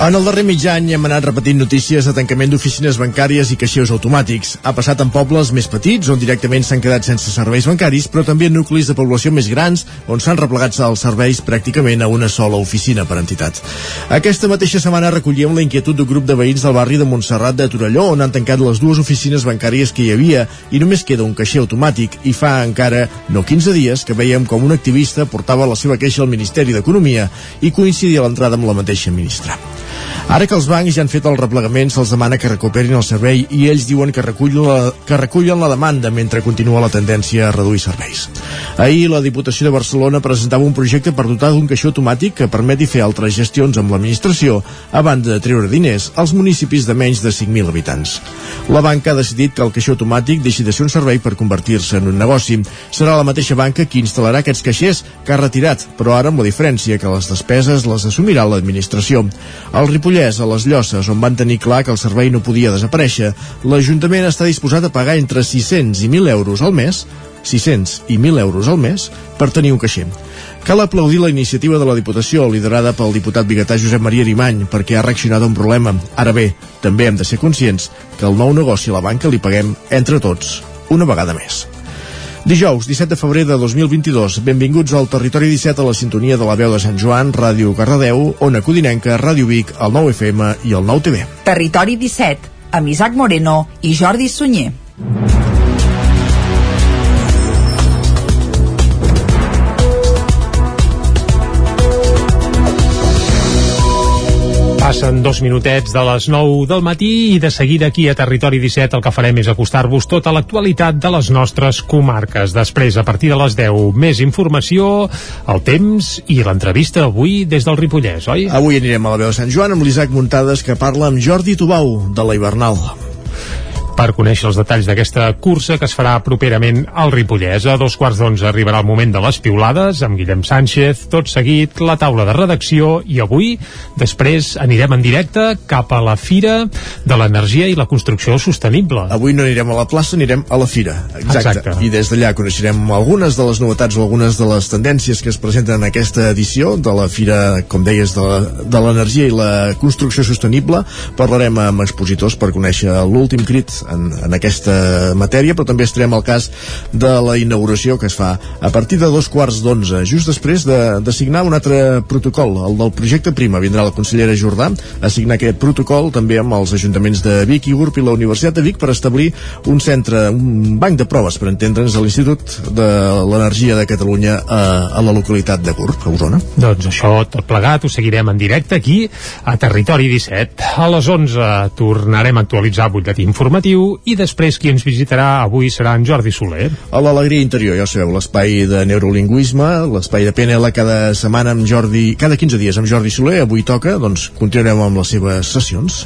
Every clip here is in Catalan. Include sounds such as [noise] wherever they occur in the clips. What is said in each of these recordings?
En el darrer mig any hem anat repetint notícies de tancament d'oficines bancàries i caixers automàtics. Ha passat en pobles més petits, on directament s'han quedat sense serveis bancaris, però també en nuclis de població més grans, on s'han replegat els serveis pràcticament a una sola oficina per entitat. Aquesta mateixa setmana recollíem la inquietud d'un grup de veïns del barri de Montserrat de Torelló, on han tancat les dues oficines bancàries que hi havia i només queda un caixer automàtic i fa encara no 15 dies que veiem com un activista portava la seva queixa al Ministeri d'Economia i coincidia l'entrada amb la mateixa ministra. Ara que els bancs ja han fet el replegament, se'ls demana que recuperin el servei i ells diuen que recullen, la, que recullen la demanda mentre continua la tendència a reduir serveis. Ahir la Diputació de Barcelona presentava un projecte per dotar d'un caixer automàtic que permeti fer altres gestions amb l'administració a banda de treure diners als municipis de menys de 5.000 habitants. La banca ha decidit que el caixer automàtic deixi de ser un servei per convertir-se en un negoci. Serà la mateixa banca qui instal·larà aquests caixers que ha retirat, però ara amb la diferència que les despeses les assumirà l'administració. El Ripollès, a les Llosses, on van tenir clar que el servei no podia desaparèixer, l'Ajuntament està disposat a pagar entre 600 i 1.000 euros al mes 600 i 1.000 euros al mes per tenir un caixer. Cal aplaudir la iniciativa de la Diputació, liderada pel diputat biguetà Josep Maria Arimany, perquè ha reaccionat a un problema. Ara bé, també hem de ser conscients que el nou negoci a la banca li paguem entre tots, una vegada més. Dijous, 17 de febrer de 2022, benvinguts al Territori 17 a la sintonia de la veu de Sant Joan, Ràdio Cardedeu, Ona Codinenca, Ràdio Vic, el 9 FM i el 9 TV. Territori 17, amb Isaac Moreno i Jordi Sunyer. Passen dos minutets de les 9 del matí i de seguida aquí a Territori 17 el que farem és acostar-vos tota l'actualitat de les nostres comarques. Després, a partir de les 10, més informació, el temps i l'entrevista avui des del Ripollès, oi? Avui anirem a la veu de Sant Joan amb l'Isaac Muntades que parla amb Jordi Tubau de la Hivernal per conèixer els detalls d'aquesta cursa que es farà properament al Ripollès. A dos quarts d'onze arribarà el moment de les piulades amb Guillem Sánchez, tot seguit la taula de redacció i avui, després, anirem en directe cap a la Fira de l'Energia i la Construcció Sostenible. Avui no anirem a la plaça, anirem a la Fira. Exacte. Exacte. I des d'allà coneixerem algunes de les novetats o algunes de les tendències que es presenten en aquesta edició de la Fira, com deies, de l'Energia i la Construcció Sostenible. Parlarem amb expositors per conèixer l'últim crit en, en aquesta matèria, però també estarem al cas de la inauguració que es fa a partir de dos quarts d'onze, just després de, de signar un altre protocol, el del projecte Prima. Vindrà la consellera Jordà a signar aquest protocol també amb els ajuntaments de Vic i Urp i la Universitat de Vic per establir un centre, un banc de proves, per entendre'ns, a l'Institut de l'Energia de Catalunya a, a la localitat de Gurb, a Osona. Doncs això tot plegat ho seguirem en directe aquí a Territori 17. A les 11 tornarem a actualitzar butlletí informatiu Ràdio i després qui ens visitarà avui serà en Jordi Soler. A l'Alegria Interior, ja ho sabeu, l'espai de neurolingüisme, l'espai de PNL cada setmana amb Jordi, cada 15 dies amb Jordi Soler, avui toca, doncs continuarem amb les seves sessions.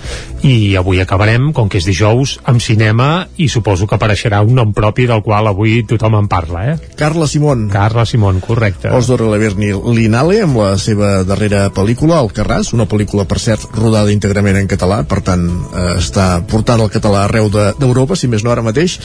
I avui acabarem, com que és dijous, amb cinema i suposo que apareixerà un nom propi del qual avui tothom en parla, eh? Carla Simón. Carla Simón, correcte. Osdor Leverni Linale amb la seva darrera pel·lícula, El Carràs, una pel·lícula, per cert, rodada íntegrament en català, per tant, eh, està portant el català arreu de d'Europa, si més no ara mateix,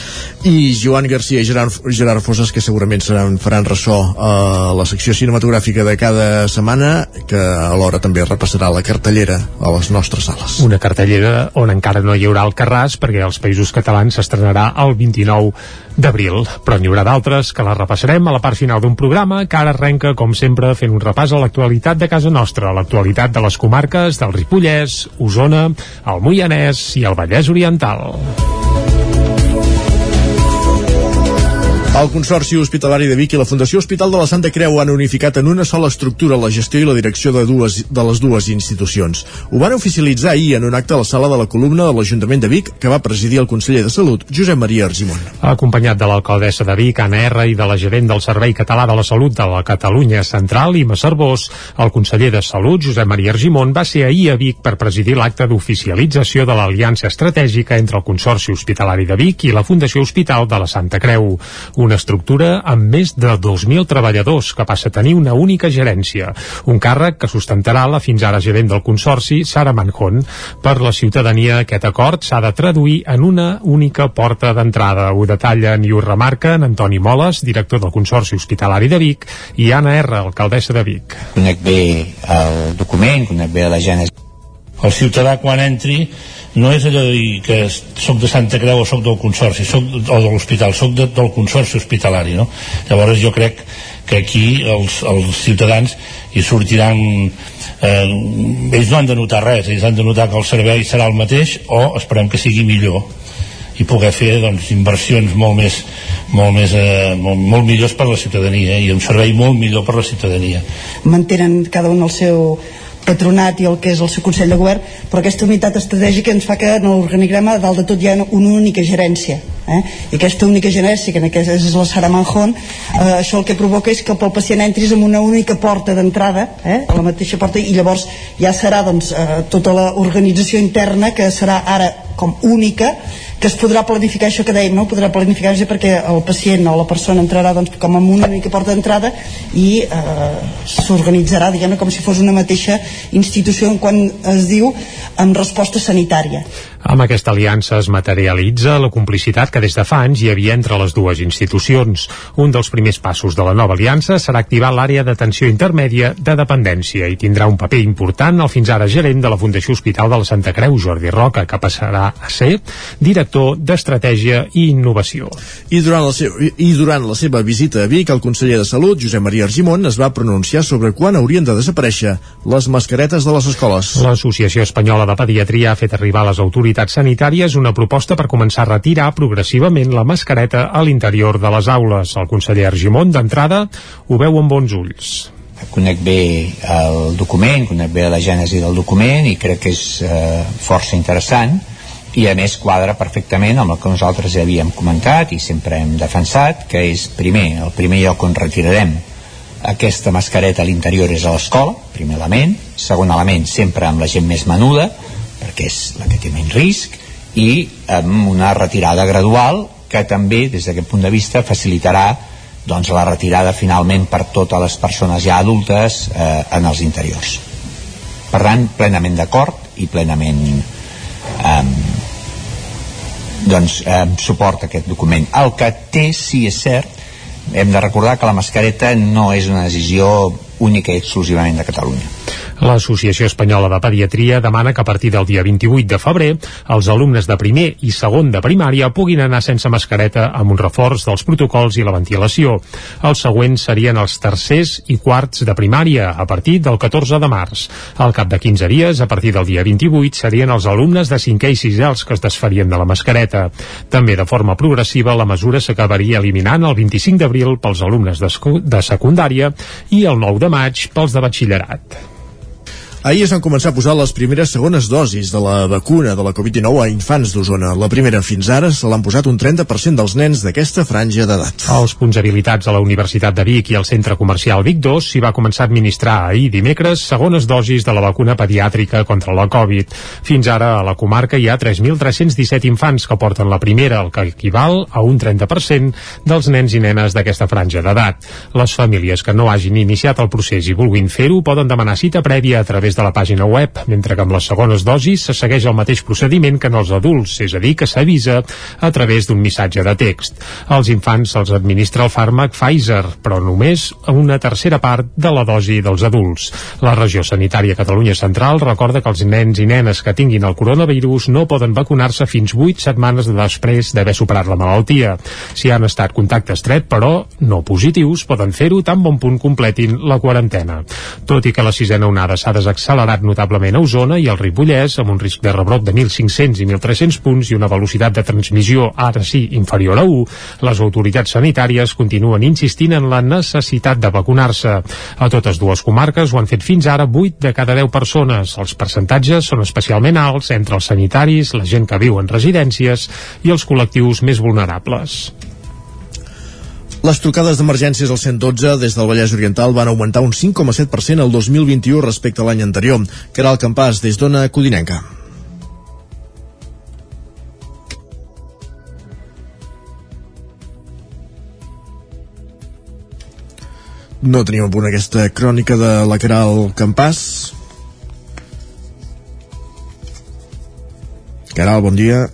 i Joan Garcia i Gerard, Gerard Fosses, que segurament seran, faran ressò a la secció cinematogràfica de cada setmana, que alhora també repassarà la cartellera a les nostres sales. Una cartellera on encara no hi haurà el Carràs, perquè als països catalans s'estrenarà el 29 d'abril, però n'hi haurà d'altres que la repassarem a la part final d'un programa que ara arrenca, com sempre, fent un repàs a l'actualitat de casa nostra, l'actualitat de les comarques del Ripollès, Osona, el Moianès i el Vallès Oriental. El Consorci Hospitalari de Vic i la Fundació Hospital de la Santa Creu han unificat en una sola estructura la gestió i la direcció de, dues, de les dues institucions. Ho van oficialitzar ahir en un acte a la sala de la columna de l'Ajuntament de Vic que va presidir el conseller de Salut, Josep Maria Argimon. Acompanyat de l'alcaldessa de Vic, Anna R, i de la gerent del Servei Català de la Salut de la Catalunya Central, Ima Cervós, el conseller de Salut, Josep Maria Argimon, va ser ahir a Vic per presidir l'acte d'oficialització de l'aliança estratègica entre el Consorci Hospitalari de Vic i la Fundació Hospital de la Santa Creu. Un una estructura amb més de 2.000 treballadors que passa a tenir una única gerència, un càrrec que sustentarà la fins ara gerent del Consorci, Sara Manjón. Per la ciutadania, aquest acord s'ha de traduir en una única porta d'entrada. Ho detallen i ho remarquen Antoni Moles, director del Consorci Hospitalari de Vic, i Anna R, alcaldessa de Vic. Conec bé el document, conec bé la gènesi el ciutadà quan entri no és allò de dir que soc de Santa Creu o soc del Consorci soc, o de l'hospital, soc de, del Consorci Hospitalari no? llavors jo crec que aquí els, els ciutadans hi sortiran eh, ells no han de notar res ells han de notar que el servei serà el mateix o esperem que sigui millor i poder fer doncs, inversions molt més, molt, més eh, molt, molt millors per a la ciutadania eh, i un servei molt millor per a la ciutadania. Mantenen cada un el seu, patronat i el que és el seu Consell de Govern, però aquesta unitat estratègica ens fa que en l'organigrama dalt de tot hi ha una única gerència. Eh? I aquesta única gerència, que en aquest és la Sara Manjón, eh, això el que provoca és que pel pacient entris amb una única porta d'entrada, eh? a la mateixa porta, i llavors ja serà doncs, eh, tota l'organització interna que serà ara com única que es podrà planificar això que dèiem, no? podrà planificar perquè el pacient o la persona entrarà doncs, com amb una única porta d'entrada i eh, s'organitzarà diguem com si fos una mateixa institució en quan es diu amb resposta sanitària. Amb aquesta aliança es materialitza la complicitat que des de fa anys hi havia entre les dues institucions. Un dels primers passos de la nova aliança serà activar l'àrea d'atenció intermèdia de dependència i tindrà un paper important el fins ara gerent de la Fundació Hospital de la Santa Creu, Jordi Roca, que passarà a ser director d'Estratègia i Innovació. I durant, la seu, I durant la seva visita a Vic, el conseller de Salut, Josep Maria Argimon, es va pronunciar sobre quan haurien de desaparèixer les mascaretes de les escoles. L'Associació Espanyola de Pediatria ha fet arribar a les autoritats autoritats sanitàries una proposta per començar a retirar progressivament la mascareta a l'interior de les aules. El conseller Argimon, d'entrada, ho veu amb bons ulls. Conec bé el document, conec bé la gènesi del document i crec que és eh, força interessant i a més quadra perfectament amb el que nosaltres ja havíem comentat i sempre hem defensat, que és primer, el primer lloc on retirarem aquesta mascareta a l'interior és a l'escola, primer element, segon element sempre amb la gent més menuda perquè és la que té menys risc i amb una retirada gradual que també des d'aquest punt de vista facilitarà doncs, la retirada finalment per totes les persones ja adultes eh, en els interiors. Per tant plenament d'acord i plenament eh, doncs eh, suport aquest document. El que té sí és cert hem de recordar que la mascareta no és una decisió única i exclusivament de Catalunya L'Associació Espanyola de Pediatria demana que a partir del dia 28 de febrer els alumnes de primer i segon de primària puguin anar sense mascareta amb un reforç dels protocols i la ventilació. Els següents serien els tercers i quarts de primària a partir del 14 de març. Al cap de 15 dies, a partir del dia 28, serien els alumnes de 5è i 6è els que es desfarien de la mascareta. També de forma progressiva la mesura s'acabaria eliminant el 25 d'abril pels alumnes de secundària i el 9 de maig pels de batxillerat. Ahir es van començar a posar les primeres segones dosis de la vacuna de la Covid-19 a infants d'Osona. La primera fins ara se l'han posat un 30% dels nens d'aquesta franja d'edat. Els punts habilitats a la Universitat de Vic i al Centre Comercial Vic 2 s'hi va començar a administrar ahir dimecres segones dosis de la vacuna pediàtrica contra la Covid. Fins ara a la comarca hi ha 3.317 infants que porten la primera, el que equival a un 30% dels nens i nenes d'aquesta franja d'edat. Les famílies que no hagin iniciat el procés i vulguin fer-ho poden demanar cita prèvia a través través de la pàgina web, mentre que amb les segones dosis se segueix el mateix procediment que en els adults, és a dir, que s'avisa a través d'un missatge de text. Als infants se'ls administra el fàrmac Pfizer, però només a una tercera part de la dosi dels adults. La regió sanitària Catalunya Central recorda que els nens i nenes que tinguin el coronavirus no poden vacunar-se fins 8 setmanes després d'haver superat la malaltia. Si han estat contacte estret, però no positius, poden fer-ho tan bon punt completin la quarantena. Tot i que la sisena onada s'ha desactivat accelerat notablement a Osona i al Ripollès, amb un risc de rebrot de 1.500 i 1.300 punts i una velocitat de transmissió ara sí inferior a 1, les autoritats sanitàries continuen insistint en la necessitat de vacunar-se. A totes dues comarques ho han fet fins ara 8 de cada 10 persones. Els percentatges són especialment alts entre els sanitaris, la gent que viu en residències i els col·lectius més vulnerables. Les trucades d'emergències al 112 des del Vallès Oriental van augmentar un 5,7% el 2021 respecte a l'any anterior, el campàs des d'Ona Codinenca. no tenim a punt aquesta crònica de la Caral Campàs. Caral, bon dia.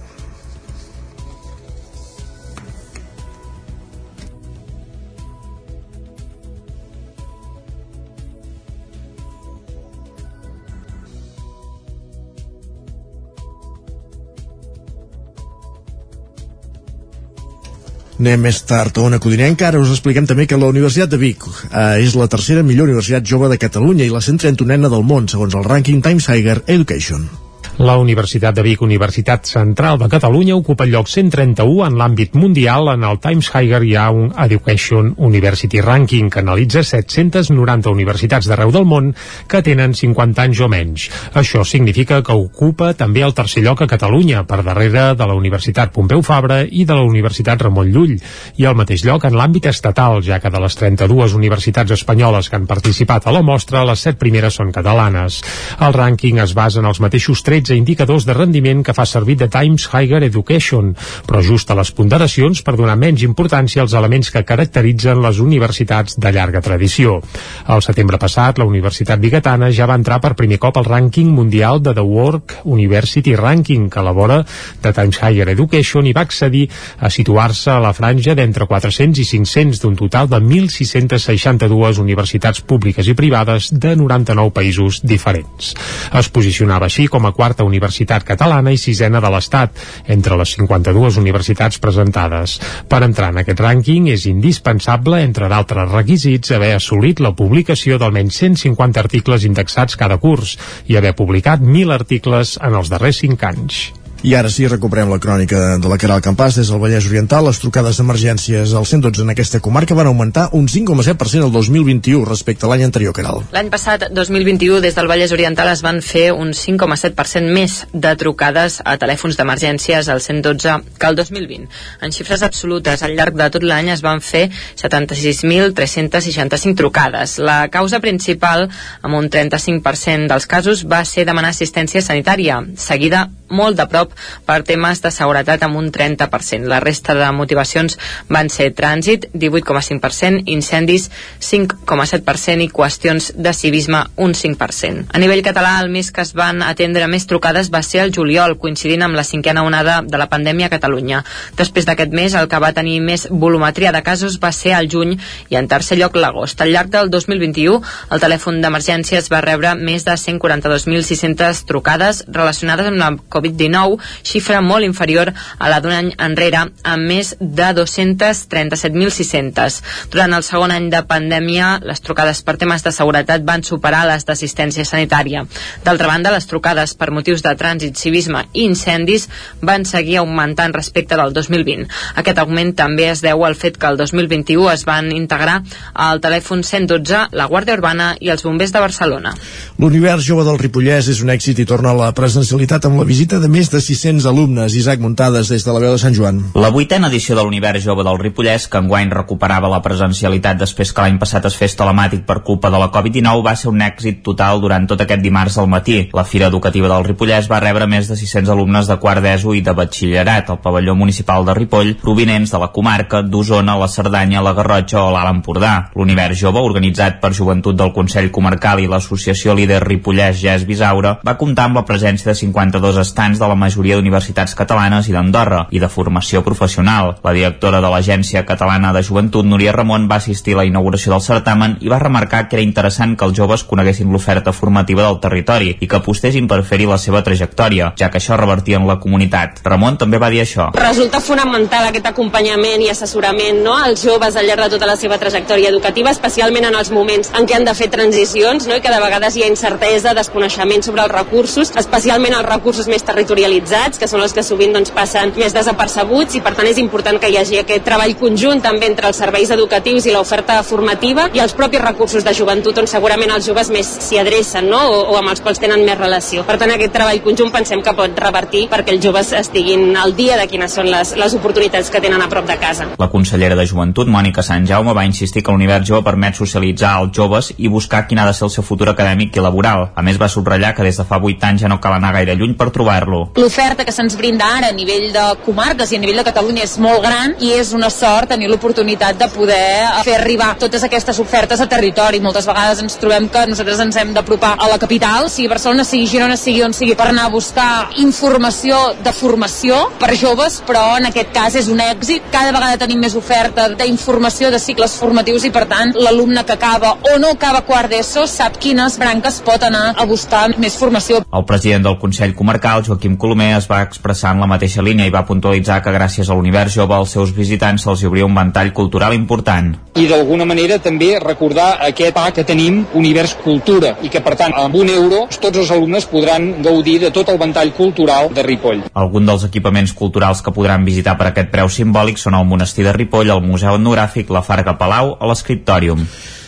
Anem més tard a una codinenca. Ara us expliquem també que la Universitat de Vic eh, és la tercera millor universitat jove de Catalunya i la 131a del món, segons el rànquing Times Higher Education. La Universitat de Vic, Universitat Central de Catalunya, ocupa el lloc 131 en l'àmbit mundial en el Times Higher Young Education University Ranking, que analitza 790 universitats d'arreu del món que tenen 50 anys o menys. Això significa que ocupa també el tercer lloc a Catalunya, per darrere de la Universitat Pompeu Fabra i de la Universitat Ramon Llull, i al mateix lloc en l'àmbit estatal, ja que de les 32 universitats espanyoles que han participat a la mostra, les set primeres són catalanes. El rànquing es basa en els mateixos trets 13 indicadors de rendiment que fa servir de Times Higher Education, però ajusta les ponderacions per donar menys importància als elements que caracteritzen les universitats de llarga tradició. El setembre passat, la Universitat Bigatana ja va entrar per primer cop al rànquing mundial de The Work University Ranking, que elabora de Times Higher Education i va accedir a situar-se a la franja d'entre 400 i 500 d'un total de 1.662 universitats públiques i privades de 99 països diferents. Es posicionava així com a quart quarta universitat catalana i sisena de l'Estat, entre les 52 universitats presentades. Per entrar en aquest rànquing és indispensable, entre d'altres requisits, haver assolit la publicació d'almenys 150 articles indexats cada curs i haver publicat 1.000 articles en els darrers 5 anys. I ara sí, recuperem la crònica de la Caral Campàs des del Vallès Oriental. Les trucades d'emergències al 112 en aquesta comarca van augmentar un 5,7% el 2021 respecte a l'any anterior, Caral. L'any passat, 2021, des del Vallès Oriental es van fer un 5,7% més de trucades a telèfons d'emergències al 112 que el 2020. En xifres absolutes, al llarg de tot l'any es van fer 76.365 trucades. La causa principal, amb un 35% dels casos, va ser demanar assistència sanitària, seguida molt de prop per temes de seguretat amb un 30%. La resta de motivacions van ser trànsit, 18,5%, incendis, 5,7% i qüestions de civisme, un 5%. A nivell català, el mes que es van atendre més trucades va ser el juliol, coincidint amb la cinquena onada de la pandèmia a Catalunya. Després d'aquest mes, el que va tenir més volumetria de casos va ser el juny i en tercer lloc l'agost. Al llarg del 2021, el telèfon d'emergències va rebre més de 142.600 trucades relacionades amb la Covid-19, xifra molt inferior a la d'un any enrere, amb més de 237.600. Durant el segon any de pandèmia, les trucades per temes de seguretat van superar les d'assistència sanitària. D'altra banda, les trucades per motius de trànsit, civisme i incendis van seguir augmentant respecte del 2020. Aquest augment també es deu al fet que el 2021 es van integrar al telèfon 112, la Guàrdia Urbana i els bombers de Barcelona. L'univers jove del Ripollès és un èxit i torna a la presencialitat amb la visita de més de 600 alumnes. Isaac Muntades des de la veu de Sant Joan. La vuitena edició de l'Univers Jove del Ripollès, que enguany recuperava la presencialitat després que l'any passat es fes telemàtic per culpa de la Covid-19, va ser un èxit total durant tot aquest dimarts al matí. La Fira Educativa del Ripollès va rebre més de 600 alumnes de quart d'ESO i de batxillerat al pavelló municipal de Ripoll, provinents de la comarca d'Osona, la Cerdanya, la Garrotxa o l'Alt Empordà. L'Univers Jove, organitzat per Joventut del Consell Comarcal i l'Associació Líder Ripollès Gès Bisaura, va comptar amb la presència de 52 estants de la majoria d'universitats catalanes i d'Andorra i de formació professional. La directora de l'Agència Catalana de Joventut, Núria Ramon, va assistir a la inauguració del certamen i va remarcar que era interessant que els joves coneguessin l'oferta formativa del territori i que apostessin per fer-hi la seva trajectòria, ja que això revertia en la comunitat. Ramon també va dir això. Resulta fonamental aquest acompanyament i assessorament no, als joves al llarg de tota la seva trajectòria educativa, especialment en els moments en què han de fer transicions no, i que de vegades hi ha incertesa, desconeixement sobre els recursos, especialment els recursos més territorialitzats, que són els que sovint doncs, passen més desapercebuts i per tant és important que hi hagi aquest treball conjunt també entre els serveis educatius i l'oferta formativa i els propis recursos de joventut on segurament els joves més s'hi adrecen no? o, o amb els quals tenen més relació. Per tant aquest treball conjunt pensem que pot revertir perquè els joves estiguin al dia de quines són les, les oportunitats que tenen a prop de casa. La consellera de Joventut, Mònica Sant Jaume, va insistir que l'univers jove permet socialitzar els joves i buscar quin ha de ser el seu futur acadèmic i laboral. A més, va subratllar que des de fa 8 anys ja no cal anar gaire lluny per trobar desenvolupar-lo. L'oferta que se'ns brinda ara a nivell de comarques i a nivell de Catalunya és molt gran i és una sort tenir l'oportunitat de poder fer arribar totes aquestes ofertes a territori. Moltes vegades ens trobem que nosaltres ens hem d'apropar a la capital, sigui Barcelona, sigui Girona, sigui on sigui, per anar a buscar informació de formació per joves, però en aquest cas és un èxit. Cada vegada tenim més oferta d'informació de cicles formatius i per tant l'alumne que acaba o no acaba quart d'ESO sap quines branques pot anar a buscar més formació. El president del Consell Comarcal, Joaquim Colomer, es va expressar en la mateixa línia i va puntualitzar que gràcies a l'univers jove als seus visitants se'ls obria un ventall cultural important. I d'alguna manera també recordar aquest pa que tenim, Univers Cultura, i que per tant amb un euro tots els alumnes podran gaudir de tot el ventall cultural de Ripoll. Algun dels equipaments culturals que podran visitar per aquest preu simbòlic són el Monestir de Ripoll, el Museu Etnogràfic, la Farga Palau o l'Escriptòrium.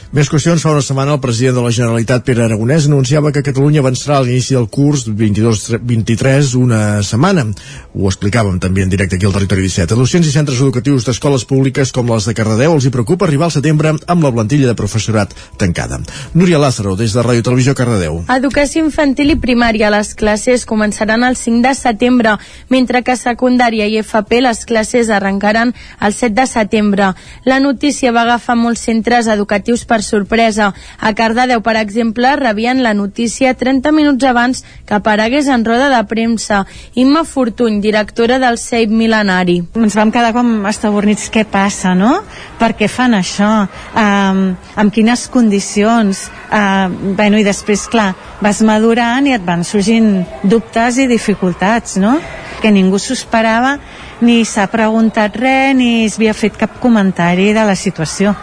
Més qüestions. Fa una setmana el president de la Generalitat, Pere Aragonès, anunciava que Catalunya avançarà a l'inici del curs 22-23 una setmana. Ho explicàvem també en directe aquí al Territori 17. A docents i centres educatius d'escoles públiques com les de Cardedeu els hi preocupa arribar al setembre amb la plantilla de professorat tancada. Núria Lázaro, des de Ràdio Televisió Cardedeu. Educació infantil i primària. Les classes començaran el 5 de setembre, mentre que secundària i FP les classes arrencaran el 7 de setembre. La notícia va agafar molts centres educatius per per sorpresa. A Cardedeu, per exemple, rebien la notícia 30 minuts abans que aparegués en roda de premsa. Imma Fortuny, directora del CEIP Milenari. Ens vam quedar com estabornits, què passa, no? Per què fan això? Um, amb quines condicions? Uh, bueno, i després, clar, vas madurant i et van sorgint dubtes i dificultats, no? Que ningú s'ho esperava, ni s'ha preguntat res, ni s'havia fet cap comentari de la situació.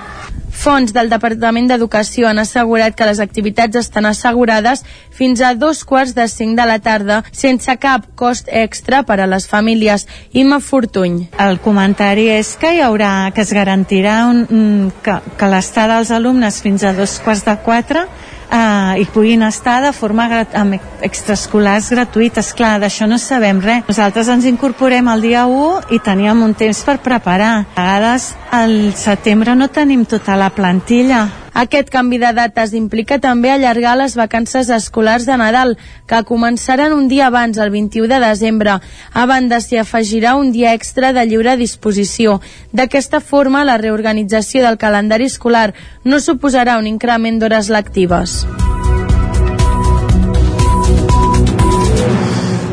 Fons del Departament d'Educació han assegurat que les activitats estan assegurades fins a dos quarts de cinc de la tarda sense cap cost extra per a les famílies. Imma Fortuny. El comentari és que hi haurà, que es garantirà un, que, que l'estada dels alumnes fins a dos quarts de quatre eh, i puguin estar de forma amb extraescolars gratuïtes. Clar, d'això no sabem res. Nosaltres ens incorporem el dia 1 i teníem un temps per preparar. A vegades al setembre no tenim tota la plantilla. Aquest canvi de dates implica també allargar les vacances escolars de Nadal, que començaran un dia abans, el 21 de desembre. A banda, s'hi afegirà un dia extra de lliure disposició. D'aquesta forma, la reorganització del calendari escolar no suposarà un increment d'hores lectives.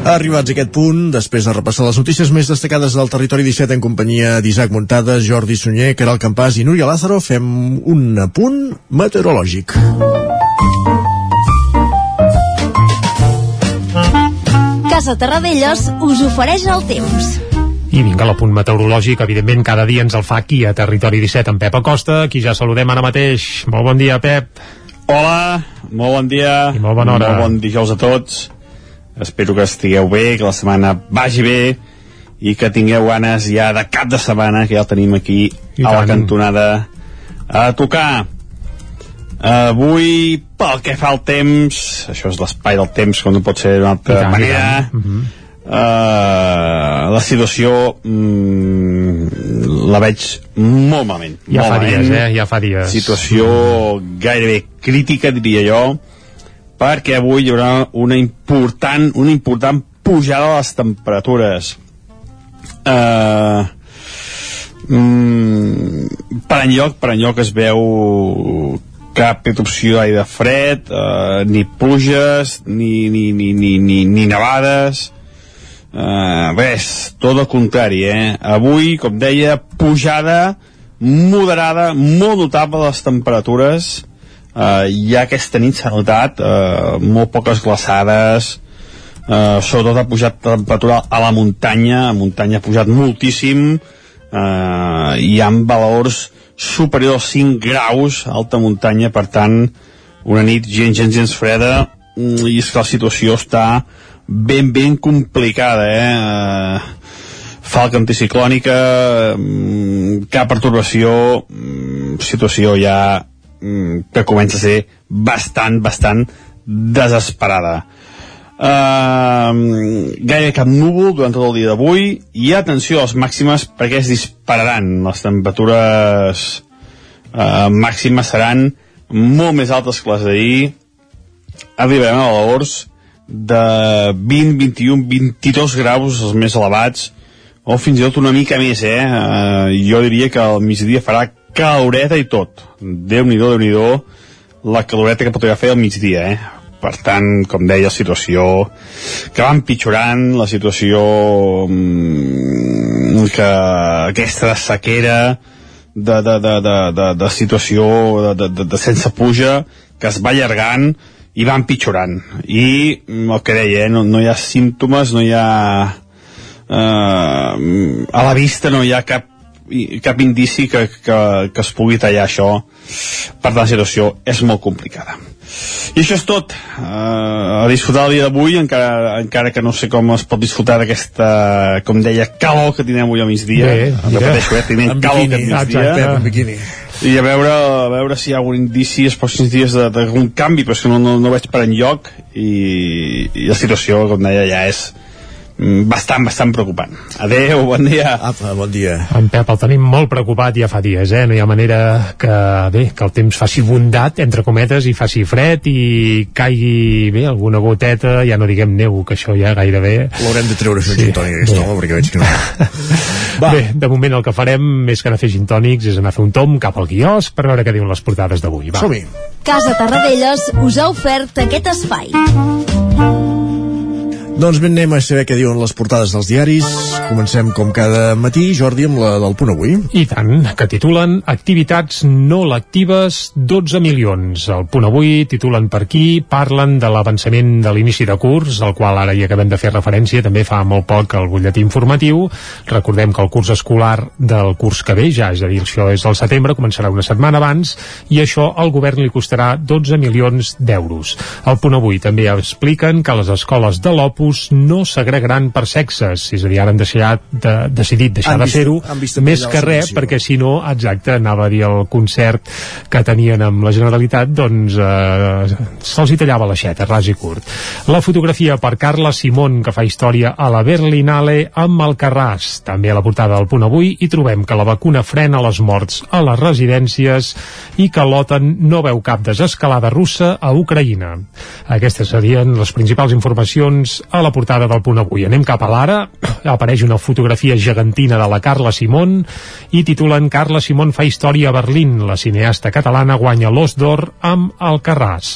Arribats a aquest punt, després de repassar les notícies més destacades del territori 17 en companyia d'Isaac Montada, Jordi Sunyer, Caral Campàs i Núria Lázaro, fem un apunt meteorològic. Casa Terradellos us ofereix el temps. I vinga, l'apunt meteorològic, evidentment, cada dia ens el fa aquí a Territori 17 amb Pep Acosta, qui ja saludem ara mateix. Molt bon dia, Pep. Hola, molt bon dia. I molt bona hora. Molt bon dijous a tots. Espero que estigueu bé, que la setmana vagi bé i que tingueu ganes ja de cap de setmana, que ja el tenim aquí I a la tant. cantonada a tocar. Avui, pel que fa al temps, això és l'espai del temps, com no pot ser d'una I altra tant, manera, tant. Mhm. uh, la situació mm, la veig molt malament. Ja molt fa malament. dies, eh? Ja fa dies. Situació gairebé crítica, diria jo, perquè avui hi haurà una important, una important pujada de les temperatures. Uh, mm, per enlloc, per enlloc es veu cap erupció d'aire fred, uh, ni pluges, ni, ni, ni, ni, ni, ni nevades, Uh, res, tot el contrari, eh? Avui, com deia, pujada moderada, molt notable les temperatures. Uh, ja aquesta nit s'ha notat uh, molt poques glaçades, uh, sobretot ha pujat temperatura a la muntanya, a muntanya ha pujat moltíssim, uh, hi ha valors superiors als 5 graus alta muntanya, per tant, una nit gens, gens, gens freda, mm, i és que la situació està ben, ben complicada, eh? Uh, falca anticiclònica, mm, cap pertorbació, mm, situació ja que comença a ser bastant, bastant desesperada. Uh, gaire cap núvol durant tot el dia d'avui i atenció a les màximes perquè es dispararan les temperatures uh, màximes seran molt més altes que les d'ahir arribarem a valors de 20, 21, 22 graus els més elevats o fins i tot una mica més eh? Uh, jo diria que al migdia farà caloreta i tot Déu-n'hi-do, déu nhi la caloreta que podria fer al migdia eh? per tant, com deia, la situació que va empitjorant, la situació mm, que aquesta de sequera, de, de, de, de, de, de situació de, de, de, de sense puja, que es va allargant i va empitjorant. I el que deia, eh, no, no hi ha símptomes, no hi ha... Eh, a la vista no hi ha cap cap indici que, que, que es pugui tallar això per la situació és molt complicada i això és tot. Uh, a disfrutar el dia d'avui, encara, encara que no sé com es pot disfrutar d'aquesta, com deia, calor que tindrem avui al migdia. Bé, Repeteixo, eh? Tenim calor aquest migdia. Exacte, en biquini. I a veure, a veure si hi ha algun indici els pròxims dies d'algun canvi, però és que no, no, no veig per enlloc i, i la situació, com deia, ja és bastant, bastant preocupant. Adeu, bon dia. Apa, bon dia. En Pep el tenim molt preocupat ja fa dies, eh? No hi ha manera que, bé, que el temps faci bondat, entre cometes, i faci fred i caigui, bé, alguna goteta, ja no diguem neu, que això ja gairebé... L'haurem de treure això sí. gintònic, aquesta home, perquè veig que no... [laughs] Va. Bé, de moment el que farem, més que anar a fer gintònics, és anar a fer un tom cap al guiós per veure què diuen les portades d'avui. Som-hi. Casa Tarradellas us ha ofert aquest espai. Doncs ben anem a saber què diuen les portades dels diaris. Comencem com cada matí, Jordi, amb la del punt avui. I tant, que titulen Activitats no lectives, 12 milions. El punt avui titulen per aquí, parlen de l'avançament de l'inici de curs, al qual ara hi acabem de fer referència, també fa molt poc el butlletí informatiu. Recordem que el curs escolar del curs que ve, ja, és a dir, això és el setembre, començarà una setmana abans, i això al govern li costarà 12 milions d'euros. Al punt avui també expliquen que les escoles de l'OPU campus no segregaran per sexes, és a dir, ara han deixat de, decidit deixar han de ser-ho, més que res, perquè si no, exacte, anava a dir el concert que tenien amb la Generalitat, doncs eh, se'ls hi tallava l'aixeta, ras i curt. La fotografia per Carla Simón, que fa història a la Berlinale amb el Carràs. També a la portada del punt avui hi trobem que la vacuna frena les morts a les residències i que l'OTAN no veu cap desescalada russa a Ucraïna. Aquestes serien les principals informacions a la portada del punt avui. Anem cap a l'ara, [clears throat] apareix una fotografia gegantina de la Carla Simón i titulen Carla Simón fa història a Berlín. La cineasta catalana guanya l'Os d'Or amb el Carràs.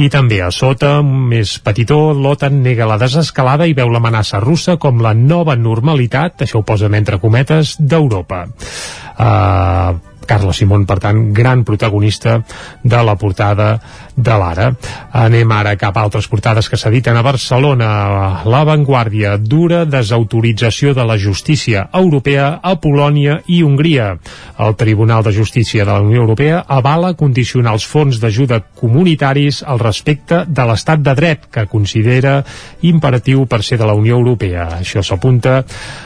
I també a sota, més petitó, l'OTAN nega la desescalada i veu l'amenaça russa com la nova normalitat, això ho posen entre cometes, d'Europa. Uh, Carla Simón, per tant, gran protagonista de la portada de l'Ara. Anem ara cap a altres portades que s'editen a Barcelona. La Vanguardia, dura desautorització de la justícia europea a Polònia i Hongria. El Tribunal de Justícia de la Unió Europea avala condicionar els fons d'ajuda comunitaris al respecte de l'estat de dret, que considera imperatiu per ser de la Unió Europea. Això s'apunta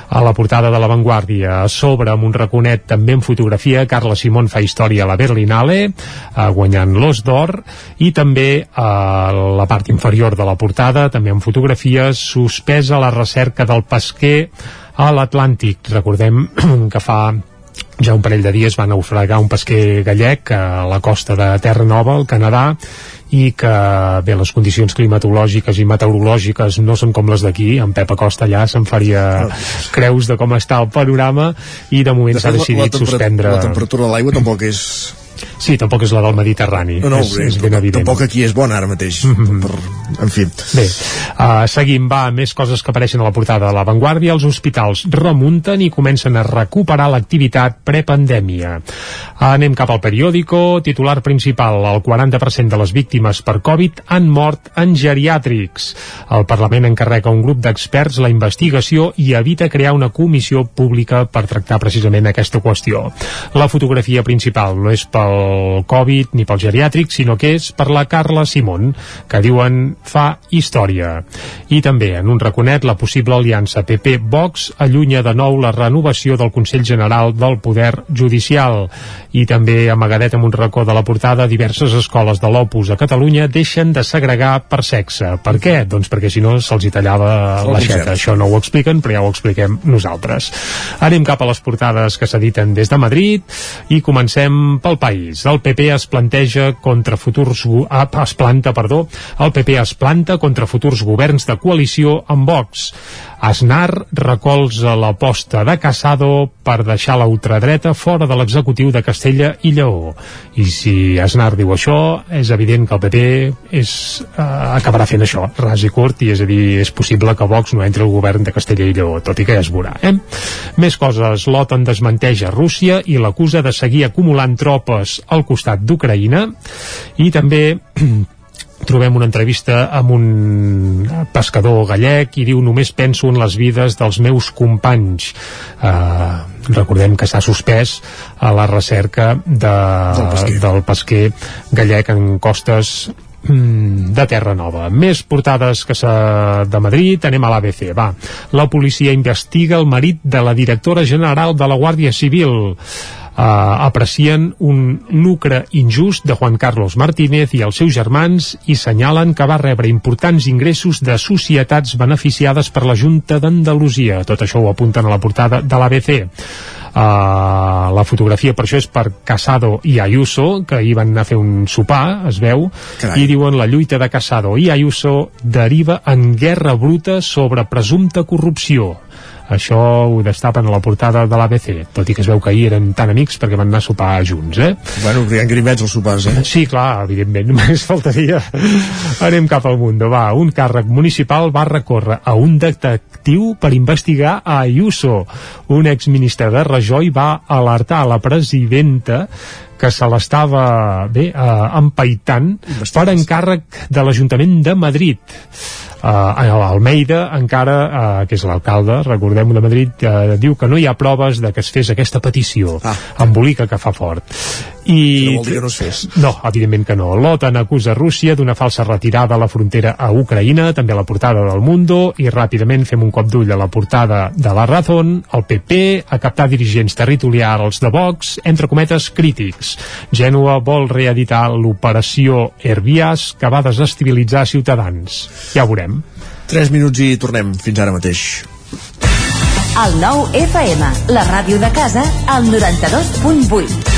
a la portada de La Vanguardia. A sobre, amb un raconet també en fotografia, Carla Simón fa història a la Berlinale, eh, guanyant l'os d'or, i també a la part inferior de la portada, també en fotografies, suspesa la recerca del pesquer a l'Atlàntic. Recordem [clears throat] que fa ja un parell de dies va naufragar un pesquer gallec a la costa de Terra Nova, al Canadà, i que bé, les condicions climatològiques i meteorològiques no són com les d'aquí, en Pep Acosta allà se'n faria creus de com està el panorama i de moment s'ha decidit la suspendre la temperatura de l'aigua tampoc és Sí, tampoc és la del Mediterrani. No, no, és, és ben evident. Tampoc aquí és bona ara mateix. Mm -hmm. per, en fi. Bé, uh, seguim, va, més coses que apareixen a la portada de La Vanguardia. Els hospitals remunten i comencen a recuperar l'activitat prepandèmia. Uh, anem cap al periòdico. Titular principal, el 40% de les víctimes per Covid han mort en geriàtrics. El Parlament encarrega un grup d'experts la investigació i evita crear una comissió pública per tractar precisament aquesta qüestió. La fotografia principal no és pel pel Covid ni pel geriàtric, sinó que és per la Carla Simón, que diuen fa història. I també en un raconet la possible aliança PP-Vox allunya de nou la renovació del Consell General del Poder Judicial. I també amagadet amb un racó de la portada diverses escoles de l'Opus a Catalunya deixen de segregar per sexe. Per què? Doncs perquè si no se'ls hi tallava l'aixeta. Això no ho expliquen, però ja ho expliquem nosaltres. Anem cap a les portades que s'editen des de Madrid i comencem pel País país. El PP es planteja contra futurs... Ah, es planta, perdó, el PP es planta contra futurs governs de coalició amb Vox. Aznar recolza l'aposta de Casado per deixar la ultradreta fora de l'executiu de Castella i Lleó. I si Aznar diu això, és evident que el PP és, eh, acabarà fent això, ras i curt, i és a dir, és possible que Vox no entri al govern de Castella i Lleó, tot i que ja es veurà. Eh? Més coses, l'OTAN desmenteix a Rússia i l'acusa de seguir acumulant tropes al costat d'Ucraïna i també [clears throat] trobem una entrevista amb un pescador gallec i diu només penso en les vides dels meus companys uh, recordem que s'ha suspès a la recerca de, del, pesquer. del pesquer gallec en costes mm, de Terra Nova. Més portades que sa de Madrid, anem a l'ABC. Va, la policia investiga el marit de la directora general de la Guàrdia Civil eh, aprecien un lucre injust de Juan Carlos Martínez i els seus germans i senyalen que va rebre importants ingressos de societats beneficiades per la Junta d'Andalusia. Tot això ho apunten a la portada de l'ABC. Uh, la fotografia per això és per Casado i Ayuso que ahir van anar a fer un sopar es veu, Carai. i diuen la lluita de Casado i Ayuso deriva en guerra bruta sobre presumpta corrupció això ho destapen a la portada de l'ABC, tot i que es veu que ahir eren tan amics perquè van anar a sopar junts, eh? Bueno, hi ha grimets als sopars, eh? Sí, clar, evidentment, [laughs] només faltaria. Anem cap al mundo, va. Un càrrec municipal va recórrer a un detectiu per investigar a Ayuso. Un exministre de Rajoy va alertar a la presidenta que se l'estava bé eh, empaitant per encàrrec de l'Ajuntament de Madrid uh, Almeida encara, uh, que és l'alcalde recordem de Madrid, uh, diu que no hi ha proves de que es fes aquesta petició ah. embolica que fa fort i... No vol dir que no es fes. No, evidentment que no. L'OTAN acusa Rússia d'una falsa retirada a la frontera a Ucraïna, també a la portada del Mundo, i ràpidament fem un cop d'ull a la portada de la Razón, el PP, a captar dirigents territorials de Vox, entre cometes crítics. Gènova vol reeditar l'operació Herbias que va desestabilitzar Ciutadans. Ja ho veurem. 3 minuts i tornem fins ara mateix. El nou FM, la ràdio de casa, al 92.8.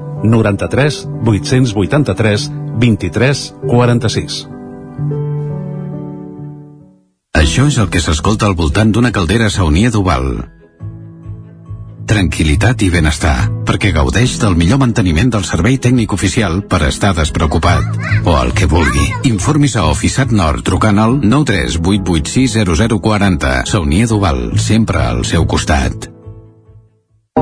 93 883 23 46. Això és el que s'escolta al voltant d'una caldera saunia d'Oval. Tranquilitat i benestar, perquè gaudeix del millor manteniment del servei tècnic oficial per estar despreocupat. O el que vulgui. Informis a Oficiat Nord trucant al 938860040. Saunia d'Oval, sempre al seu costat.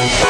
Thank you.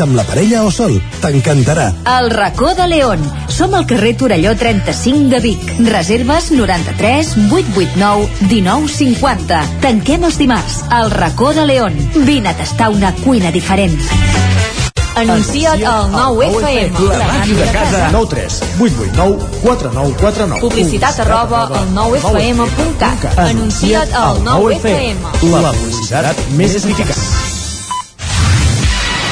amb la parella o sol. T'encantarà. El racó de León. Som al carrer Torelló 35 de Vic. Reserves 93 889 1950. Tanquem els dimarts. El racó de León. Vine a tastar una cuina diferent. Anuncia't al 9FM. La màquina de casa. 9 3 8 8 9 4 9 4 9 Publicitat arroba al 9FM.cat. Anuncia't al 9FM. La publicitat més eficaç.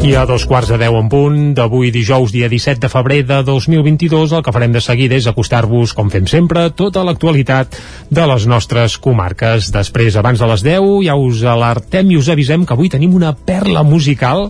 I a dos quarts de deu en punt d'avui dijous, dia 17 de febrer de 2022, el que farem de seguida és acostar-vos, com fem sempre, tota l'actualitat de les nostres comarques. Després, abans de les 10, ja us alertem i us avisem que avui tenim una perla musical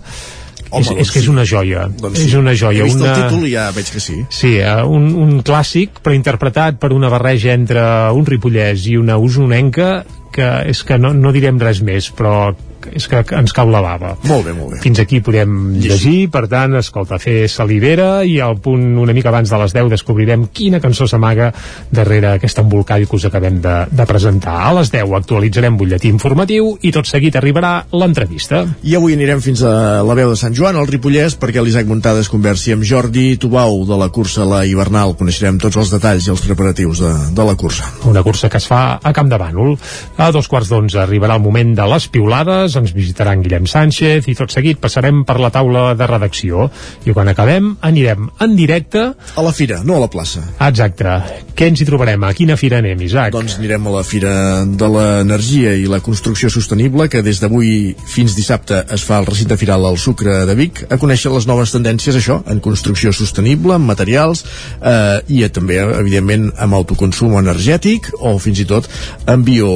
Home, és, és doncs que és una joia. Doncs és una joia. He vist una... el títol i ja veig que sí. Sí, eh, un, un clàssic, però interpretat per una barreja entre un ripollès i una usonenca que és que no, no direm res més, però és que ens cau la bava. Molt bé, molt bé. Fins aquí podem llegir, per tant, escolta, fer salivera i al punt una mica abans de les 10 descobrirem quina cançó s'amaga darrere aquest embolcall que us acabem de, de presentar. A les 10 actualitzarem butlletí informatiu i tot seguit arribarà l'entrevista. I avui anirem fins a la veu de Sant Joan, al Ripollès, perquè l'Isaac Montades conversi amb Jordi Tubau de la cursa La Hivernal. Coneixerem tots els detalls i els preparatius de, de la cursa. Una cursa que es fa a Camp de Bànol. A dos quarts d'onze arribarà el moment de les piulades, ens visitarà en Guillem Sánchez i tot seguit passarem per la taula de redacció. I quan acabem anirem en directe... A la fira, no a la plaça. Exacte. Què ens hi trobarem? A quina fira anem, Isaac? Doncs anirem a la Fira de l'Energia i la Construcció Sostenible, que des d'avui fins dissabte es fa al recinte firal al Sucre de Vic, a conèixer les noves tendències, això, en construcció sostenible, en materials, eh, i també, evidentment, amb autoconsum energètic, o fins i tot en, bio,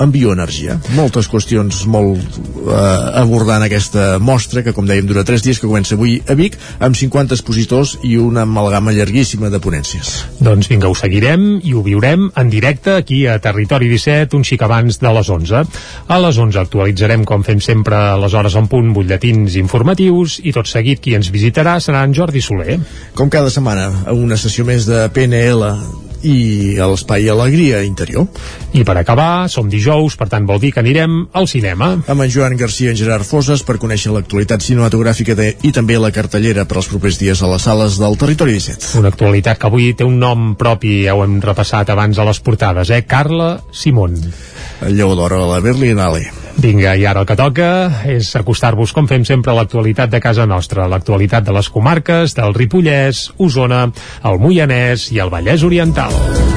en bioenergia. Moltes qüestions molt eh, abordant aquesta mostra, que com dèiem dura 3 dies, que comença avui a Vic, amb 50 expositors i una amalgama llarguíssima de ponències. Doncs vinga, ho seguirem i ho viurem en directe aquí a Territori 17, un xic abans de les 11. A les 11 actualitzarem, com fem sempre, a les hores en punt, butlletins informatius i tot seguit qui ens visitarà serà en Jordi Soler. Com cada setmana, una sessió més de PNL i a l'Espai Alegria Interior. I per acabar, som dijous, per tant vol dir que anirem al cinema. Amb en Joan Garcia i en Gerard Foses per conèixer l'actualitat cinematogràfica de, i també la cartellera per als propers dies a les sales del Territori 17. Una actualitat que avui té un nom propi, ja ho hem repassat abans a les portades, eh? Carla Simón. El lleó d'or a la Berlinale. Vinga, i ara el que toca és acostar-vos, com fem sempre, a l'actualitat de casa nostra, l'actualitat de les comarques del Ripollès, Osona, el Moianès i el Vallès Oriental.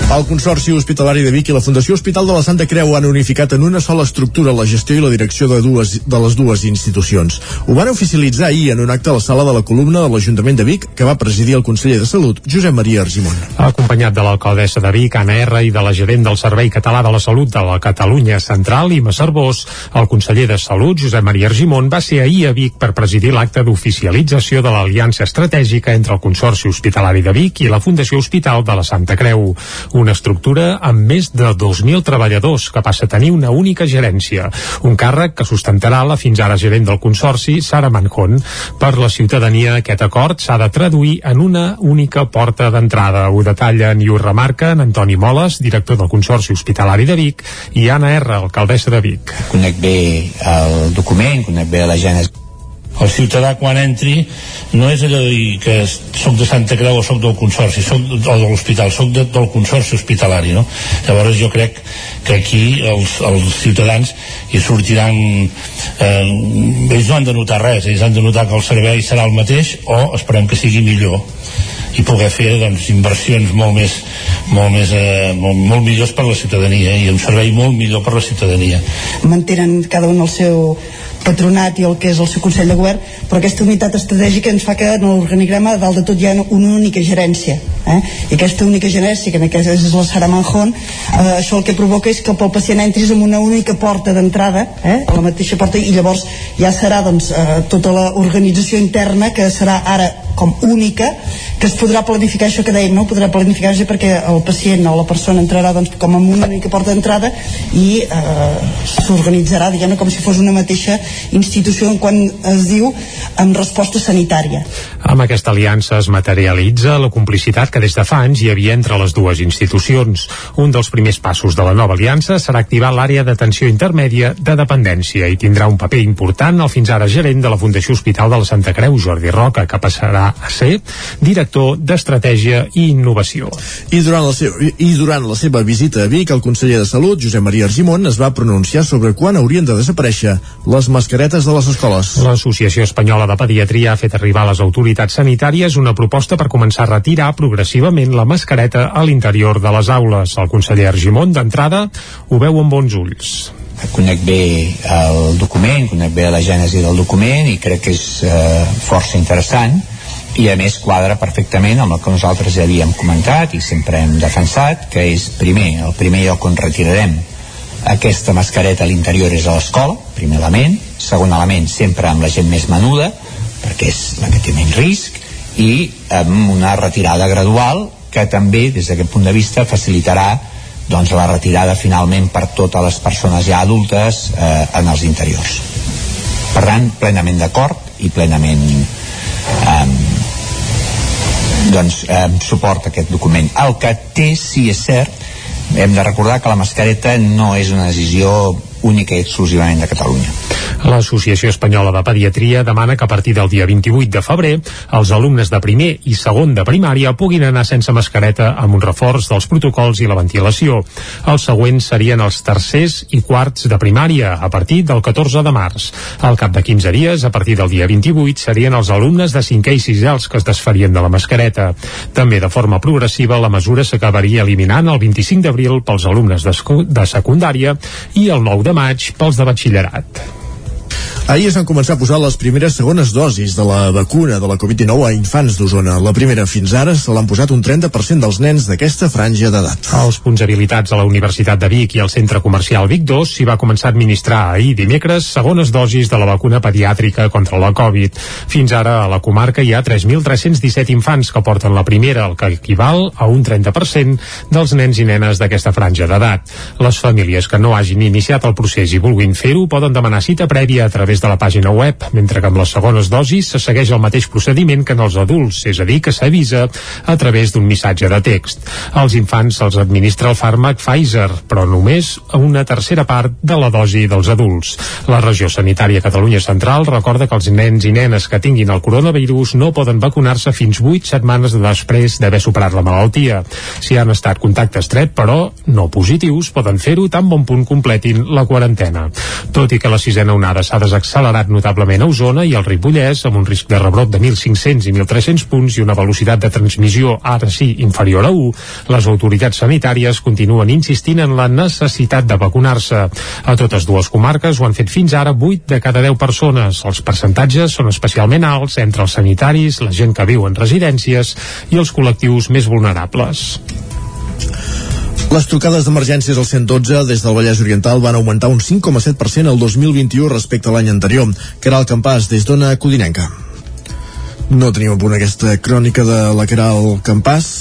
El Consorci Hospitalari de Vic i la Fundació Hospital de la Santa Creu han unificat en una sola estructura la gestió i la direcció de, dues, de les dues institucions. Ho van oficialitzar ahir en un acte a la sala de la columna de l'Ajuntament de Vic, que va presidir el conseller de Salut, Josep Maria Argimon. Acompanyat de l'alcaldessa de Vic, Anna R, i de la gerent del Servei Català de la Salut de la Catalunya Central, Ima Cervós, el conseller de Salut, Josep Maria Argimon, va ser ahir a Vic per presidir l'acte d'oficialització de l'aliança estratègica entre el Consorci Hospitalari de Vic i la Fundació Hospital de la Santa Creu, una estructura amb més de 2.000 treballadors que passa a tenir una única gerència, un càrrec que sustentarà la fins ara gerent del Consorci, Sara Manjón. Per la ciutadania, aquest acord s'ha de traduir en una única porta d'entrada. Ho detallen i ho remarquen Antoni Moles, director del Consorci Hospitalari de Vic, i Anna R, alcaldessa de Vic. conec bé el document, conec bé la gènesi el ciutadà quan entri no és allò de dir que soc de Santa Creu o soc del Consorci soc, o de l'hospital, soc de, del Consorci Hospitalari no? llavors jo crec que aquí els, els ciutadans hi sortiran eh, ells no han de notar res ells han de notar que el servei serà el mateix o esperem que sigui millor i poder fer doncs, inversions molt més, molt, més eh, molt, molt millors per la ciutadania i un servei molt millor per la ciutadania mantenen cada un el seu patronat i el que és el seu Consell de Govern, però aquesta unitat estratègica ens fa que en l'organigrama dalt de tot hi ha una única gerència. Eh? I aquesta única gerència, que en aquest és la Sara Manjón, eh, això el que provoca és que pel pacient entris amb una única porta d'entrada, eh? la mateixa porta, i llavors ja serà doncs, eh, tota l'organització interna que serà ara com única que es podrà planificar això que dèiem, no? podrà planificar-se perquè el pacient o la persona entrarà doncs, com amb una única porta d'entrada i eh, s'organitzarà diguem com si fos una mateixa institució quan es diu amb resposta sanitària. Amb aquesta aliança es materialitza la complicitat que des de fa anys hi havia entre les dues institucions. Un dels primers passos de la nova aliança serà activar l'àrea d'atenció intermèdia de dependència i tindrà un paper important el fins ara gerent de la Fundació Hospital de la Santa Creu, Jordi Roca, que passarà a ser director d'Estratègia i Innovació. I durant, la seva, I durant la seva visita a Vic, el conseller de Salut, Josep Maria Argimon, es va pronunciar sobre quan haurien de desaparèixer les mascaretes de les escoles. L'Associació Espanyola de Pediatria ha fet arribar a les autoritats sanitàries una proposta per començar a retirar progressivament la mascareta a l'interior de les aules. El conseller Argimon, d'entrada, ho veu amb bons ulls conec bé el document, conec bé la gènesi del document i crec que és eh, força interessant i a més quadra perfectament amb el que nosaltres ja havíem comentat i sempre hem defensat, que és primer, el primer lloc on retirarem aquesta mascareta a l'interior és a l'escola, primer element, segon element sempre amb la gent més menuda, perquè és la que té menys risc, i amb una retirada gradual que també, des d'aquest punt de vista, facilitarà doncs, la retirada finalment per totes les persones ja adultes eh, en els interiors. Per tant, plenament d'acord i plenament eh, doncs, eh, suport aquest document. El que té, sí és cert, hem de recordar que la mascareta no és una decisió única i exclusivament de Catalunya. L'Associació Espanyola de Pediatria demana que a partir del dia 28 de febrer els alumnes de primer i segon de primària puguin anar sense mascareta amb un reforç dels protocols i la ventilació. Els següents serien els tercers i quarts de primària a partir del 14 de març. Al cap de 15 dies, a partir del dia 28, serien els alumnes de 5è i 6è els que es desfarien de la mascareta. També de forma progressiva la mesura s'acabaria eliminant el 25 d'abril pels alumnes de, de secundària i el 9 de maig pels de batxillerat. Ahir es van començar a posar les primeres segones dosis de la vacuna de la Covid-19 a infants d'Osona. La primera fins ara se l'han posat un 30% dels nens d'aquesta franja d'edat. Els punts habilitats a la Universitat de Vic i al Centre Comercial Vic 2 s'hi va començar a administrar ahir dimecres segones dosis de la vacuna pediàtrica contra la Covid. Fins ara a la comarca hi ha 3.317 infants que porten la primera, el que equival a un 30% dels nens i nenes d'aquesta franja d'edat. Les famílies que no hagin iniciat el procés i vulguin fer-ho poden demanar cita prèvia a través través de la pàgina web, mentre que amb les segones dosis se segueix el mateix procediment que en els adults, és a dir, que s'avisa a través d'un missatge de text. Als infants se'ls administra el fàrmac Pfizer, però només a una tercera part de la dosi dels adults. La regió sanitària Catalunya Central recorda que els nens i nenes que tinguin el coronavirus no poden vacunar-se fins 8 setmanes després d'haver superat la malaltia. Si han estat contacte estret, però no positius, poden fer-ho tan bon punt completin la quarantena. Tot i que la sisena onada s'ha desaccelerat accelerat notablement a Osona i al Ripollès, amb un risc de rebrot de 1.500 i 1.300 punts i una velocitat de transmissió ara sí inferior a 1, les autoritats sanitàries continuen insistint en la necessitat de vacunar-se. A totes dues comarques ho han fet fins ara 8 de cada 10 persones. Els percentatges són especialment alts entre els sanitaris, la gent que viu en residències i els col·lectius més vulnerables. Les trucades d'emergències al 112 des del Vallès Oriental van augmentar un 5,7% el 2021 respecte a l'any anterior, que era el campàs des d'Ona Codinenca. No tenim a punt aquesta crònica de la Caral Campàs,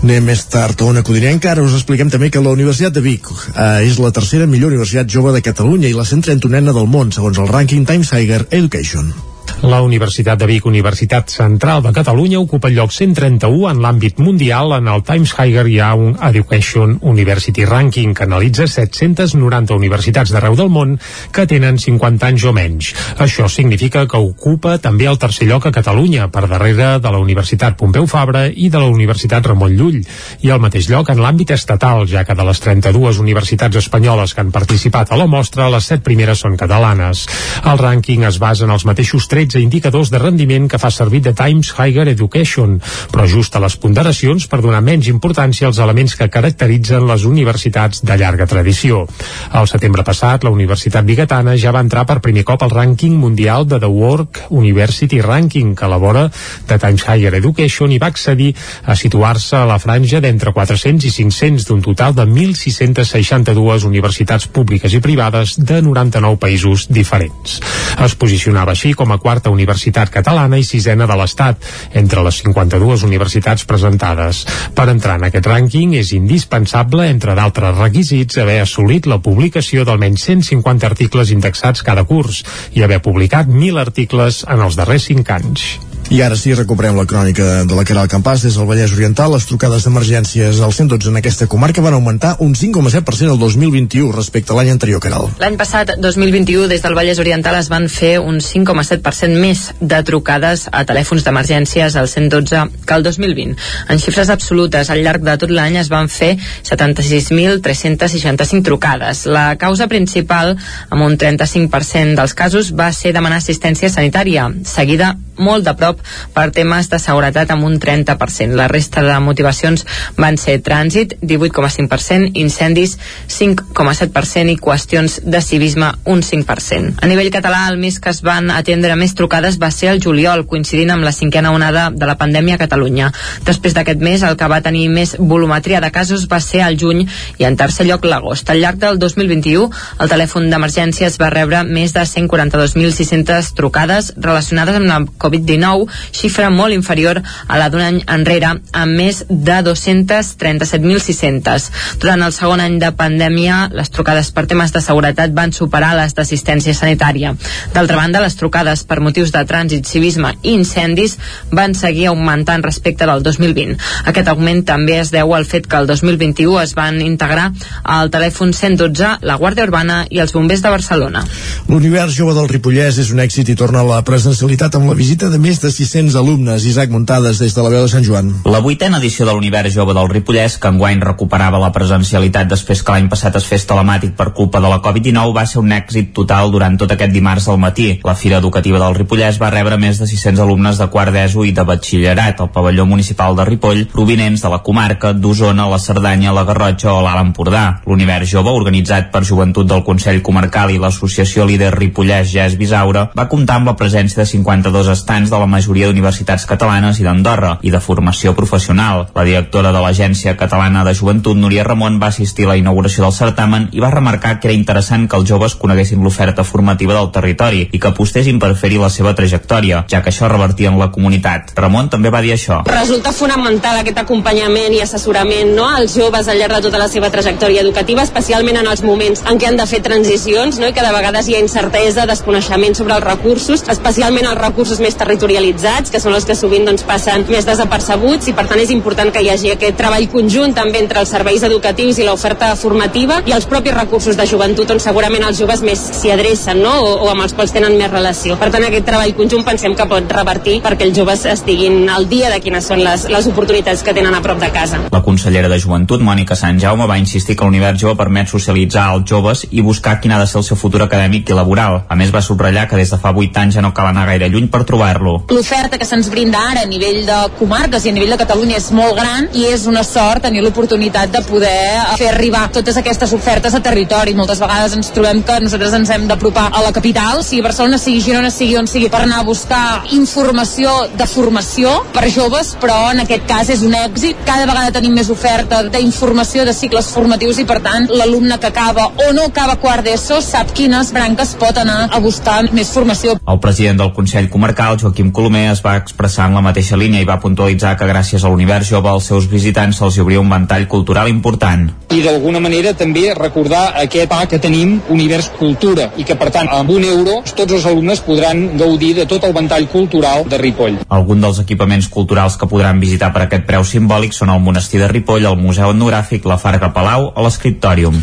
Anem més tard a una codinenca. Ara us expliquem també que la Universitat de Vic eh, és la tercera millor universitat jove de Catalunya i la 131a del món, segons el rànquing Times Higher Education. La Universitat de Vic, Universitat Central de Catalunya, ocupa el lloc 131 en l'àmbit mundial. En el Times Higher un Education University Ranking que analitza 790 universitats d'arreu del món que tenen 50 anys o menys. Això significa que ocupa també el tercer lloc a Catalunya, per darrere de la Universitat Pompeu Fabra i de la Universitat Ramon Llull, i al mateix lloc en l'àmbit estatal, ja que de les 32 universitats espanyoles que han participat a la mostra, les set primeres són catalanes. El rànquing es basa en els mateixos 13 indicadors de rendiment que fa servir The Times Higher Education, però ajusta les ponderacions per donar menys importància als elements que caracteritzen les universitats de llarga tradició. Al setembre passat, la Universitat Bigatana ja va entrar per primer cop al rànquing mundial de The Work University Ranking, que elabora The Times Higher Education i va accedir a situar-se a la franja d'entre 400 i 500 d'un total de 1.662 universitats públiques i privades de 99 països diferents. Es posicionava així com a quart quarta universitat catalana i sisena de l'Estat, entre les 52 universitats presentades. Per entrar en aquest rànquing és indispensable, entre d'altres requisits, haver assolit la publicació d'almenys 150 articles indexats cada curs i haver publicat 1.000 articles en els darrers 5 anys. I ara sí, recuperem la crònica de la Caral Campàs des del Vallès Oriental. Les trucades d'emergències al 112 en aquesta comarca van augmentar un 5,7% el 2021 respecte a l'any anterior, Caral. L'any passat, 2021, des del Vallès Oriental es van fer un 5,7% més de trucades a telèfons d'emergències al 112 que el 2020. En xifres absolutes, al llarg de tot l'any es van fer 76.365 trucades. La causa principal, amb un 35% dels casos, va ser demanar assistència sanitària, seguida molt de prop per temes de seguretat amb un 30%. La resta de motivacions van ser trànsit, 18,5%, incendis, 5,7% i qüestions de civisme, un 5%. A nivell català, el mes que es van atendre més trucades va ser el juliol, coincidint amb la cinquena onada de la pandèmia a Catalunya. Després d'aquest mes, el que va tenir més volumetria de casos va ser el juny i en tercer lloc l'agost. Al llarg del 2021, el telèfon d'emergències va rebre més de 142.600 trucades relacionades amb la Covid-19 xifra molt inferior a la d'un any enrere, amb més de 237.600. Durant el segon any de pandèmia, les trucades per temes de seguretat van superar les d'assistència sanitària. D'altra banda, les trucades per motius de trànsit, civisme i incendis van seguir augmentant respecte del 2020. Aquest augment també es deu al fet que el 2021 es van integrar al telèfon 112, la Guàrdia Urbana i els bombers de Barcelona. L'univers jove del Ripollès és un èxit i torna a la presencialitat amb la visita de més de 600 alumnes. Isaac Muntades des de la veu de Sant Joan. La vuitena edició de l'Univers Jove del Ripollès, que enguany recuperava la presencialitat després que l'any passat es fes telemàtic per culpa de la Covid-19, va ser un èxit total durant tot aquest dimarts al matí. La Fira Educativa del Ripollès va rebre més de 600 alumnes de quart d'ESO i de batxillerat al pavelló municipal de Ripoll, provinents de la comarca d'Osona, la Cerdanya, la Garrotxa o l'Alt Empordà. L'Univers Jove, organitzat per Joventut del Consell Comarcal i l'Associació Líder Ripollès Jazz Bisaura, va comptar amb la presència de 52 estants de la majoria d'universitats catalanes i d'Andorra i de formació professional. La directora de l'Agència Catalana de Joventut, Núria Ramon, va assistir a la inauguració del certamen i va remarcar que era interessant que els joves coneguessin l'oferta formativa del territori i que apostessin per fer-hi la seva trajectòria, ja que això revertia en la comunitat. Ramon també va dir això. Resulta fonamental aquest acompanyament i assessorament no, als joves al llarg de tota la seva trajectòria educativa, especialment en els moments en què han de fer transicions no, i que de vegades hi ha incertesa, desconeixement sobre els recursos, especialment els recursos més territorialitzats, que són els que sovint doncs, passen més desapercebuts i per tant és important que hi hagi aquest treball conjunt també entre els serveis educatius i l'oferta formativa i els propis recursos de joventut on segurament els joves més s'hi adrecen no? o, o amb els quals tenen més relació. Per tant aquest treball conjunt pensem que pot revertir perquè els joves estiguin al dia de quines són les, les oportunitats que tenen a prop de casa. La consellera de Joventut, Mònica Sant Jaume, va insistir que l'univers jove permet socialitzar els joves i buscar quin ha de ser el seu futur acadèmic i laboral. A més, va subratllar que des de fa 8 anys ja no cal anar gaire lluny per trobar-lo. L'oferta que se'ns brinda ara a nivell de comarques i a nivell de Catalunya és molt gran i és una sort tenir l'oportunitat de poder fer arribar totes aquestes ofertes a territori. Moltes vegades ens trobem que nosaltres ens hem d'apropar a la capital, sigui Barcelona, sigui Girona, sigui on sigui, per anar a buscar informació de formació per joves, però en aquest cas és un èxit. Cada vegada tenim més oferta d'informació de cicles formatius i per tant l'alumne que acaba o no acaba quart d'ESO sap quines branques pot anar a buscar més formació. El president del Consell Comarcal, Joaquim Colomer, es va expressar en la mateixa línia i va puntualitzar que gràcies a l'univers jove als seus visitants se'ls obria un ventall cultural important. I d'alguna manera també recordar aquest pa que tenim, Univers Cultura, i que per tant amb un euro tots els alumnes podran gaudir de tot el ventall cultural de Ripoll. Algun dels equipaments culturals que podran visitar per aquest preu simbòlic són el Monestir de Ripoll, el Museu Etnogràfic, la Farga Palau o l'Escriptòrium.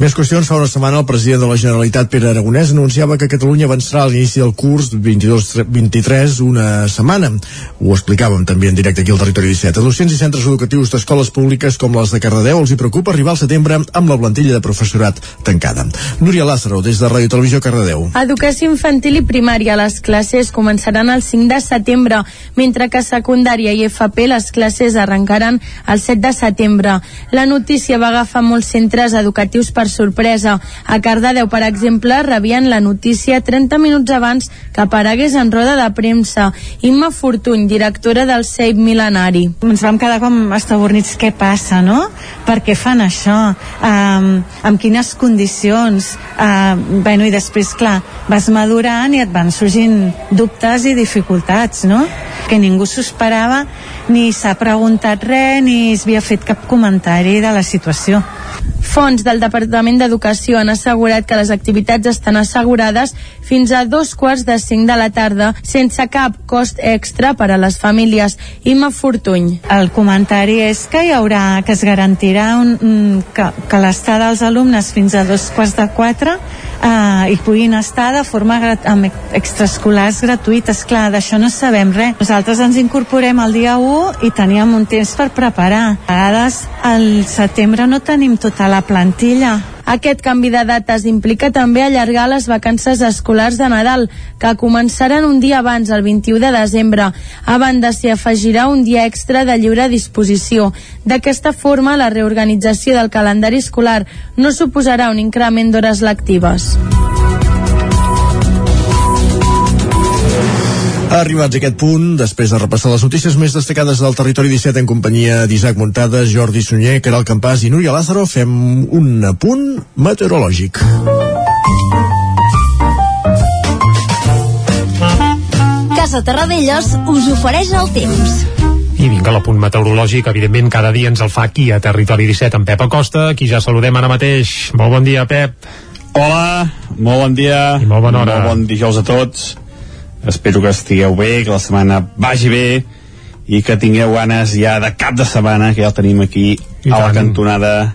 Més qüestions. Fa una setmana el president de la Generalitat, Pere Aragonès, anunciava que Catalunya avançarà a l'inici del curs 22-23 una setmana. Ho explicàvem també en directe aquí al Territori 17. A docents i centres educatius d'escoles públiques com les de Cardedeu els hi preocupa arribar al setembre amb la plantilla de professorat tancada. Núria Lázaro, des de Ràdio Televisió Cardedeu. Educació infantil i primària. Les classes començaran el 5 de setembre, mentre que secundària i FP les classes arrencaran el 7 de setembre. La notícia va agafar molts centres educatius per per sorpresa. A Cardedeu, per exemple, rebien la notícia 30 minuts abans que aparegués en roda de premsa. Imma Fortuny, directora del CEIP Milenari. Ens vam quedar com estabornits, què passa, no? Per què fan això? Um, amb quines condicions? Uh, bueno, i després, clar, vas madurant i et van sorgint dubtes i dificultats, no? Que ningú s'ho esperava, ni s'ha preguntat res, ni s'havia fet cap comentari de la situació. Fons del Departament d'Educació han assegurat que les activitats estan assegurades fins a dos quarts de cinc de la tarda sense cap cost extra per a les famílies. Imma Fortuny. El comentari és que hi haurà, que es garantirà un, que, que l'estada dels alumnes fins a dos quarts de quatre eh, hi puguin estar de forma amb extraescolars gratuïtes. Clar, d'això no sabem res. Nosaltres ens incorporem el dia 1 i teníem un temps per preparar. A vegades al setembre no tenim tota la plantilla. Aquest canvi de dates implica també allargar les vacances escolars de Nadal, que començaran un dia abans, el 21 de desembre. A banda, s'hi afegirà un dia extra de lliure disposició. D'aquesta forma, la reorganització del calendari escolar no suposarà un increment d'hores lectives. Arribats a aquest punt, després de repassar les notícies més destacades del territori 17 en companyia d'Isaac Montades, Jordi Sunyer, Caral Campàs i Núria Lázaro, fem un apunt meteorològic. Casa Terradellos us ofereix el temps. I vinga, l'apunt meteorològic, evidentment, cada dia ens el fa aquí a Territori 17 amb Pep Acosta, qui ja saludem ara mateix. Molt bon dia, Pep. Hola, molt bon dia. I molt bona hora. Molt bon dijous a tots. Espero que estigueu bé, que la setmana vagi bé i que tingueu ganes ja de cap de setmana, que ja el tenim aquí I a la tant. cantonada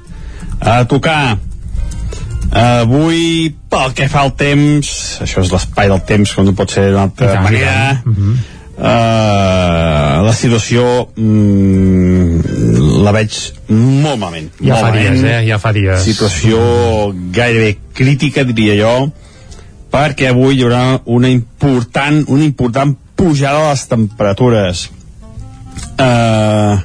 a tocar. Avui, pel que fa al temps, això és l'espai del temps, com no pot ser d'una altra tant, manera, tant. Mhm. uh, la situació mm, la veig molt malament. Ja molt fa dies, malament. eh? Ja fa dies. Situació gairebé crítica, diria jo, perquè avui hi haurà una important, una important pujada de les temperatures. Uh,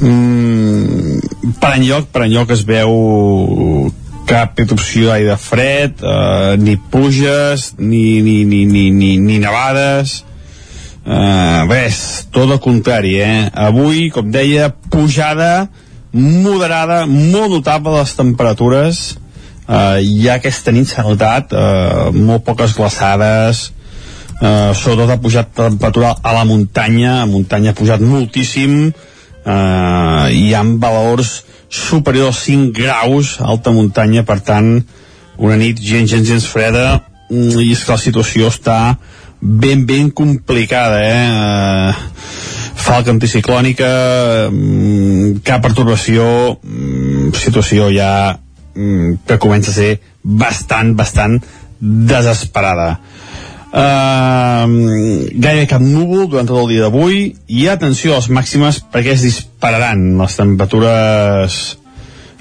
mm, per enlloc, per enlloc es veu cap erupció d'aire fred, uh, ni pluges, ni, ni, ni, ni, ni, ni nevades, Uh, res, tot el contrari, eh? Avui, com deia, pujada moderada, molt notable les temperatures. Uh, ja aquesta nit s'ha notat uh, molt poques glaçades, uh, sobretot ha pujat temperatura a la muntanya, a muntanya ha pujat moltíssim, uh, hi ha valors superiors als 5 graus alta muntanya, per tant, una nit gens, gens, gens freda, mm, i és que la situació està ben, ben complicada, eh? Uh, falca anticiclònica, mm, cap pertorbació, mm, situació ja que comença a ser bastant, bastant desesperada. Uh, gairebé cap núvol durant tot el dia d'avui i atenció a les màximes perquè es dispararan les temperatures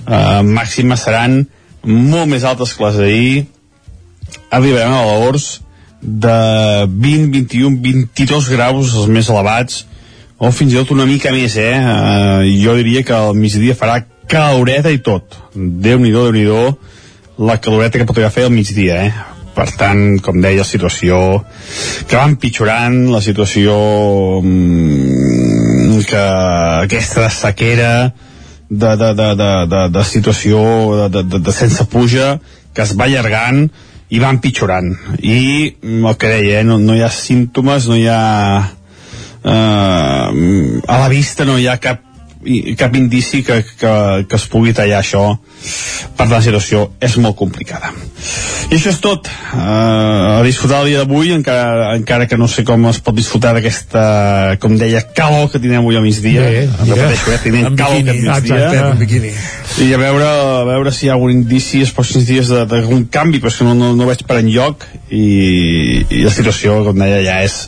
uh, màximes seran molt més altes que les d'ahir arribarem a valors de 20, 21, 22 graus els més elevats o fins i tot una mica més eh? Uh, jo diria que al migdia farà caloreta i tot Déu-n'hi-do, déu nhi la caloreta que pot arribar a fer al migdia eh? per tant, com deia, la situació que va empitjorant la situació mm, que aquesta sequera de, de, de, de, de, de situació de, de, de, de sense puja que es va allargant i va empitjorant i mm, el que deia, eh, no, no hi ha símptomes no hi ha eh, a la vista no hi ha cap cap indici que, que, que es pugui tallar això per la situació és molt complicada i això és tot uh, a disfrutar el dia d'avui encara, encara que no sé com es pot disfrutar d'aquesta com deia calor que tindrem avui al migdia Bé, Em mira. repeteixo, eh, tindrem Amb calor biquini, aquest migdia exacte, amb biquini. i a veure, a veure si hi ha algun indici els pròxims dies d'algun canvi però és que no, no, no veig per enlloc i, i la situació, com deia, ja és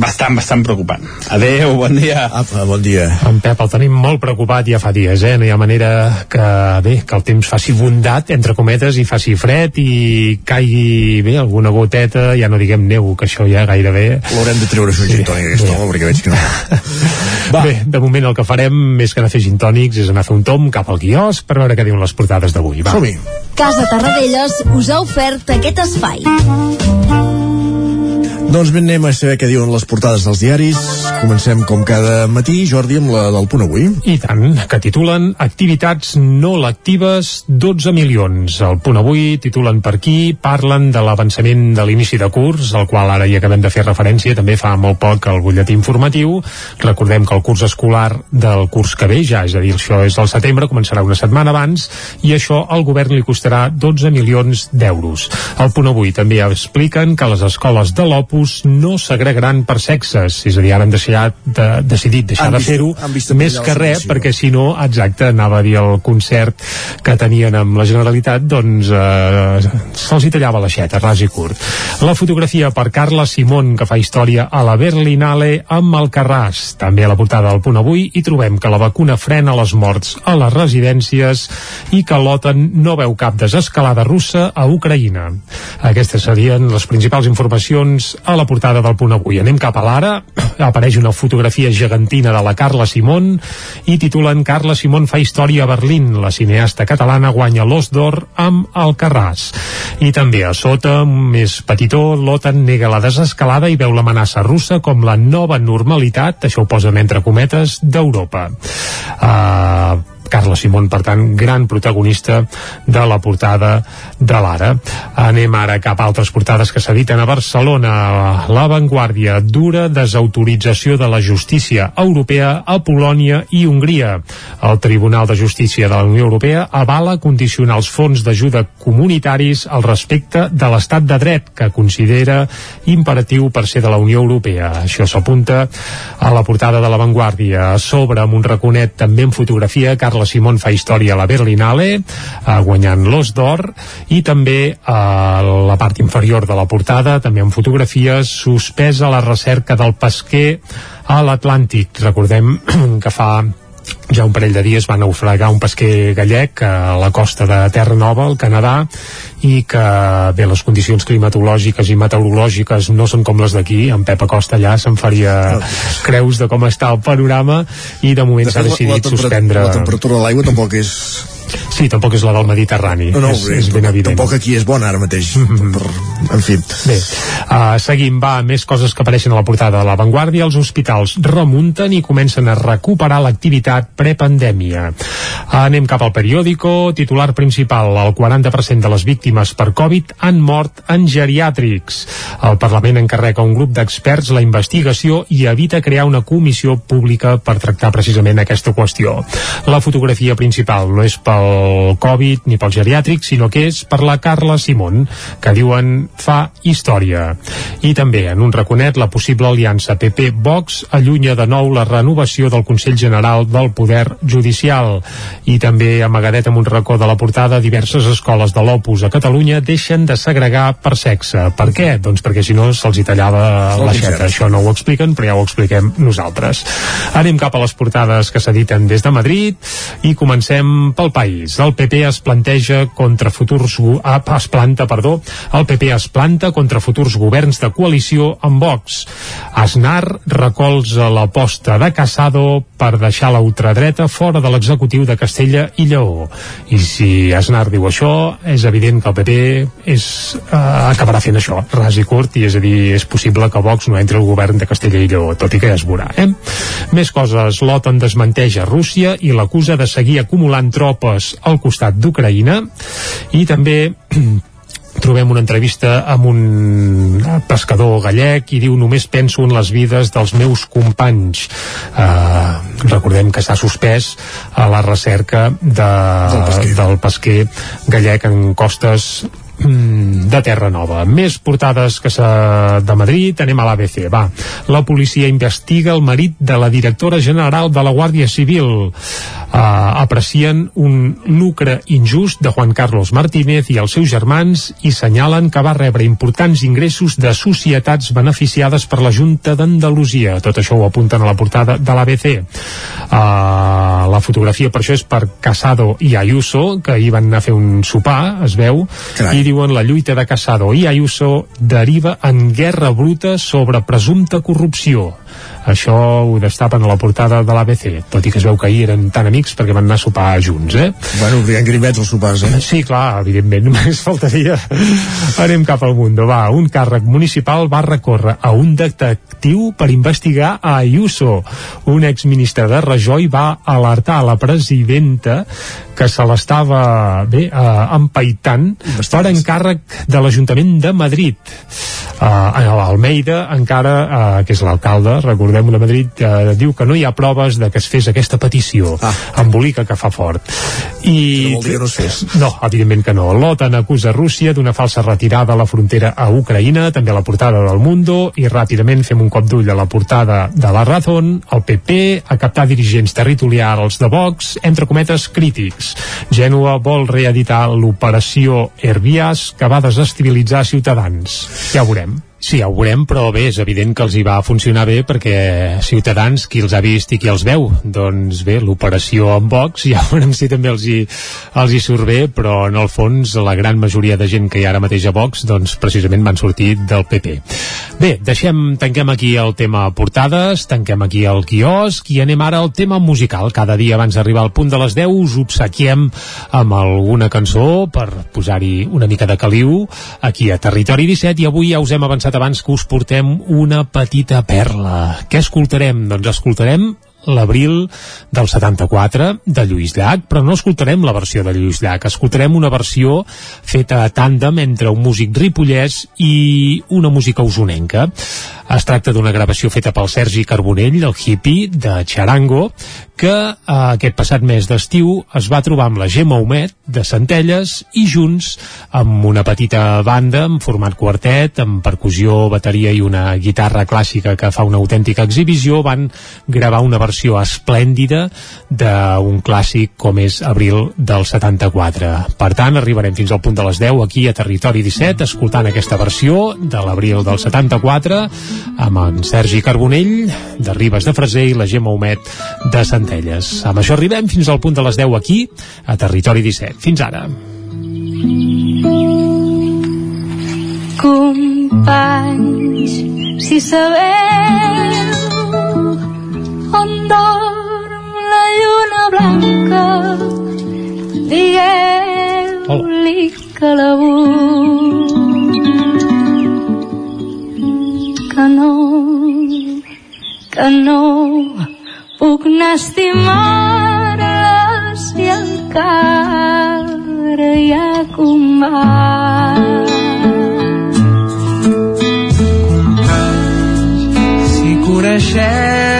bastant, bastant preocupant adeu, bon dia Apa, bon dia. En Pep el tenim molt preocupat ja fa dies, eh? No hi ha manera que, bé, que el temps faci bondat, entre cometes, i faci fred i caigui, bé, alguna goteta, ja no diguem neu, que això ja gairebé... L'haurem de treure això, sí. Toni, aquest home, perquè veig que no. Va. [laughs] Bé, de moment el que farem, més que anar a fer gintònics, és anar a fer un tom cap al quiosc per veure què diuen les portades d'avui. Va. Som-hi. Casa Tarradellas us ha ofert aquest espai. Doncs ben anem a saber què diuen les portades dels diaris. Comencem com cada matí, Jordi, amb la del punt avui. I tant, que titulen Activitats no lectives, 12 milions. El punt avui titulen per aquí, parlen de l'avançament de l'inici de curs, al qual ara hi acabem de fer referència, també fa molt poc el butlletí informatiu. Recordem que el curs escolar del curs que ve, ja, és a dir, això és al setembre, començarà una setmana abans, i això al govern li costarà 12 milions d'euros. Al punt avui també expliquen que les escoles de l'Opus no segregaran per sexes, és a dir, ara han deixat de, decidit deixar Han de fer-ho més que res, perquè si no, exacte, anava a dir el concert que tenien amb la Generalitat, doncs eh, se'ls hi tallava l'aixeta, ras i curt. La fotografia per Carla Simón, que fa història a la Berlinale amb el Carràs. També a la portada del punt avui hi trobem que la vacuna frena les morts a les residències i que l'OTAN no veu cap desescalada russa a Ucraïna. Aquestes serien les principals informacions a la portada del punt avui. Anem cap a l'ara, [clears throat] apareix una fotografia gegantina de la Carla Simón i titulen Carla Simón fa història a Berlín. La cineasta catalana guanya l'Os d'Or amb el Carràs. I també a sota, més petitó, l'OTAN nega la desescalada i veu l'amenaça russa com la nova normalitat, això ho posen entre cometes, d'Europa. Uh, Carla Simón, per tant, gran protagonista de la portada de l'Ara. Anem ara cap a altres portades que s'editen a Barcelona. La Vanguardia, dura desautorització de la justícia europea a Polònia i Hongria. El Tribunal de Justícia de la Unió Europea avala condicionar els fons d'ajuda comunitaris al respecte de l'estat de dret, que considera imperatiu per ser de la Unió Europea. Això s'apunta a la portada de la Vanguardia. A sobre, amb un raconet també en fotografia, Carla Simón fa història a la Berlinale, eh, guanyant l'Os d'Or, i també a la part inferior de la portada, també en fotografies, suspesa la recerca del pesquer a l'Atlàntic. Recordem [clears throat] que fa ja un parell de dies va naufragar un pesquer gallec a la costa de Terra Nova, al Canadà, i que bé, les condicions climatològiques i meteorològiques no són com les d'aquí, en Pep Acosta allà se'n faria creus de com està el panorama i de moment s'ha fet, la- la decidit suspendre La temperatura de l'aigua tampoc és... Sí, tampoc és la del Mediterrani No, no, és, és ben evident tampoc aquí és bona ara mateix. per, en fi. Bé, uh, seguim, va, més coses que apareixen a la portada de La Vanguardia. Els hospitals remunten i comencen a recuperar l'activitat prepandèmia. Uh, anem cap al periòdico. Titular principal, el 40% de les víctimes per Covid han mort en geriàtrics. El Parlament encarrega un grup d'experts la investigació i evita crear una comissió pública per tractar precisament aquesta qüestió. La fotografia principal no és pel Covid ni pel geriàtric, sinó que és per la Carla Simón, que diuen fa història. I també, en un raconet, la possible aliança PP-Vox allunya de nou la renovació del Consell General del Poder Judicial. I també, amagadet amb un racó de la portada, diverses escoles de l'Opus a Catalunya deixen de segregar per sexe. Per què? Doncs perquè si no se'ls hi tallava l'aixeta. infern. Això no ho expliquen, però ja ho expliquem nosaltres. Anem cap a les portades que s'editen des de Madrid i comencem pel país. El PP es planteja contra futurs... Ah, es planta, perdó. El PP es planta contra futurs governs de coalició amb Vox. Aznar recolza l'aposta de Casado per deixar la ultradreta fora de l'executiu de Castella i Lleó. I si Aznar diu això, és evident que el PP és, eh, acabarà fent això, ras i curt, i és a dir, és possible que Vox no entri al govern de Castella i Lleó, tot i que ja es veurà. Eh? Més coses, l'OTAN desmenteix a Rússia i l'acusa de seguir acumulant tropes al costat d'Ucraïna i també [clears throat] trobem una entrevista amb un pescador gallec i diu només penso en les vides dels meus companys uh, recordem que s'ha suspès a la recerca de, del, pesquer. del pesquer gallec en costes de Terra Nova. Més portades que s'ha de Madrid, anem a l'ABC. Va, la policia investiga el marit de la directora general de la Guàrdia Civil. Uh, aprecien un lucre injust de Juan Carlos Martínez i els seus germans i senyalen que va rebre importants ingressos de societats beneficiades per la Junta d'Andalusia. Tot això ho apunten a la portada de l'ABC. Uh, la fotografia per això és per Casado i Ayuso, que ahir van anar a fer un sopar, es veu, Carai. i diuen la lluita de Casado i Ayuso deriva en guerra bruta sobre presumpta corrupció. Això ho destapen a la portada de l'ABC tot i que es veu que ahir eren tan amics perquè van anar a sopar junts eh? Bueno, obririen grivets els sopars, eh? Sí, clar, evidentment, [laughs] només faltaria. Anem cap al Mundo, va un càrrec municipal va recórrer a un detectiu per investigar a Ayuso. Un exministre de Rajoy va alertar a la presidenta que se l'estava bé, eh, empaitant per encàrrec de l'Ajuntament de Madrid. Eh, a l'Almeida encara, eh, que és l'alcalde recordem de Madrid, eh, diu que no hi ha proves de que es fes aquesta petició ah. embolica que fa fort i... No vol dir que no es fes. No, evidentment que no. L'OTAN acusa Rússia d'una falsa retirada a la frontera a Ucraïna, també a la portada del Mundo, i ràpidament fem un cop d'ull a la portada de la Razón, el PP, a captar dirigents territorials de Vox, entre cometes crítics. Gènova vol reeditar l'operació Herbias que va desestabilitzar Ciutadans. Ja ho veurem. Sí, ja ho veurem, però bé, és evident que els hi va funcionar bé perquè Ciutadans, qui els ha vist i qui els veu, doncs bé, l'operació amb Vox, [laughs] ja veurem si també els hi, els hi surt bé, però en el fons la gran majoria de gent que hi ha ara mateix a Vox, doncs precisament van sortir del PP. Bé, deixem, tanquem aquí el tema portades, tanquem aquí el quiosc i anem ara al tema musical. Cada dia abans d'arribar al punt de les 10 us obsequiem amb alguna cançó per posar-hi una mica de caliu aquí a Territori 17 i avui ja us hem avançat abans que us portem una petita perla. Què escoltarem? Doncs escoltarem l'abril del 74 de Lluís Llach, però no escoltarem la versió de Lluís Llach, escoltarem una versió feta a tàndem entre un músic ripollès i una música usonenca. Es tracta d'una gravació feta pel Sergi Carbonell, el hippie de Charango, que eh, aquest passat mes d'estiu es va trobar amb la Gemma Homet de Centelles i junts amb una petita banda en format quartet, amb percussió, bateria i una guitarra clàssica que fa una autèntica exhibició, van gravar una versió esplèndida d'un clàssic com és Abril del 74. Per tant, arribarem fins al punt de les 10 aquí a Territori 17, escoltant aquesta versió de l'Abril del 74 amb en Sergi Carbonell de Ribes de Freser i la Gemma Homet de Centelles. Amb això arribem fins al punt de les 10 aquí a Territori 17. Fins ara. Companys, si sabeu on dorm la lluna blanca, digueu-li que la que no, que no puc anar a estimar-la si encara hi ha combat. Si coneixeu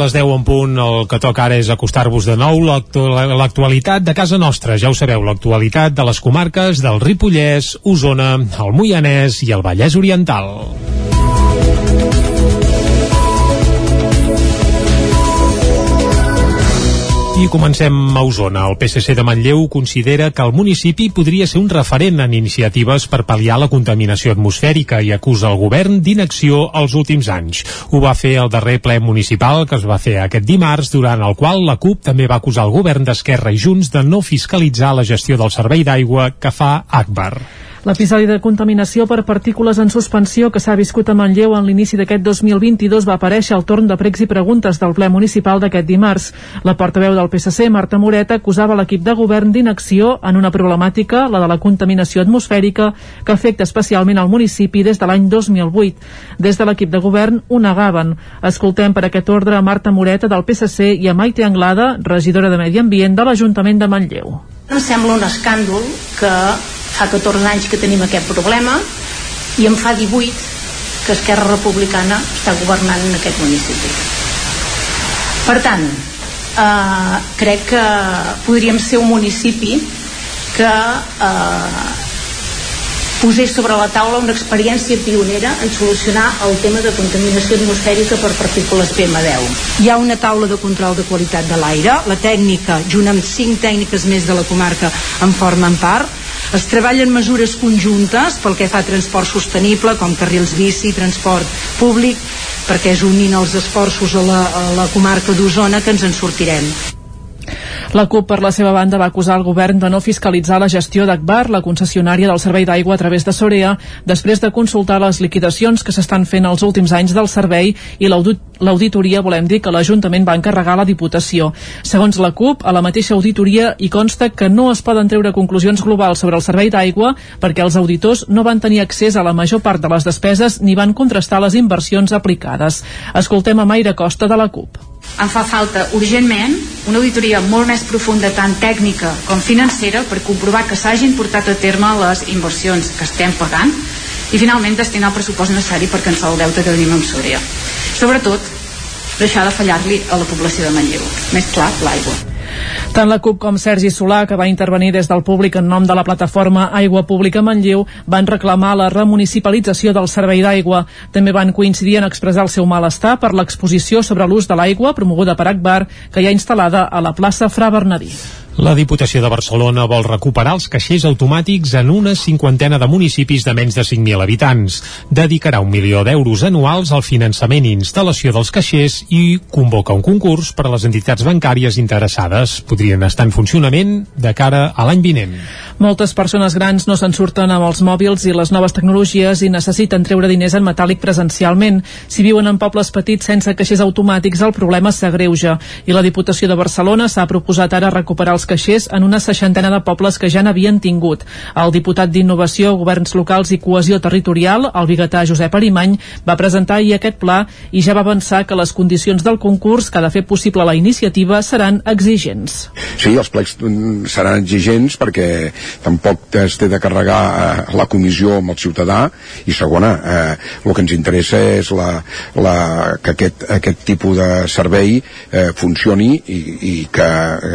les 10 en punt el que toca ara és acostar-vos de nou l'actu- l'actualitat de casa nostra. Ja ho sabeu, l'actualitat de les comarques del Ripollès, Osona, el Moianès i el Vallès Oriental. I comencem a Osona. El PSC de Manlleu considera que el municipi podria ser un referent en iniciatives per pal·liar la contaminació atmosfèrica i acusa el govern d'inacció els últims anys. Ho va fer el darrer ple municipal que es va fer aquest dimarts, durant el qual la CUP també va acusar el govern d'Esquerra i Junts de no fiscalitzar la gestió del servei d'aigua que fa Akbar. L'episodi de contaminació per partícules en suspensió que s'ha viscut a Manlleu en l'inici d'aquest 2022 va aparèixer al torn de pregs i preguntes del ple municipal d'aquest dimarts. La portaveu del PSC, Marta Moreta, acusava l'equip de govern d'inacció en una problemàtica, la de la contaminació atmosfèrica, que afecta especialment al municipi des de l'any 2008. Des de l'equip de govern ho negaven. Escoltem per aquest ordre a Marta Moreta del PSC i a Maite Anglada, regidora de Medi Ambient de l'Ajuntament de Manlleu. Em sembla un escàndol que fa 14 anys que tenim aquest problema i em fa 18 que Esquerra Republicana està governant en aquest municipi. Per tant, eh, crec que podríem ser un municipi que eh, posés sobre la taula una experiència pionera en solucionar el tema de contaminació atmosfèrica per partícules PM10. Hi ha una taula de control de qualitat de l'aire, la tècnica, junt amb cinc tècniques més de la comarca, en formen part, es treballen mesures conjuntes pel que fa a transport sostenible, com carrils bici, transport públic, perquè és unint els esforços a la, a la comarca d'Osona que ens en sortirem. La CUP, per la seva banda, va acusar el govern de no fiscalitzar la gestió d'Agbar, la concessionària del servei d'aigua a través de Sorea, després de consultar les liquidacions que s'estan fent els últims anys del servei i l'audit- l'auditoria, volem dir, que l'Ajuntament va encarregar la Diputació. Segons la CUP, a la mateixa auditoria hi consta que no es poden treure conclusions globals sobre el servei d'aigua perquè els auditors no van tenir accés a la major part de les despeses ni van contrastar les inversions aplicades. Escoltem a Mayra Costa de la CUP. Em fa falta urgentment una auditoria molt més profunda tant tècnica com financera per comprovar que s'hagin portat a terme les inversions que estem pagant i finalment destinar el pressupost necessari per cancel el deute que tenim amb Súria. Sobretot, deixar de fallar-li a la població de Manlleu. Més clar, l'aigua. Tant la CUP com Sergi Solà, que va intervenir des del públic en nom de la plataforma Aigua Pública Manlleu, van reclamar la remunicipalització del servei d'aigua. També van coincidir en expressar el seu malestar per l'exposició sobre l'ús de l'aigua promoguda per Akbar, que hi ha instal·lada a la plaça Fra Bernadí. La Diputació de Barcelona vol recuperar els caixers automàtics en una cinquantena de municipis de menys de 5.000 habitants. Dedicarà un milió d'euros anuals al finançament i instal·lació dels caixers i convoca un concurs per a les entitats bancàries interessades. Podrien estar en funcionament de cara a l'any vinent. Moltes persones grans no se'n surten amb els mòbils i les noves tecnologies i necessiten treure diners en metàl·lic presencialment. Si viuen en pobles petits sense caixers automàtics, el problema s'agreuja. I la Diputació de Barcelona s'ha proposat ara recuperar els caixers en una seixantena de pobles que ja n'havien tingut. El diputat d'Innovació, Governs Locals i Cohesió Territorial, el biguetà Josep Arimany, va presentar ahir aquest pla i ja va avançar que les condicions del concurs que ha de fer possible la iniciativa seran exigents. Sí, els plecs mm, seran exigents perquè tampoc es té de carregar eh, la comissió amb el ciutadà i segona, eh, el que ens interessa és la, la, que aquest, aquest tipus de servei eh, funcioni i, i que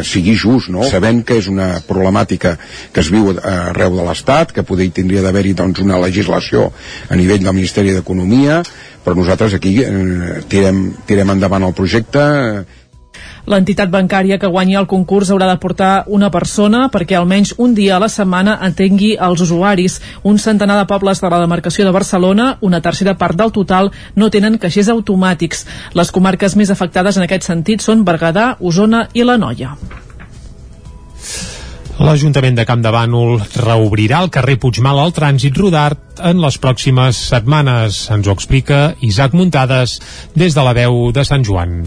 sigui just, no? Sabent que és una problemàtica que es viu arreu de l'Estat, que poder tindria d'haver-hi doncs, una legislació a nivell del Ministeri d'Economia, però nosaltres aquí eh, tirem, tirem endavant el projecte eh, L'entitat bancària que guanyi el concurs haurà de portar una persona perquè almenys un dia a la setmana atengui els usuaris. Un centenar de pobles de la demarcació de Barcelona, una tercera part del total, no tenen caixers automàtics. Les comarques més afectades en aquest sentit són Berguedà, Osona i la Noia. L'Ajuntament de Camp de Bànol reobrirà el carrer Puigmal al trànsit rodart en les pròximes setmanes. Ens ho explica Isaac Muntades des de la veu de Sant Joan.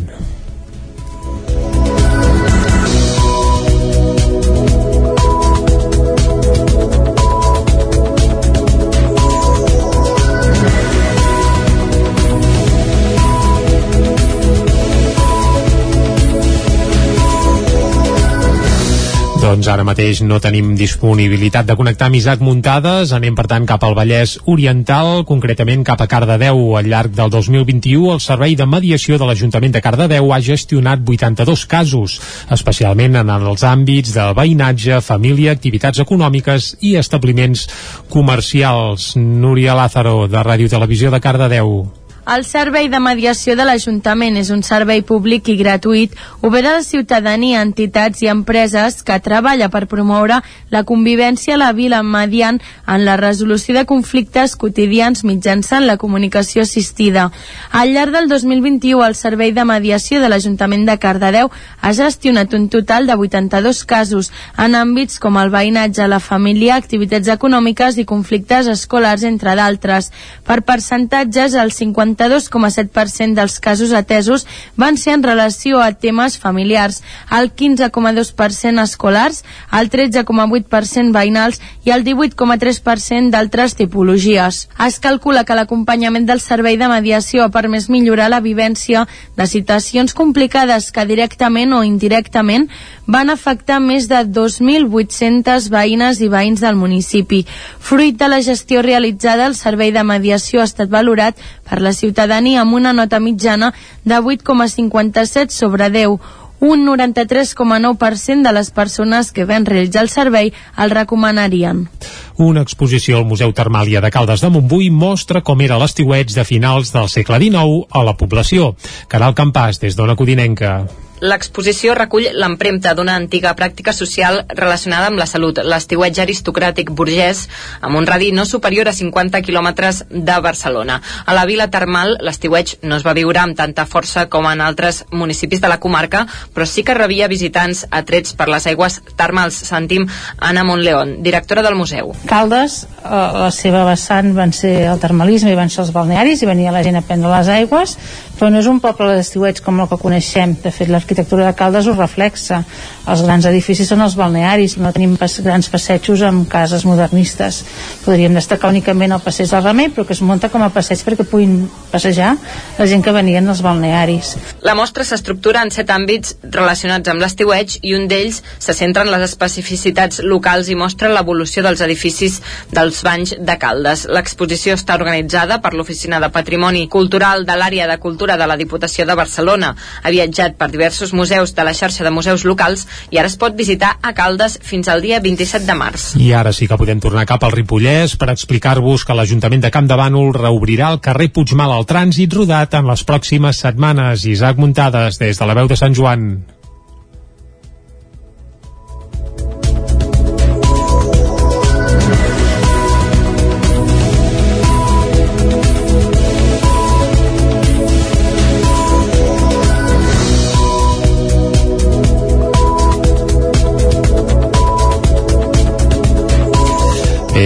Doncs ara mateix no tenim disponibilitat de connectar amb Isaac Muntades. Anem, per tant, cap al Vallès Oriental, concretament cap a Cardedeu. Al llarg del 2021, el Servei de Mediació de l'Ajuntament de Cardedeu ha gestionat 82 casos, especialment en els àmbits de veïnatge, família, activitats econòmiques i establiments comercials. Núria Lázaro, de Ràdio Televisió de Cardedeu. El servei de mediació de l'Ajuntament és un servei públic i gratuït obert a la ciutadania, entitats i empreses que treballa per promoure la convivència a la vila mediant en la resolució de conflictes quotidians mitjançant la comunicació assistida. Al llarg del 2021, el servei de mediació de l'Ajuntament de Cardedeu ha gestionat un total de 82 casos en àmbits com el veïnatge, la família, activitats econòmiques i conflictes escolars, entre d'altres. Per percentatges, el 50 42,7% dels casos atesos van ser en relació a temes familiars, el 15,2% escolars, el 13,8% veïnals i el 18,3% d'altres tipologies. Es calcula que l'acompanyament del servei de mediació ha permès millorar la vivència de situacions complicades que directament o indirectament van afectar més de 2.800 veïnes i veïns del municipi. Fruit de la gestió realitzada, el servei de mediació ha estat valorat per la ciutadania amb una nota mitjana de 8,57 sobre 10, un 93,9% de les persones que ven realitzar el servei el recomanarien. Una exposició al Museu Termàlia de Caldes de Montbui mostra com era l'estiueig de finals del segle XIX a la població. Caral Campàs, des d'Ona Codinenca. L'exposició recull l'empremta d'una antiga pràctica social relacionada amb la salut, l'estiuetge aristocràtic burgès, amb un radi no superior a 50 quilòmetres de Barcelona. A la vila termal, l'estiuetge no es va viure amb tanta força com en altres municipis de la comarca, però sí que rebia visitants atrets per les aigües termals. Sentim Anna Montleón, directora del museu. Caldes, eh, la seva vessant van ser el termalisme i van ser els balnearis i venia la gent a prendre les aigües, però no és un poble d'estiuets com el que coneixem. De fet, l'arquitectura de Caldes ho reflexa. Els grans edificis són els balnearis, no tenim pas, grans passejos amb cases modernistes. Podríem destacar únicament el passeig del Remei, però que es munta com a passeig perquè puguin passejar la gent que venien als balnearis. La mostra s'estructura en set àmbits relacionats amb l'estiueig i un d'ells se centra en les especificitats locals i mostra l'evolució dels edificis dels banys de Caldes. L'exposició està organitzada per l'Oficina de Patrimoni Cultural de l'àrea de Cultura de la Diputació de Barcelona. Ha viatjat per diversos museus de la xarxa de museus locals i ara es pot visitar a Caldes fins al dia 27 de març. I ara sí que podem tornar cap al Ripollès per explicar-vos que l'Ajuntament de Camp de Bànol reobrirà el carrer Puigmal al trànsit rodat en les pròximes setmanes. Isaac Muntades, des de la veu de Sant Joan.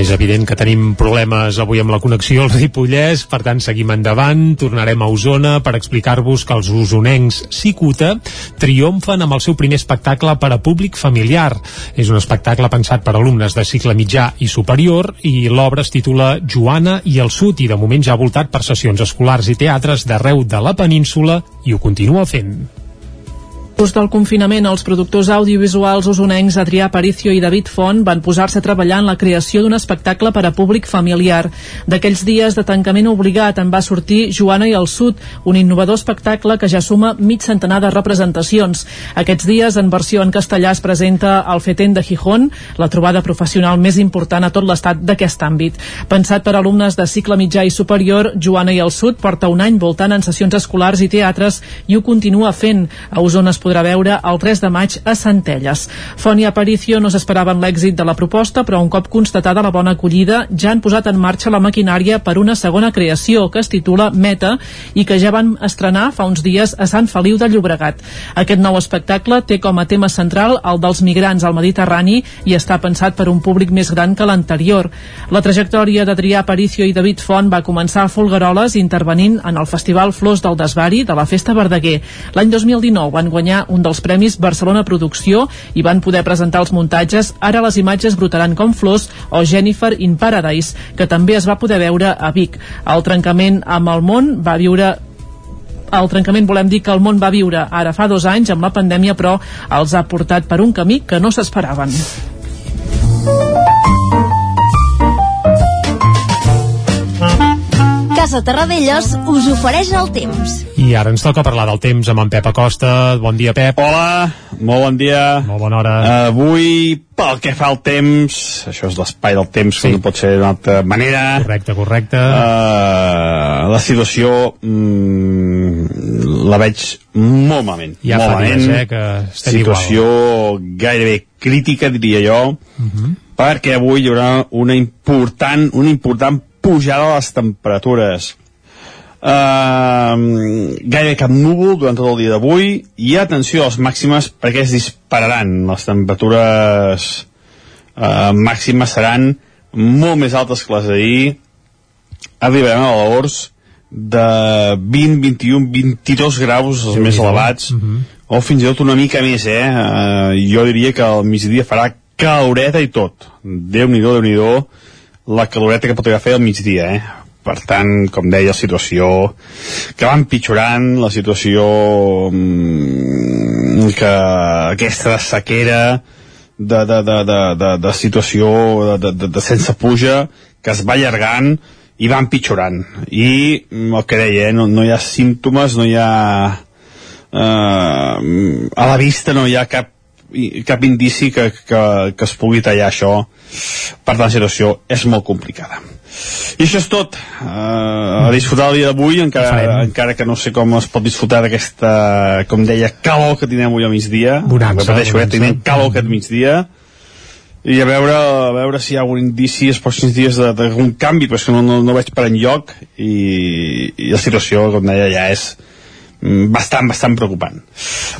És evident que tenim problemes avui amb la connexió al Ripollès, per tant seguim endavant, tornarem a Osona per explicar-vos que els usonencs Cicuta triomfen amb el seu primer espectacle per a públic familiar. És un espectacle pensat per alumnes de cicle mitjà i superior i l'obra es titula Joana i el Sud i de moment ja ha voltat per sessions escolars i teatres d'arreu de la península i ho continua fent. Just del confinament, els productors audiovisuals usonencs Adrià Aparicio i David Font van posar-se a treballar en la creació d'un espectacle per a públic familiar. D'aquells dies de tancament obligat en va sortir Joana i el Sud, un innovador espectacle que ja suma mig centenar de representacions. Aquests dies, en versió en castellà, es presenta el Feten de Gijón, la trobada professional més important a tot l'estat d'aquest àmbit. Pensat per alumnes de cicle mitjà i superior, Joana i el Sud porta un any voltant en sessions escolars i teatres i ho continua fent. A Osona podrà veure el 3 de maig a Centelles. Font i Aparicio no s'esperaven l'èxit de la proposta, però un cop constatada la bona acollida, ja han posat en marxa la maquinària per una segona creació que es titula Meta i que ja van estrenar fa uns dies a Sant Feliu de Llobregat. Aquest nou espectacle té com a tema central el dels migrants al Mediterrani i està pensat per un públic més gran que l'anterior. La trajectòria d'Adrià Aparicio i David Font va començar a Folgueroles intervenint en el Festival Flors del Desvari de la Festa Verdaguer. L'any 2019 van guanyar un dels Premis Barcelona Producció i van poder presentar els muntatges Ara les imatges brotaran com flors o Jennifer in Paradise, que també es va poder veure a Vic. El trencament amb el món va viure el trencament volem dir que el món va viure ara fa dos anys amb la pandèmia però els ha portat per un camí que no s'esperaven. Casa Terradellos us ofereix el temps. I ara ens toca parlar del temps amb en Pep Acosta. Bon dia, Pep. Hola, molt bon dia. Molt bona hora. Avui, pel que fa al temps, això és l'espai del temps, sí. que no pot ser d'una altra manera. Correcte, correcte. Uh, la situació mm, la veig molt malament. Ja molt fa malament. dies, eh, que estem situació gairebé crítica, diria jo, Uh -huh. perquè avui hi haurà una important, una important pujada de les temperatures. Uh, gairebé cap núvol durant tot el dia d'avui. I atenció a les màximes perquè es dispararan? Les temperatures uh, màximes seran molt més altes que les d'ahir. Arribarem a valors de 20, 21, 22 graus els més elevats. Uh -huh. o fins i tot una mica més eh? Uh, jo diria que al migdia farà caloreta i tot. Déu-n'hi-do, déu nhi déu la caloreta que pot arribar a fer al migdia eh? per tant, com deia, la situació que va empitjorant, la situació mm, que aquesta sequera de, de, de, de, de, de situació de, de, de, sense puja que es va allargant i va empitjorant i mm, el que deia, eh, no, no hi ha símptomes no hi ha eh, a la vista no hi ha cap cap indici que, que, que es pugui tallar això per tant la situació és molt complicada. I això és tot. Uh, a disfrutar el dia d'avui encara, encara que no sé com es pot disfrutar d'aquesta com deia calor que tindrem avui al migdia. Bonança, repeteixo, eh, bonança. tenim calor aquest migdia. I a veure, a veure si hi ha algun indici els pròxims dies d'algun canvi però és que no, no, no veig per enlloc i, i la situació, com deia, ja és bastant, bastant preocupant.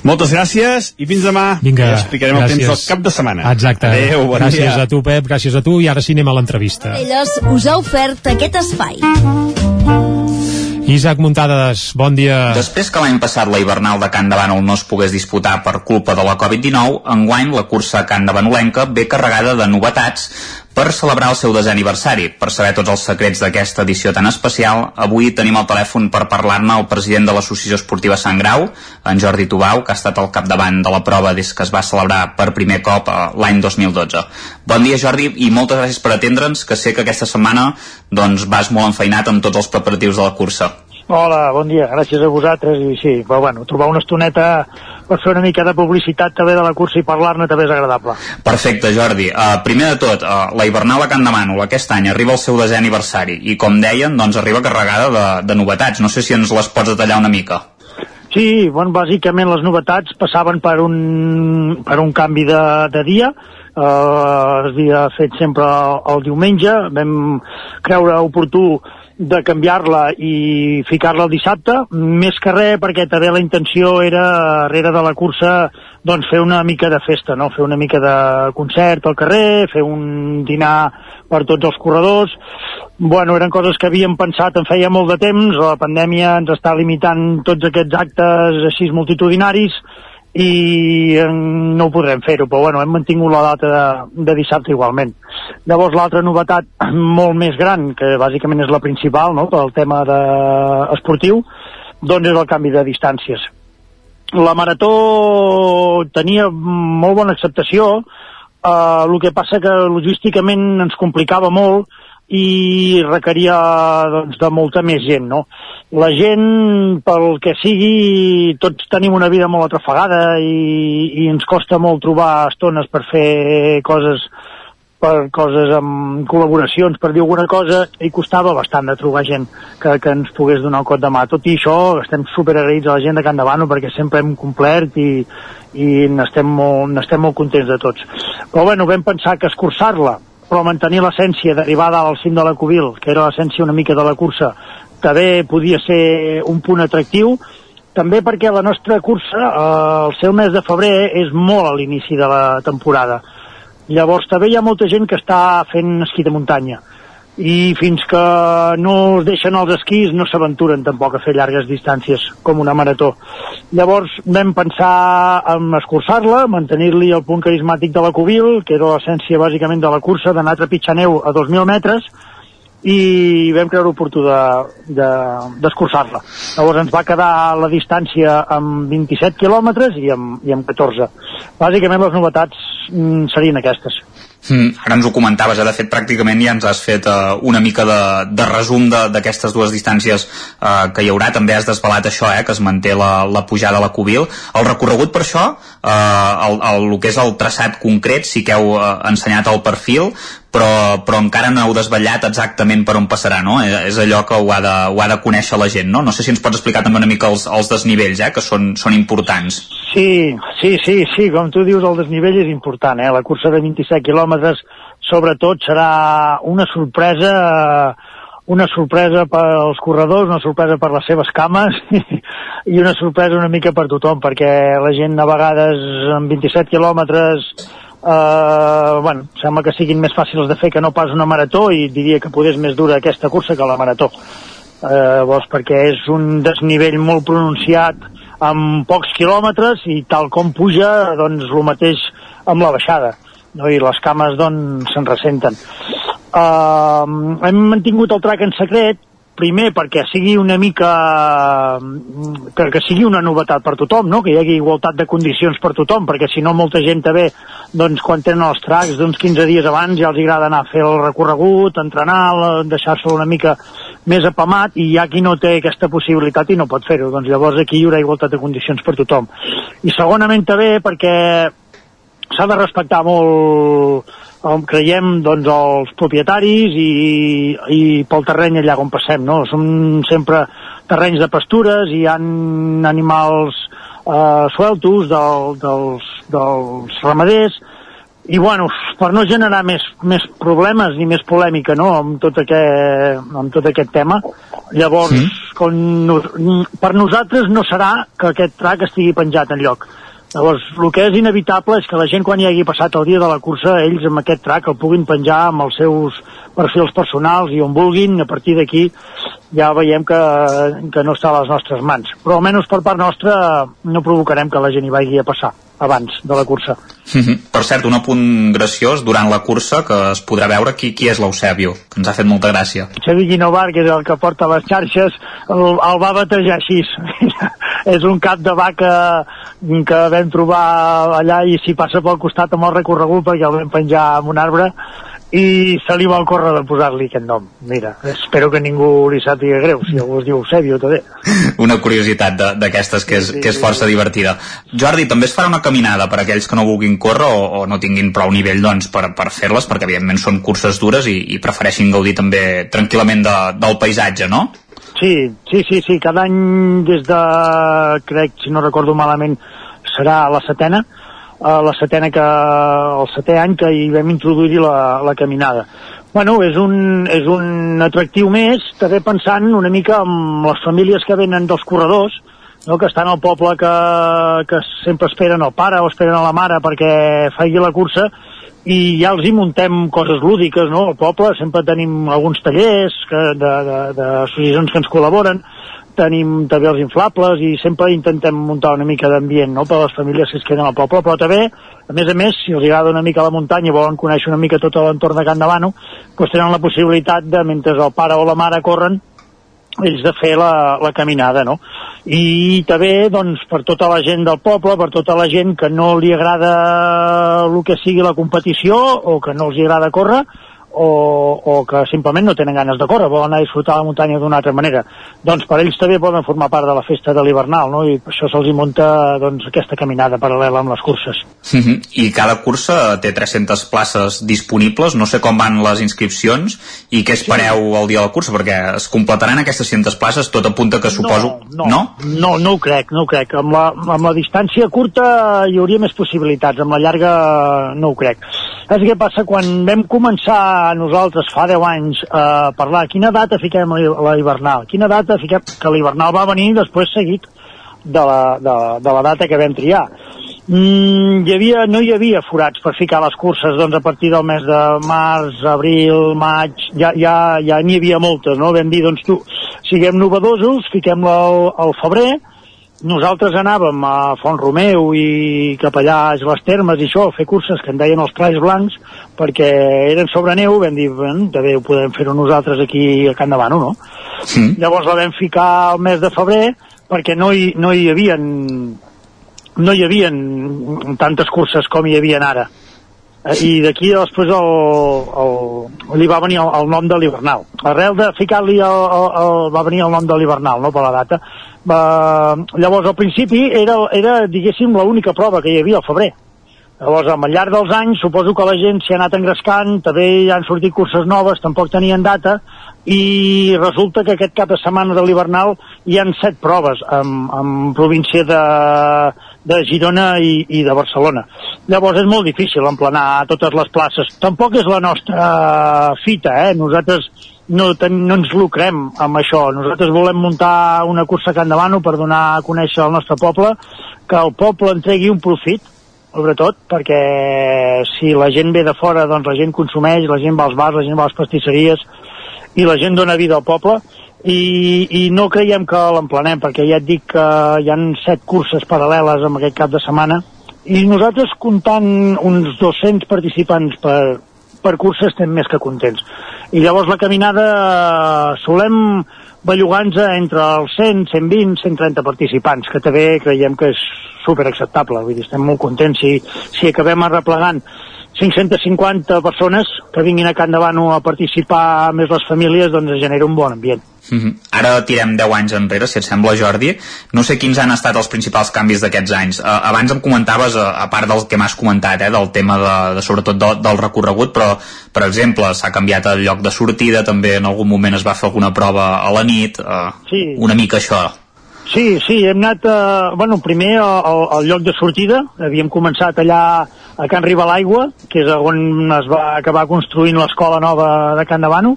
Moltes gràcies i fins demà. Vinga, ja explicarem el temps gràcies. del cap de setmana. Exacte. Adéu, bon gràcies dia. a tu, Pep, gràcies a tu, i ara sí anem a l'entrevista. Elles us ha ofert aquest espai. Isaac Muntades, bon dia. Després que l'any passat la hivernal de Can de Bànol no es pogués disputar per culpa de la Covid-19, enguany la cursa Can de Banolenca ve carregada de novetats per celebrar el seu desè aniversari. Per saber tots els secrets d'aquesta edició tan especial, avui tenim al telèfon per parlar-ne el president de l'Associació Esportiva Sant Grau, en Jordi Tubau, que ha estat al capdavant de la prova des que es va celebrar per primer cop eh, l'any 2012. Bon dia, Jordi, i moltes gràcies per atendre'ns, que sé que aquesta setmana doncs, vas molt enfeinat amb tots els preparatius de la cursa. Hola, bon dia, gràcies a vosaltres i sí, però bueno, trobar una estoneta per fer una mica de publicitat també de la cursa i parlar-ne també és agradable. Perfecte, Jordi. Uh, primer de tot, uh, la Hivernal a Can de Mànol aquest any arriba al seu desè aniversari i, com deien, doncs arriba carregada de, de novetats. No sé si ens les pots detallar una mica. Sí, bueno, bàsicament les novetats passaven per un, per un canvi de, de dia, eh, es havia fet sempre el, el diumenge, vam creure oportú de canviar-la i ficar-la el dissabte, més que res perquè també la intenció era, darrere de la cursa, doncs fer una mica de festa, no? fer una mica de concert al carrer, fer un dinar per tots els corredors. Bueno, eren coses que havíem pensat en feia molt de temps, la pandèmia ens està limitant tots aquests actes així multitudinaris i eh, no podrem fer-ho, però bueno, hem mantingut la data de, de dissabte igualment. Llavors l'altra novetat [clears throat] molt més gran, que bàsicament és la principal, no?, pel tema de esportiu, doncs és el canvi de distàncies. la marató tenia molt bona acceptació, eh, el que passa que logísticament ens complicava molt i requeria doncs, de molta més gent, no? La gent, pel que sigui, tots tenim una vida molt atrafegada i, i ens costa molt trobar estones per fer coses per coses amb col·laboracions, per dir alguna cosa, i costava bastant de trobar gent que, que ens pogués donar un cop de mà. Tot i això, estem super agraïts a la gent de Can Davano perquè sempre hem complert i, i n'estem molt, n'estem molt contents de tots. Però bueno, vam pensar que escurçar-la, però mantenir l'essència d'arribar dalt al cim de la Cubil, que era l'essència una mica de la cursa, també podia ser un punt atractiu, també perquè la nostra cursa, eh, el seu mes de febrer, és molt a l'inici de la temporada. Llavors també hi ha molta gent que està fent esquí de muntanya i fins que no es deixen els esquís no s'aventuren tampoc a fer llargues distàncies com una marató. Llavors vam pensar en escurçar-la, mantenir-li el punt carismàtic de la Cubil, que era l'essència bàsicament de la cursa, d'anar a trepitjar neu a 2.000 metres, i vam creure oportú d'escurçar-la. De, de, Llavors ens va quedar la distància amb 27 quilòmetres i amb, i amb 14. Bàsicament les novetats mm, serien aquestes. Mm, ara ens ho comentaves, eh? de fet pràcticament ja ens has fet uh, una mica de, de resum d'aquestes dues distàncies uh, que hi haurà, també has desvelat això, eh? que es manté la, la pujada a la Cubil. El recorregut per això, uh, el, el, el que és el traçat concret, sí que heu uh, ensenyat el perfil, però, però encara no heu desvetllat exactament per on passarà, no? És allò que ho ha de, ho ha de conèixer la gent, no? No sé si ens pots explicar també una mica els, els desnivells, eh? que són, són importants. Sí, sí, sí, sí, com tu dius, el desnivell és important, eh? La cursa de 27 quilòmetres, sobretot, serà una sorpresa una sorpresa per als corredors, una sorpresa per les seves cames [laughs] i una sorpresa una mica per tothom, perquè la gent a vegades amb 27 quilòmetres eh, bueno, sembla que siguin més fàcils de fer que no pas una marató i diria que poder és més dura aquesta cursa que la marató. Eh, llavors, perquè és un desnivell molt pronunciat amb pocs quilòmetres i tal com puja, doncs el mateix amb la baixada no? i les cames doncs se'n ressenten. Uh, hem mantingut el track en secret primer perquè sigui una mica que, que sigui una novetat per tothom, no? que hi hagi igualtat de condicions per tothom, perquè si no molta gent també doncs, quan tenen els tracks d'uns 15 dies abans ja els agrada anar a fer el recorregut, entrenar, deixar-se una mica més apamat i hi ha qui no té aquesta possibilitat i no pot fer-ho, doncs llavors aquí hi haurà igualtat de condicions per tothom. I segonament també perquè s'ha de respectar molt on creiem doncs, els propietaris i, i pel terreny allà on passem. No? Són sempre terrenys de pastures i hi ha animals eh, sueltos del, dels, dels ramaders i bueno, per no generar més, més problemes ni més polèmica no? amb, tot aquest, amb tot aquest tema llavors sí. com no, per nosaltres no serà que aquest track estigui penjat en lloc Llavors, el que és inevitable és que la gent quan hi hagi passat el dia de la cursa, ells amb aquest track el puguin penjar amb els seus perfils personals i on vulguin, a partir d'aquí ja veiem que, que no està a les nostres mans. Però almenys per part nostra no provocarem que la gent hi vagi a passar abans de la cursa. Mm -hmm. Per cert, un apunt graciós, durant la cursa que es podrà veure qui, qui és l'Eusebio, que ens ha fet molta gràcia. Xavi Guinovar, que és el que porta les xarxes, el, el va batejar així. [laughs] és un cap de vaca que vam trobar allà i si passa pel costat amb el recorregut perquè el vam penjar en un arbre i se li va córrer de posar-li aquest nom. Mira, espero que ningú li sàpiga greu, si algú es diu Eusebio també. Una curiositat d'aquestes que, és, sí, sí, que és força sí. divertida. Jordi, també es farà una caminada per aquells que no vulguin córrer o, o no tinguin prou nivell doncs, per, per fer-les, perquè evidentment són curses dures i, i prefereixin gaudir també tranquil·lament de, del paisatge, no? Sí, sí, sí, sí, cada any des de, crec, si no recordo malament, serà la setena, a la setena que, el setè any que hi vam introduir la, la caminada. Bueno, és un, és un atractiu més, també pensant una mica en les famílies que venen dels corredors, no? que estan al poble que, que sempre esperen el pare o esperen la mare perquè faci la cursa i ja els hi muntem coses lúdiques, no? Al poble sempre tenim alguns tallers d'associacions que ens col·laboren, tenim també els inflables i sempre intentem muntar una mica d'ambient no? per a les famílies que es queden al poble, però també, a més a més, si els agrada una mica la muntanya i volen conèixer una mica tot l'entorn de Can Davano, doncs tenen la possibilitat de, mentre el pare o la mare corren, ells de fer la, la caminada, no? I també, doncs, per tota la gent del poble, per tota la gent que no li agrada el que sigui la competició o que no els agrada córrer, o, o que simplement no tenen ganes de córrer, volen anar a disfrutar la muntanya d'una altra manera. Doncs per ells també poden formar part de la festa de l'hivernal, no? I això se'ls munta doncs, aquesta caminada paral·lela amb les curses. Uh -huh. I cada cursa té 300 places disponibles, no sé com van les inscripcions i què espereu el dia de la cursa, perquè es completaran aquestes 100 places, tot apunta que suposo... No, no, no, no ho crec, no ho crec. Amb la, amb la distància curta hi hauria més possibilitats, amb la llarga no ho crec. Saps què passa? Quan vam començar nosaltres fa 10 anys a parlar quina data fiquem la la hivernal, quina data fiquem... que l'hivernal va venir després seguit de la, de, de la data que vam triar. Mm, hi havia, no hi havia forats per ficar les curses doncs, a partir del mes de març, abril, maig, ja ja ja n'hi havia moltes, no? Vam dir, doncs tu, siguem novedosos, fiquem-la al, al febrer, nosaltres anàvem a Font Romeu i cap allà a les termes i això, a fer curses que en deien els tralls blancs perquè eren sobre neu, vam dir, bueno, també ho podem fer nosaltres aquí a Can Davano, no? Sí. Llavors la vam ficar al mes de febrer perquè no hi, no hi havien no hi havien tantes curses com hi havien ara. Eh, I d'aquí després el, el, li va venir el, el nom de l'hivernal. Arrel de ficar-li el, el, el, va venir el nom de l'hivernal, no per la data. Va, llavors al principi era, era diguéssim, l'única prova que hi havia al febrer. Llavors, al llarg dels anys, suposo que la gent s'hi ha anat engrescant, també hi han sortit curses noves, tampoc tenien data, i resulta que aquest cap de setmana de l'hivernal hi han set proves en, en província de, de Girona i, i de Barcelona. Llavors és molt difícil emplenar totes les places. Tampoc és la nostra fita, eh? Nosaltres no, ten, no ens lucrem amb això. Nosaltres volem muntar una cursa a Can Davano per donar a conèixer al nostre poble, que el poble entregui un profit, sobretot perquè si la gent ve de fora, doncs la gent consumeix, la gent va als bars, la gent va a les pastisseries, i la gent dona vida al poble i, i no creiem que l'emplenem perquè ja et dic que hi han set curses paral·leles en aquest cap de setmana i nosaltres comptant uns 200 participants per, per cursa estem més que contents. I llavors la caminada eh, solem bellugar-nos entre els 100, 120, 130 participants que també creiem que és super acceptable vull dir, estem molt contents si, si acabem arreplegant 550 persones que vinguin a Can Davano a participar més les famílies, doncs es genera un bon ambient. Uh -huh. Ara tirem 10 anys enrere, si et sembla, Jordi. No sé quins han estat els principals canvis d'aquests anys. Uh, abans em comentaves, uh, a part del que m'has comentat, eh, del tema de, de sobretot de, del recorregut, però, per exemple, s'ha canviat el lloc de sortida, també en algun moment es va fer alguna prova a la nit, uh, Sí. una mica això. Sí, sí, hem anat, eh, bueno, primer al, al lloc de sortida, havíem començat allà a Can Riba l'Aigua, que és on es va acabar construint l'escola nova de Can Davano,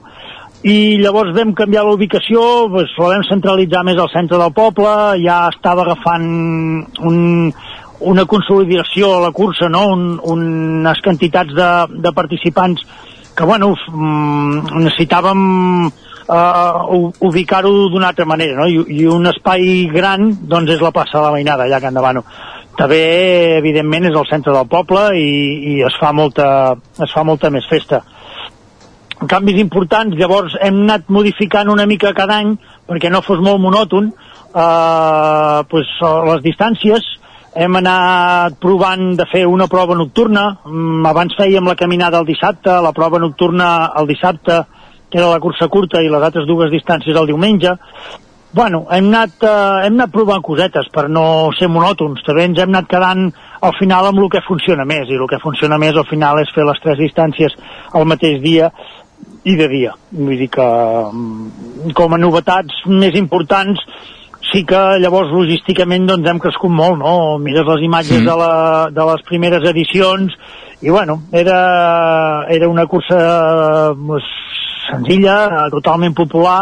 i llavors vam canviar la ubicació, doncs, la vam centralitzar més al centre del poble, ja estava agafant un, una consolidació a la cursa, no? un, unes quantitats de, de participants que, bueno, mm, necessitàvem uh, ubicar-ho d'una altra manera, no? I, I un espai gran, doncs, és la plaça de la Mainada, allà a Can Davano. També, evidentment, és el centre del poble i, i es, fa molta, es fa molta més festa. Canvis importants, llavors hem anat modificant una mica cada any perquè no fos molt monòton eh, pues, les distàncies. Hem anat provant de fer una prova nocturna. Mm, abans fèiem la caminada el dissabte la prova nocturna el dissabte que era la cursa curta i les altres dues distàncies el diumenge bueno, hem anat, eh, hem anat provant cosetes per no ser monòtons també ens hem anat quedant al final amb el que funciona més i el que funciona més al final és fer les tres distàncies al mateix dia i de dia. Vull dir que mm, com a novetats més importants sí que llavors logísticament doncs hem crescut molt, no? Mires les imatges Sí. de, la, de les primeres edicions i bueno, era, era una cursa pues, senzilla, eh, totalment popular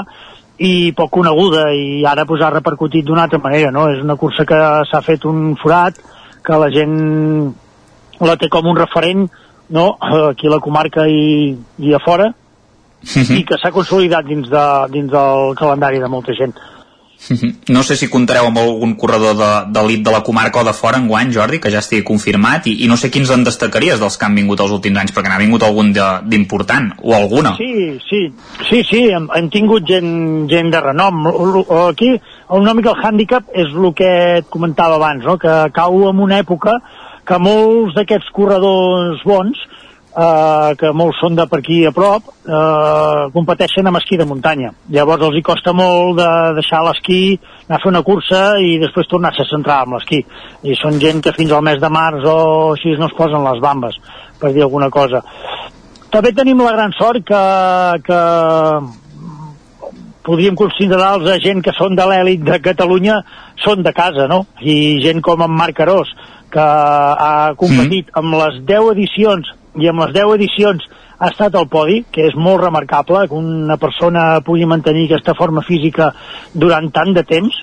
i poc coneguda i ara pues, ha repercutit d'una altra manera, no? És una cursa que s'ha fet un forat, que la gent la té com un referent no? aquí a la comarca i, i a fora i que s'ha consolidat dins, de, dins del calendari de molta gent. No sé si comptareu amb algun corredor d'elit de, de la comarca o de fora en guany, Jordi, que ja estigui confirmat, i, i no sé quins en destacaries dels que han vingut els últims anys, perquè n'ha vingut algun d'important, o alguna. Sí, sí, sí, sí, hem, hem tingut gent, gent de renom. Aquí, una mica el hàndicap és el que et comentava abans, no? que cau en una època que molts d'aquests corredors bons eh, que molts són de per aquí a prop, eh, competeixen amb esquí de muntanya. Llavors els hi costa molt de deixar l'esquí, anar a fer una cursa i després tornar-se a centrar amb l'esquí. I són gent que fins al mes de març o així no es posen les bambes, per dir alguna cosa. També tenim la gran sort que, que podríem considerar els agents que són de l'èlit de Catalunya són de casa, no? I gent com en Marc Arós, que ha competit mm. amb les 10 edicions i amb les 10 edicions ha estat al podi, que és molt remarcable que una persona pugui mantenir aquesta forma física durant tant de temps.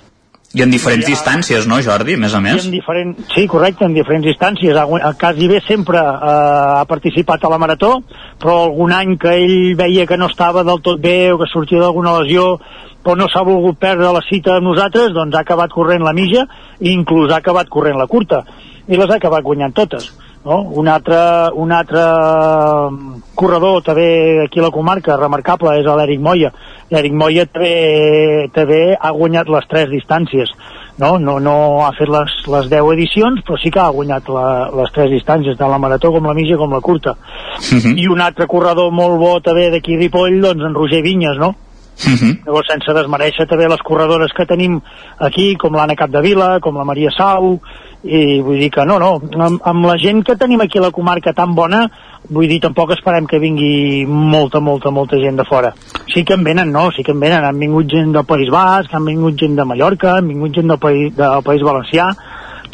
I en diferents ha, distàncies, no, Jordi, més a més? En diferent, sí, correcte, en diferents distàncies. Quasi bé sempre eh, ha participat a la marató, però algun any que ell veia que no estava del tot bé o que sortia d'alguna lesió però no s'ha volgut perdre la cita amb nosaltres, doncs ha acabat corrent la mitja i inclús ha acabat corrent la curta i les ha acabat guanyant totes. No? Un, altre, un altre mm, corredor també aquí a la comarca remarcable és l'Eric Moya. L'Eric Moya també, també ha guanyat les tres distàncies. No, no, no ha fet les, les 10 edicions, però sí que ha guanyat la, les tres distàncies, tant la marató com la mitja com la curta. Uh mhm. -huh. I un altre corredor molt bo també d'aquí Ripoll, doncs en Roger Vinyes, no? Uh mhm. -huh. Llavors, sense desmereixer també les corredores que tenim aquí, com l'Anna Capdevila, com la Maria Sau, i vull dir que no, no, amb, amb la gent que tenim aquí a la comarca tan bona vull dir, tampoc esperem que vingui molta, molta, molta gent de fora sí que en venen, no, sí que en venen han vingut gent del País Basc, han vingut gent de Mallorca han vingut gent del País, del País Valencià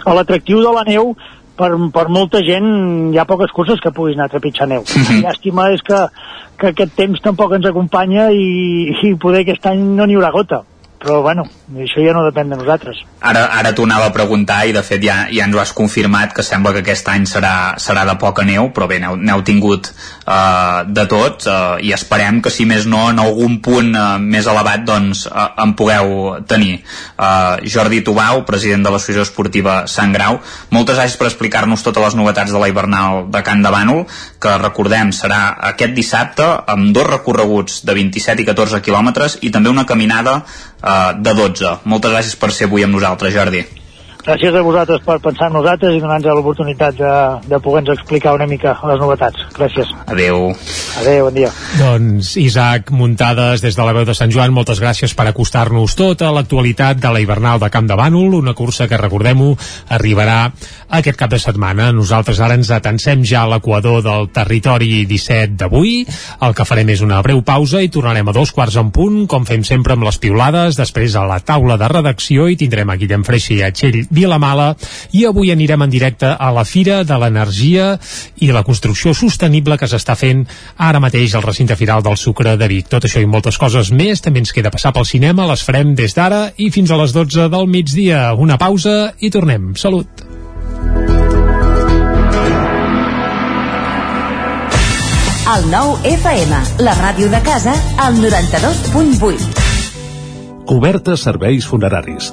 l'atractiu de la neu per, per molta gent hi ha poques curses que puguis anar a trepitjar neu. Mm -hmm. Llàstima és que, que aquest temps tampoc ens acompanya i, i poder aquest any no n'hi haurà gota però bueno, això ja no depèn de nosaltres. Ara, ara t'ho anava a preguntar i de fet ja, ja ens ho has confirmat que sembla que aquest any serà, serà de poca neu, però bé, n'heu tingut uh, de tot uh, i esperem que si més no en algun punt uh, més elevat doncs uh, en pugueu tenir. Uh, Jordi Tubau, president de l'Associació Esportiva Sant Grau, moltes gràcies per explicar-nos totes les novetats de la hivernal de Can de Bànol, que recordem serà aquest dissabte amb dos recorreguts de 27 i 14 quilòmetres i també una caminada uh, de 12. Moltes gràcies per ser avui amb nosaltres, Jordi. Gràcies a vosaltres per pensar en nosaltres i donar-nos l'oportunitat de, de poder-nos explicar una mica les novetats. Gràcies. Adeu. Adeu, bon dia. Doncs Isaac Muntades, des de la veu de Sant Joan, moltes gràcies per acostar-nos tot a l'actualitat de la hivernal de Camp de Bànol, una cursa que, recordem-ho, arribarà aquest cap de setmana. Nosaltres ara ens atensem ja a l'equador del territori 17 d'avui. El que farem és una breu pausa i tornarem a dos quarts en punt, com fem sempre amb les piulades, després a la taula de redacció i tindrem a Guillem Freixa i a Txell Vilamala i avui anirem en directe a la Fira de l'Energia i la construcció sostenible que s'està fent ara mateix al recinte firal del Sucre de Vic. Tot això i moltes coses més també ens queda passar pel cinema, les farem des d'ara i fins a les 12 del migdia. Una pausa i tornem. Salut! El nou FM, la ràdio de casa, al 92.8. Cobertes serveis funeraris.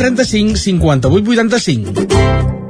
135 58 85.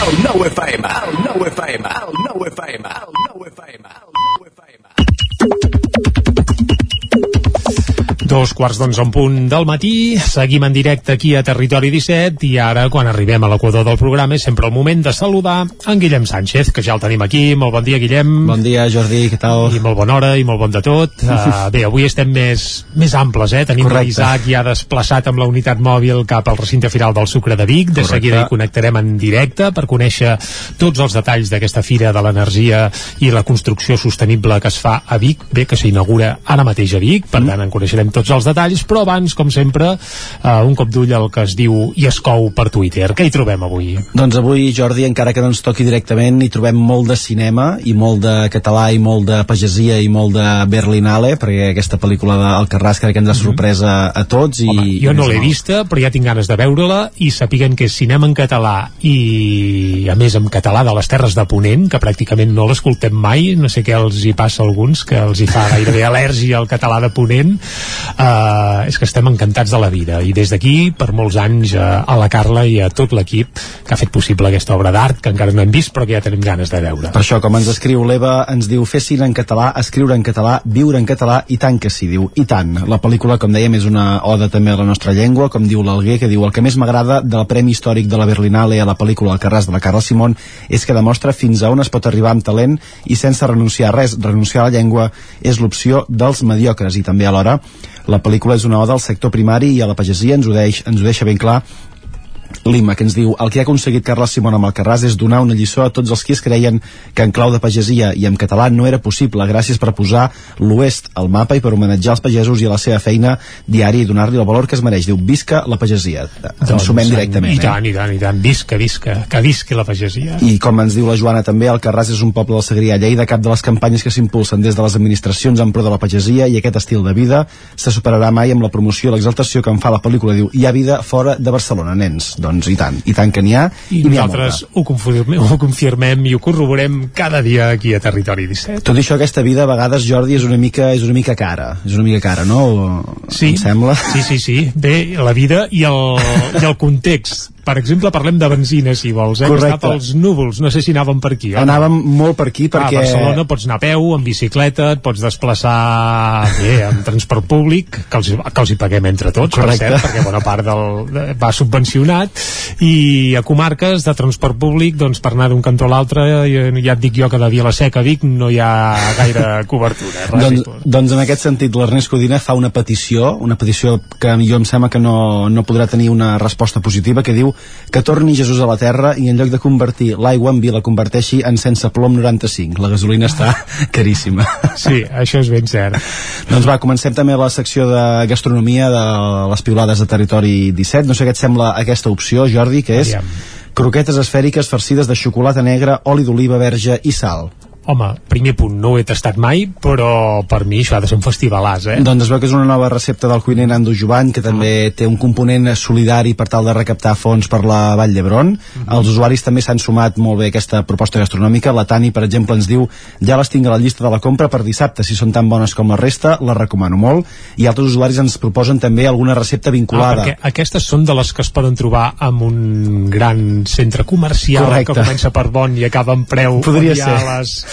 cocodrilo. El 9 FM, el 9 FM, el 9 FM, el 9 FM, el 9 Dos quarts d'onze en punt del matí, seguim en directe aquí a Territori 17 i ara, quan arribem a l'equador del programa, és sempre el moment de saludar en Guillem Sánchez, que ja el tenim aquí. Molt bon dia, Guillem. Bon dia, Jordi, què tal? I molt bona hora i molt bon de tot. Uh, [laughs] bé, avui estem més, més amples, eh? Tenim l'Isaac ja desplaçat amb la unitat mòbil cap al recinte final del Sucre de Vic. De Correcte. seguida hi connectarem en directe per conèixer tots els detalls d'aquesta Fira de l'Energia i la construcció sostenible que es fa a Vic, bé, que s'inaugura ara mateix a Vic, per tant en coneixerem tots els detalls, però abans, com sempre, uh, un cop d'ull al que es diu i es cou per Twitter. Què hi trobem avui? Doncs avui, Jordi, encara que no ens toqui directament, hi trobem molt de cinema i molt de català i molt de pagesia i molt de Berlinale, perquè aquesta pel·lícula d'Alcarràs crec que ens ha sorprès a, a tots. I, Mhm. Home, jo i no l'he vista, però ja tinc ganes de veure-la i sapiguen que és cinema en català i, a més, en català de les Terres de Ponent, que pràcticament no l'escoltem mai, no sé què els hi passa a alguns, que els hi fa gairebé al·lèrgia al català de Ponent, uh, és que estem encantats de la vida i des d'aquí, per molts anys, uh, a la Carla i a tot l'equip que ha fet possible aquesta obra d'art, que encara no hem vist, però que ja tenim ganes de veure. Per això, com ens escriu l'Eva, ens diu fer cine en català, escriure en català, viure en català, i tant que sí, diu, i tant. La pel·lícula, com dèiem, és una oda també a la nostra llengua, com diu l'Alguer, que diu el que més m'agrada del Premi Històric de la Berlinale a la pel·lícula El Carràs de la Carla Simón és que demostra fins a on es pot arribar amb talent i sense renunciar a res. Renunciar a la llengua és l'opció dels mediocres i també alhora la pel·lícula és una oda al sector primari i a la pagesia, ens ho, deix, ens ho deixa ben clar Lima, que ens diu el que ha aconseguit Carles Simón amb el Carràs és donar una lliçó a tots els qui es creien que en clau de pagesia i en català no era possible gràcies per posar l'oest al mapa i per homenatjar els pagesos i a la seva feina diària i donar-li el valor que es mereix. Diu, visca la pagesia. Ens sumem directament. I eh? tant, i tant, i tant. Visca, visca, que visqui la pagesia. I com ens diu la Joana també, el Carràs és un poble del Segrià Lleida, cap de les campanyes que s'impulsen des de les administracions en pro de la pagesia i aquest estil de vida se superarà mai amb la promoció i l'exaltació que en fa la pel·lícula. Diu, hi ha vida fora de Barcelona, nens. Doncs i tant, i tant que n'hi ha, I, i ha nosaltres molta. ho confirmem, ho confirmem i ho corroborem cada dia aquí a Territori 17. Tot això, aquesta vida a vegades, Jordi, és una mica, és una mica cara. És una mica cara, no? Sí, Em sembla. sí, sí, sí. Bé, la vida i el, i el context. Per exemple, parlem de benzina, si vols. Eh? que Correcte. Està pels núvols. No sé si anàvem per aquí. no? Anàvem molt per aquí perquè... A Barcelona pots anar a peu, en bicicleta, et pots desplaçar bé, en transport públic, que els, que els hi paguem entre tots, Correcte. per cert, perquè bona part del, de, va subvencionat, i a comarques de transport públic, doncs per anar d'un cantó a l'altre, ja, ja et dic jo que de Vilaseca a Vic no hi ha gaire [laughs] cobertura. Res Doncs, doncs en aquest sentit l'Ernest Codina fa una petició una petició que jo em sembla que no, no podrà tenir una resposta positiva que diu que torni Jesús a la Terra i en lloc de convertir l'aigua en vi la converteixi en sense plom 95 la gasolina està [laughs] caríssima Sí, això és ben cert. doncs va, comencem també la secció de gastronomia de les piulades de Territori 17 no sé què et sembla aquesta opció Jordi que és Aviam. croquetes esfèriques farcides de xocolata negra oli d'oliva verge i sal home, primer punt, no ho he tastat mai, però per mi això ha de ser un festivalàs, eh? Doncs es veu que és una nova recepta del cuiner Nando Jovany, que també Ah. té un component solidari per tal de recaptar fons per la Vall d'Hebron. Mhm. Els usuaris també s'han sumat molt bé a aquesta proposta gastronòmica. La Tani, per exemple, ens diu ja les tinc a la llista de la compra per dissabte, si són tan bones com la resta, les recomano molt. I altres usuaris ens proposen també alguna recepta Ah, vinculada. perquè aquestes són de les que es poden trobar en un gran centre comercial Correcte. que comença per bon i acaba en preu Podria ser. les,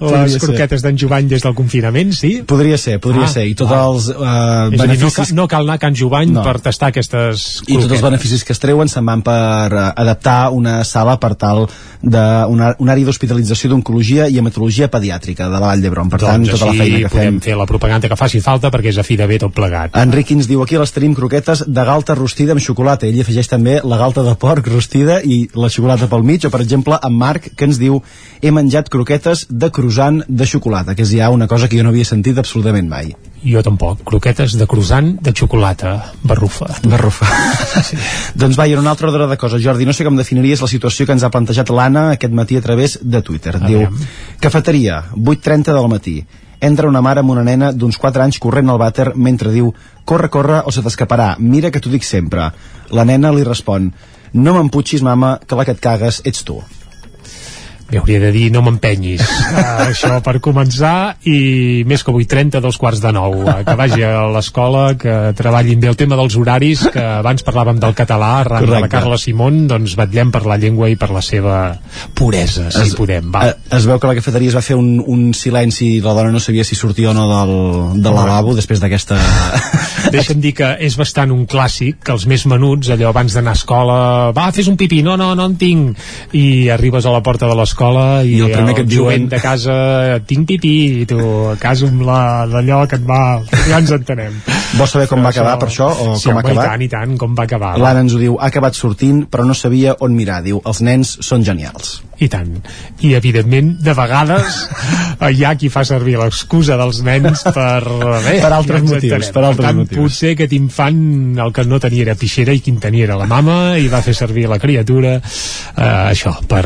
les croquetes d'en Jovany des del confinament, sí? Podria ser, podria Ah, ser. I tots val. els eh, És a dir, no, beneficis... no cal anar a Can Jovany No. per tastar aquestes i tots els croquetes. beneficis que es treuen se'n van per eh, adaptar una sala per tal de una, àrea d'hospitalització d'oncologia i hematologia pediàtrica de la Vall d'Hebron. Per tant, doncs tota la feina que podem fem fer la propaganda que faci falta perquè és a fi de bé tot plegat. Enric ens diu aquí les tenim croquetes de galta rostida amb xocolata ell afegeix també la galta de porc rostida i la xocolata pel mig o per exemple en Marc que ens diu he menjat croquetes de croissant de xocolata que és ja una cosa que jo no havia sentit absolutament mai Jo tampoc. Croquetes de croissant de xocolata. Barrufa. Barrufa. [laughs] doncs va, i en un altre ordre de coses Jordi, no sé com definiries la situació que ens ha plantejat l'Anna aquest matí a través de Twitter diu, cafeteria, 8.30 del matí entra una mare amb una nena d'uns 4 anys corrent al vàter mentre diu corre, corre o se t'escaparà, mira que t'ho dic sempre la nena li respon no m'emputxis mama, que la que et cagues ets tu Bé, hauria de dir no m'empenyis. Uh, [laughs] això per començar i més que 8.30, dos quarts de nou. Uh, que vagi a l'escola, que treballin bé el tema dels horaris, que abans parlàvem del català arran de la. Carla Simón doncs vetllem per la llengua i per la seva puresa, si es, podem va. eh, es veu que la cafeteria es va fer un, un silenci i la dona no sabia si sortia o no del, del lavabo després d'aquesta [laughs] Deixa'm dir que és bastant un clàssic que els més menuts, allò abans d'anar a escola va, fes un pipí, no, no, no en tinc. I arribes a la porta de l'escola i, I el primer que et diuen- de casa tinc pipí i tu a casa amb la- d'allò que et va ja ens entenem Vols saber com va acabar per això o sí, com ha home, acabat? i tant, i tant, com va acabar. L'Anna ens ho diu, ha acabat sortint però no sabia on mirar, diu, els nens són genials i tant, i evidentment de vegades [laughs] hi ha qui fa servir l'excusa dels nens per bé, Per altres motius, entenem. per altres tant, motius. potser aquest infant el que no tenia era pixera i qui en tenia era la mama i va fer servir la criatura eh, això, per,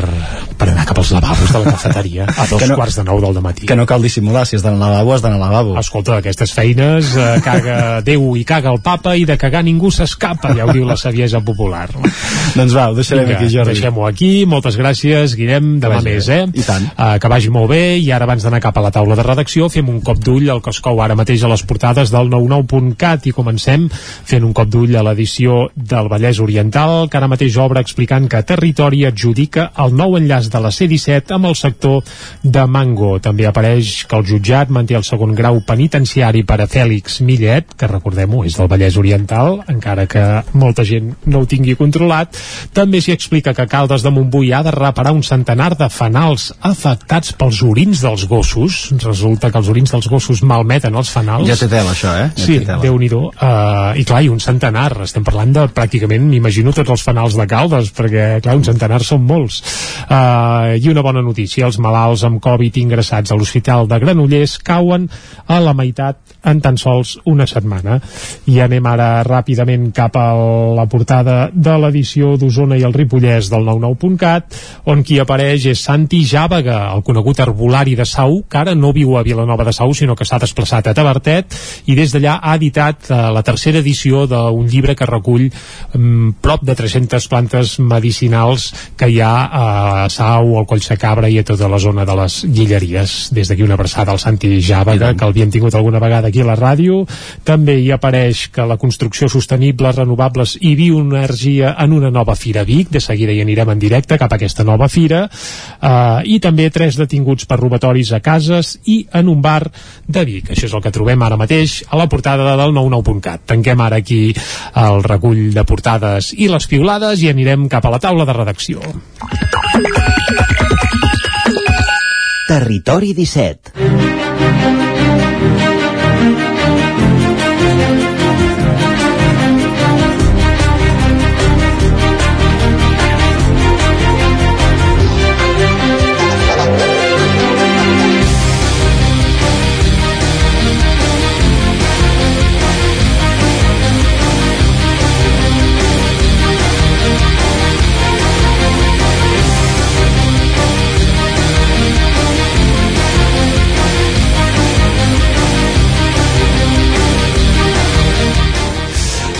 per anar cap als lavabos de la cafeteria [laughs] a dos Que no- quarts de nou del matí que no cal dissimular, si has d'anar al lavabo has d'anar al lavabo Escolta, aquestes feines eh, caga Déu i caga el papa i de cagar ningú s'escapa, ja ho diu la saviesa popular. [laughs] doncs va, ho deixarem Vinga, aquí Jordi Deixem-ho aquí, moltes gràcies, Guillem, demà vagi més, bé. eh? I tant. Uh, que vagi molt bé, i ara abans d'anar cap a la taula de redacció fem un cop d'ull al que es cou ara mateix a les portades del 99.cat i comencem fent un cop d'ull a l'edició del Vallès Oriental, que ara mateix obre explicant que Territori adjudica el nou enllaç de la C-17 amb el sector de Mango. També apareix que el jutjat manté el segon grau penitenciari per a Fèlix Millet, que recordem-ho, és del Vallès Oriental, encara que molta gent no ho tingui controlat. També s'hi explica que Caldes de Montbui ha de reparar un centenar de fanals afectats pels orins dels gossos. Resulta que els orins dels gossos malmeten els fanals. ja té tela això, eh? Ja Sí, té tela. déu nhi uh, I clar, i un centenar. Estem parlant de pràcticament, m'imagino, tots els fanals de Caldes, perquè, clar, un centenar són molts. Uh, I una bona notícia, els malalts amb Covid ingressats a l'Hospital de Granollers cauen a la meitat en tan sols una setmana. I anem ara ràpidament cap a la portada de l'edició d'Osona i el Ripollès del 99.cat, on qui apareix és Santi Jàvega, el conegut arbolari de Sau, que ara no viu a Vilanova de Sau, sinó que s'ha desplaçat a Tabertet, i des d'allà ha editat eh, la tercera edició d'un llibre que recull mm, prop de 300 plantes medicinals que hi ha a Sau, al Coll Cabra i a tota la zona de les Guilleries. Des d'aquí una abraçada al Santi Jàvega, que l'havíem tingut alguna vegada aquí a la ràdio. També hi apareix que la construcció sostenible, renovables i bioenergia en una nova fira Vic. De seguida hi anirem en directe cap a aquesta nova fira. Uh, I també tres detinguts per robatoris a cases i en un bar de Vic. Això és el que trobem ara mateix a la portada del 99.cat. Tanquem ara aquí el recull de portades i les piulades i anirem cap a la taula de redacció. Territori 17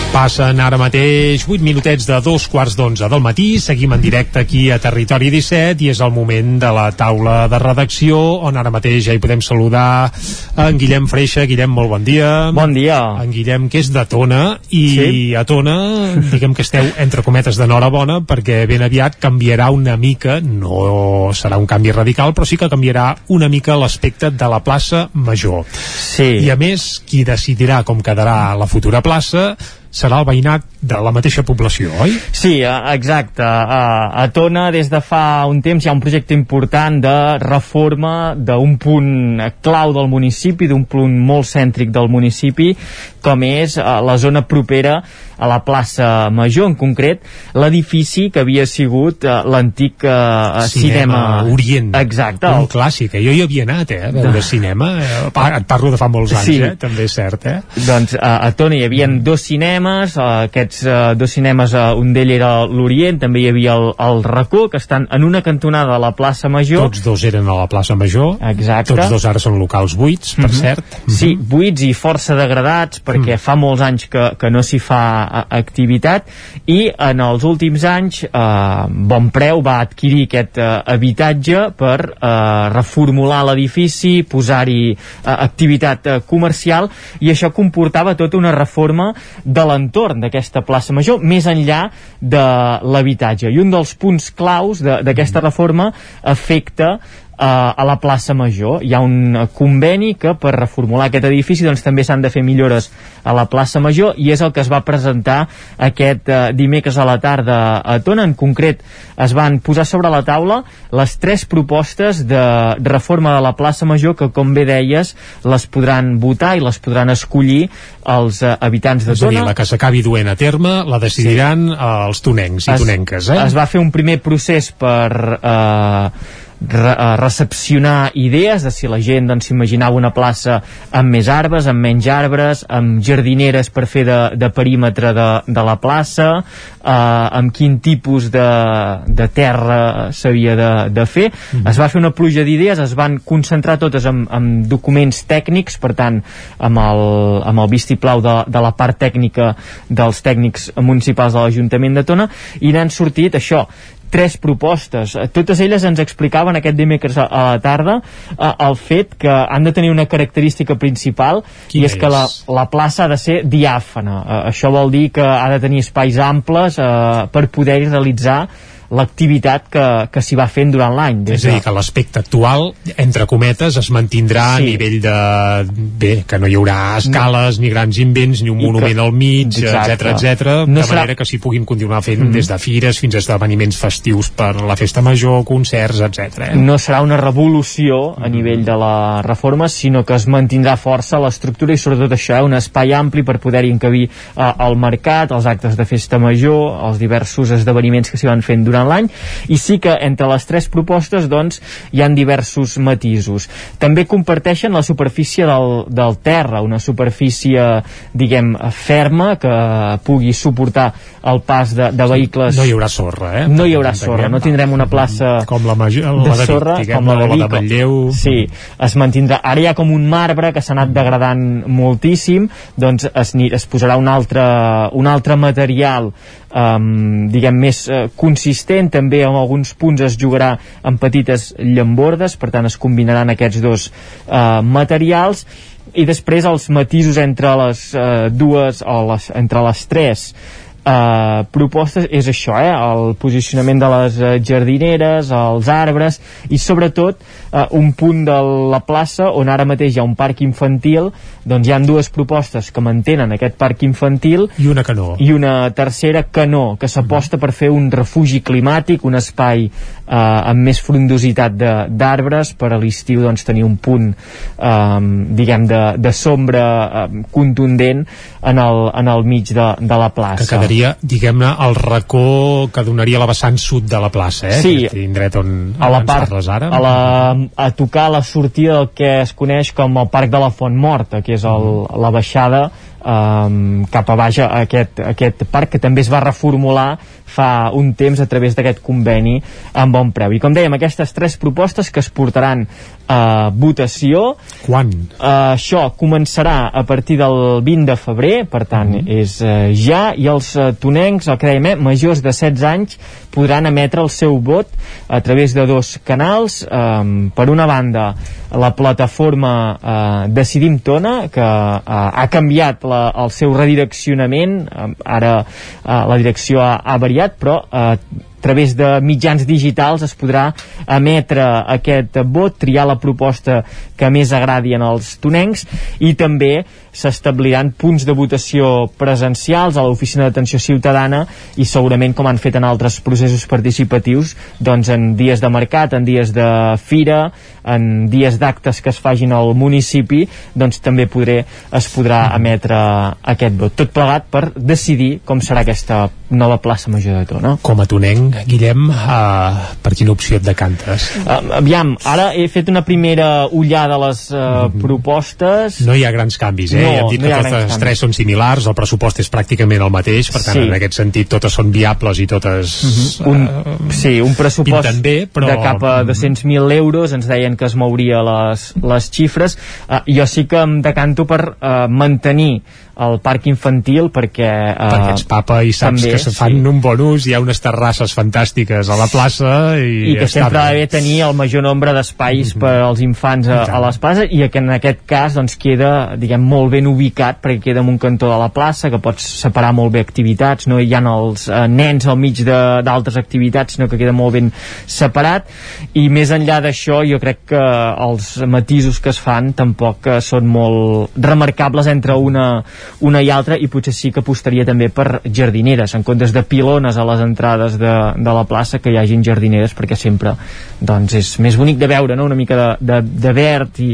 Passen ara mateix 8 minutets de dos quarts d'onze del matí, seguim en directe aquí a Territori 17 i és el moment de la taula de redacció on ara mateix ja hi podem saludar en Guillem Freixa. Guillem, molt bon dia. Bon dia. En Guillem, que és de Tona i Sí. a Tona, diguem que esteu entre cometes d'enhorabona perquè ben aviat canviarà una mica, no serà un canvi radical, però sí que canviarà una mica l'aspecte de la plaça Major. Sí. I a més, qui decidirà com quedarà la futura plaça serà el veïnat de la mateixa població, oi? Sí, eh, exacte. A, a Tona, des de fa un temps, hi ha un projecte important de reforma d'un punt clau del municipi, d'un punt molt cèntric del municipi, com és eh, la zona propera a la plaça Major, en concret, l'edifici que havia sigut eh, l'antic eh, cinema, Orient. Exacte. Un clàssic, eh? jo hi havia anat, eh, a veure cinema. Eh, et parlo de fa molts anys, Sí. eh? també és cert, eh? Doncs a, a Tona hi havia Mm. dos cinemes, uh, aquests uh, dos cinemes, uh, un d'ell era l'Orient, també hi havia el, el Racó, que estan en una cantonada de la plaça Major. Tots dos eren a la plaça Major. Exacte. Tots dos ara són locals buits, per Mhm. cert. Sí, buits i força degradats perquè Mm. fa molts anys que, que no s'hi fa activitat i en els últims anys eh, Bonpreu va adquirir aquest eh, habitatge per eh, reformular l'edifici, posar-hi eh, activitat eh, comercial i això comportava tota una reforma de l'entorn d'aquesta plaça Major més enllà de l'habitatge. I un dels punts claus d'aquesta reforma afecta eh, a la plaça Major. Hi ha un eh, conveni que per reformular aquest edifici doncs, també s'han de fer millores a la plaça Major i és el que es va presentar aquest eh, dimecres a la tarda a Tona. En concret es van posar sobre la taula les tres propostes de reforma de la plaça Major que, com bé deies, les podran votar i les podran escollir els eh, habitants de És a dir, Tona. la que s'acabi duent a terme la decidiran sí. els tonencs i Es- tonenques, eh? Es va fer un primer procés per eh, re, eh, recepcionar idees de si la gent doncs, s'imaginava una plaça amb més arbres, amb menys arbres, amb jardineres per fer de, de perímetre de, de la plaça, eh, amb quin tipus de, de terra s'havia de, de fer. Mhm. Es va fer una pluja d'idees, es van concentrar totes en, en documents tècnics, per tant, amb el, amb el vistiplau de, de la part tècnica dels tècnics municipals de l'Ajuntament de Tona, i n'han sortit això, tres propostes. Eh, Totes elles ens explicaven aquest dimecres a, la tarda eh, el fet que han de tenir una característica principal Quina i és que la, és? la plaça ha de ser diàfana. Eh, això vol dir que ha de tenir espais amples eh, per poder realitzar l'activitat que, que s'hi va fent durant l'any. És a dir, que l'aspecte actual, entre cometes, es mantindrà sí. a nivell de... Bé, que no hi haurà escales, ni grans invents, ni un I que- monument al mig, etc etc. No de serà- manera que s'hi puguin continuar fent Mhm. des de fires fins a esdeveniments festius per la festa major, concerts, etc. Eh? no serà una revolució a nivell de la reforma, sinó que es mantindrà força l'estructura i sobretot això, eh, un espai ampli per poder-hi encabir eh, el mercat, els actes de festa major, els diversos esdeveniments que s'hi van fent durant l'any, i sí que entre les tres propostes doncs, hi han diversos matisos. També comparteixen la superfície del, del terra, una superfície, diguem, ferma, que pugui suportar el pas de, de vehicles... No hi haurà sorra, eh? No hi haurà sorra, no tindrem una plaça com la, major, de la de Vic, sorra diguem, com la de o la Vic. de Manlleu. Sí, es mantindrà. Ara hi ha com un marbre que s'ha anat degradant moltíssim, doncs es, es posarà un altre, un altre material um, diguem més uh, consistent, també en alguns punts es jugarà amb petites llambordes, per tant es combinaran aquests dos uh, materials. I després els matisos entre les uh, dues o les, entre les tres Uh, propostes és això, eh? el posicionament de les uh, jardineres, els arbres i sobretot uh, un punt de la plaça on ara mateix hi ha un parc infantil doncs hi han dues propostes que mantenen aquest parc infantil I una que no. i una tercera que no, que s'aposta per fer un refugi climàtic, un espai eh, amb més frondositat de- d'arbres per a l'estiu doncs, tenir un punt eh, diguem de, de sombra eh, contundent en el, en el mig de, de la plaça. que quedaria, diguem-ne, el racó que donaria la vessant sud de la plaça, eh? Sí. Aquest indret on a la part, ara. a, la, a tocar la sortida del que es coneix com el Parc de la Font Morta, que és el, la baixada um, cap a baix aquest, aquest parc que també es va reformular fa un temps a través d'aquest conveni amb bon preu. I com dèiem, aquestes tres propostes que es portaran a votació. Quan? Uh, això començarà a partir del 20 de febrer, per tant, mm -hmm. és uh, ja, i els uh, tonencs, el que dèiem, eh, majors de 16 anys, podran emetre el seu vot a través de dos canals. Um, per una banda, la plataforma uh, Decidim Tona, que uh, ha canviat la, el seu redireccionament, uh, ara uh, la direcció ha, ha variat, però uh, a través de mitjans digitals es podrà emetre aquest vot, triar la proposta que més agradi en els tonencs i també s'establiran punts de votació presencials a l'oficina d'atenció ciutadana i segurament com han fet en altres processos participatius doncs en dies de mercat, en dies de fira en dies d'actes que es fagin al municipi doncs també podré, es podrà emetre aquest vot. Tot plegat per decidir com serà aquesta nova plaça Major de Tona. Com a tonenc, Guillem, uh, per quina opció et decantes? Uh, aviam, ara he fet una primera ullada a les uh, mm -hmm. propostes. No hi ha grans canvis, eh? No, ja hem dit no que totes tres són similars, el pressupost és pràcticament el mateix, per tant, Sí. en aquest sentit, totes són viables i totes... un, uh, sí, un pressupost bé, però... de cap a 200.000 euros ens deien que es mouria les, les xifres. Uh, jo sí que em decanto per uh, mantenir el parc infantil perquè... Uh, perquè ets papa i saps també, que se fan un bon ús, hi ha unes terrasses fantàstiques a la plaça i, i que sempre ha d'haver tenir el major nombre d'espais per als infants a, a les places i que en aquest cas doncs, queda diguem, molt ben ubicat perquè queda en un cantó de la plaça que pots separar molt bé activitats no hi ha els eh, nens al mig de- d'altres activitats sinó que queda molt ben separat. I més enllà d'això jo crec que els matisos que es fan tampoc eh, són molt remarcables entre una, una i altra i potser sí que apostaria també per jardineres en comptes de pilones a les entrades de, de la plaça que hi hagin jardineres perquè sempre doncs, és més bonic de veure no? una mica de, de, de verd i,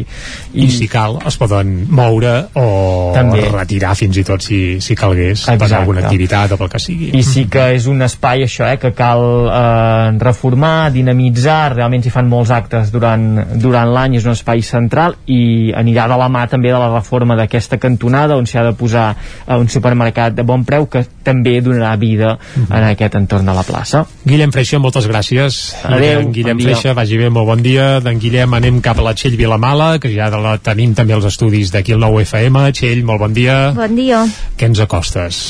I si cal, es poden moure o També. retirar fins i tot si, si calgués per Exacte. alguna activitat o pel que sigui. i sí que és un espai això eh, que cal eh, reformar, dinamitzar realment s'hi fan molts actes durant, durant l'any és un espai central i anirà de la mà també de la reforma d'aquesta cantonada on s'hi ha de posar eh, un supermercat de bon preu que també donarà vida en aquest entorn de la plaça Guillem Freixa, moltes gràcies. Adéu, I d'en Guillem bon. Freixa, vagi bé, molt bon dia. D'en Guillem anem cap a la Txell Vilamala, que ja la tenim també els estudis d'aquí al 9FM. Txell, molt bon dia. Bon dia. Què ens acostes?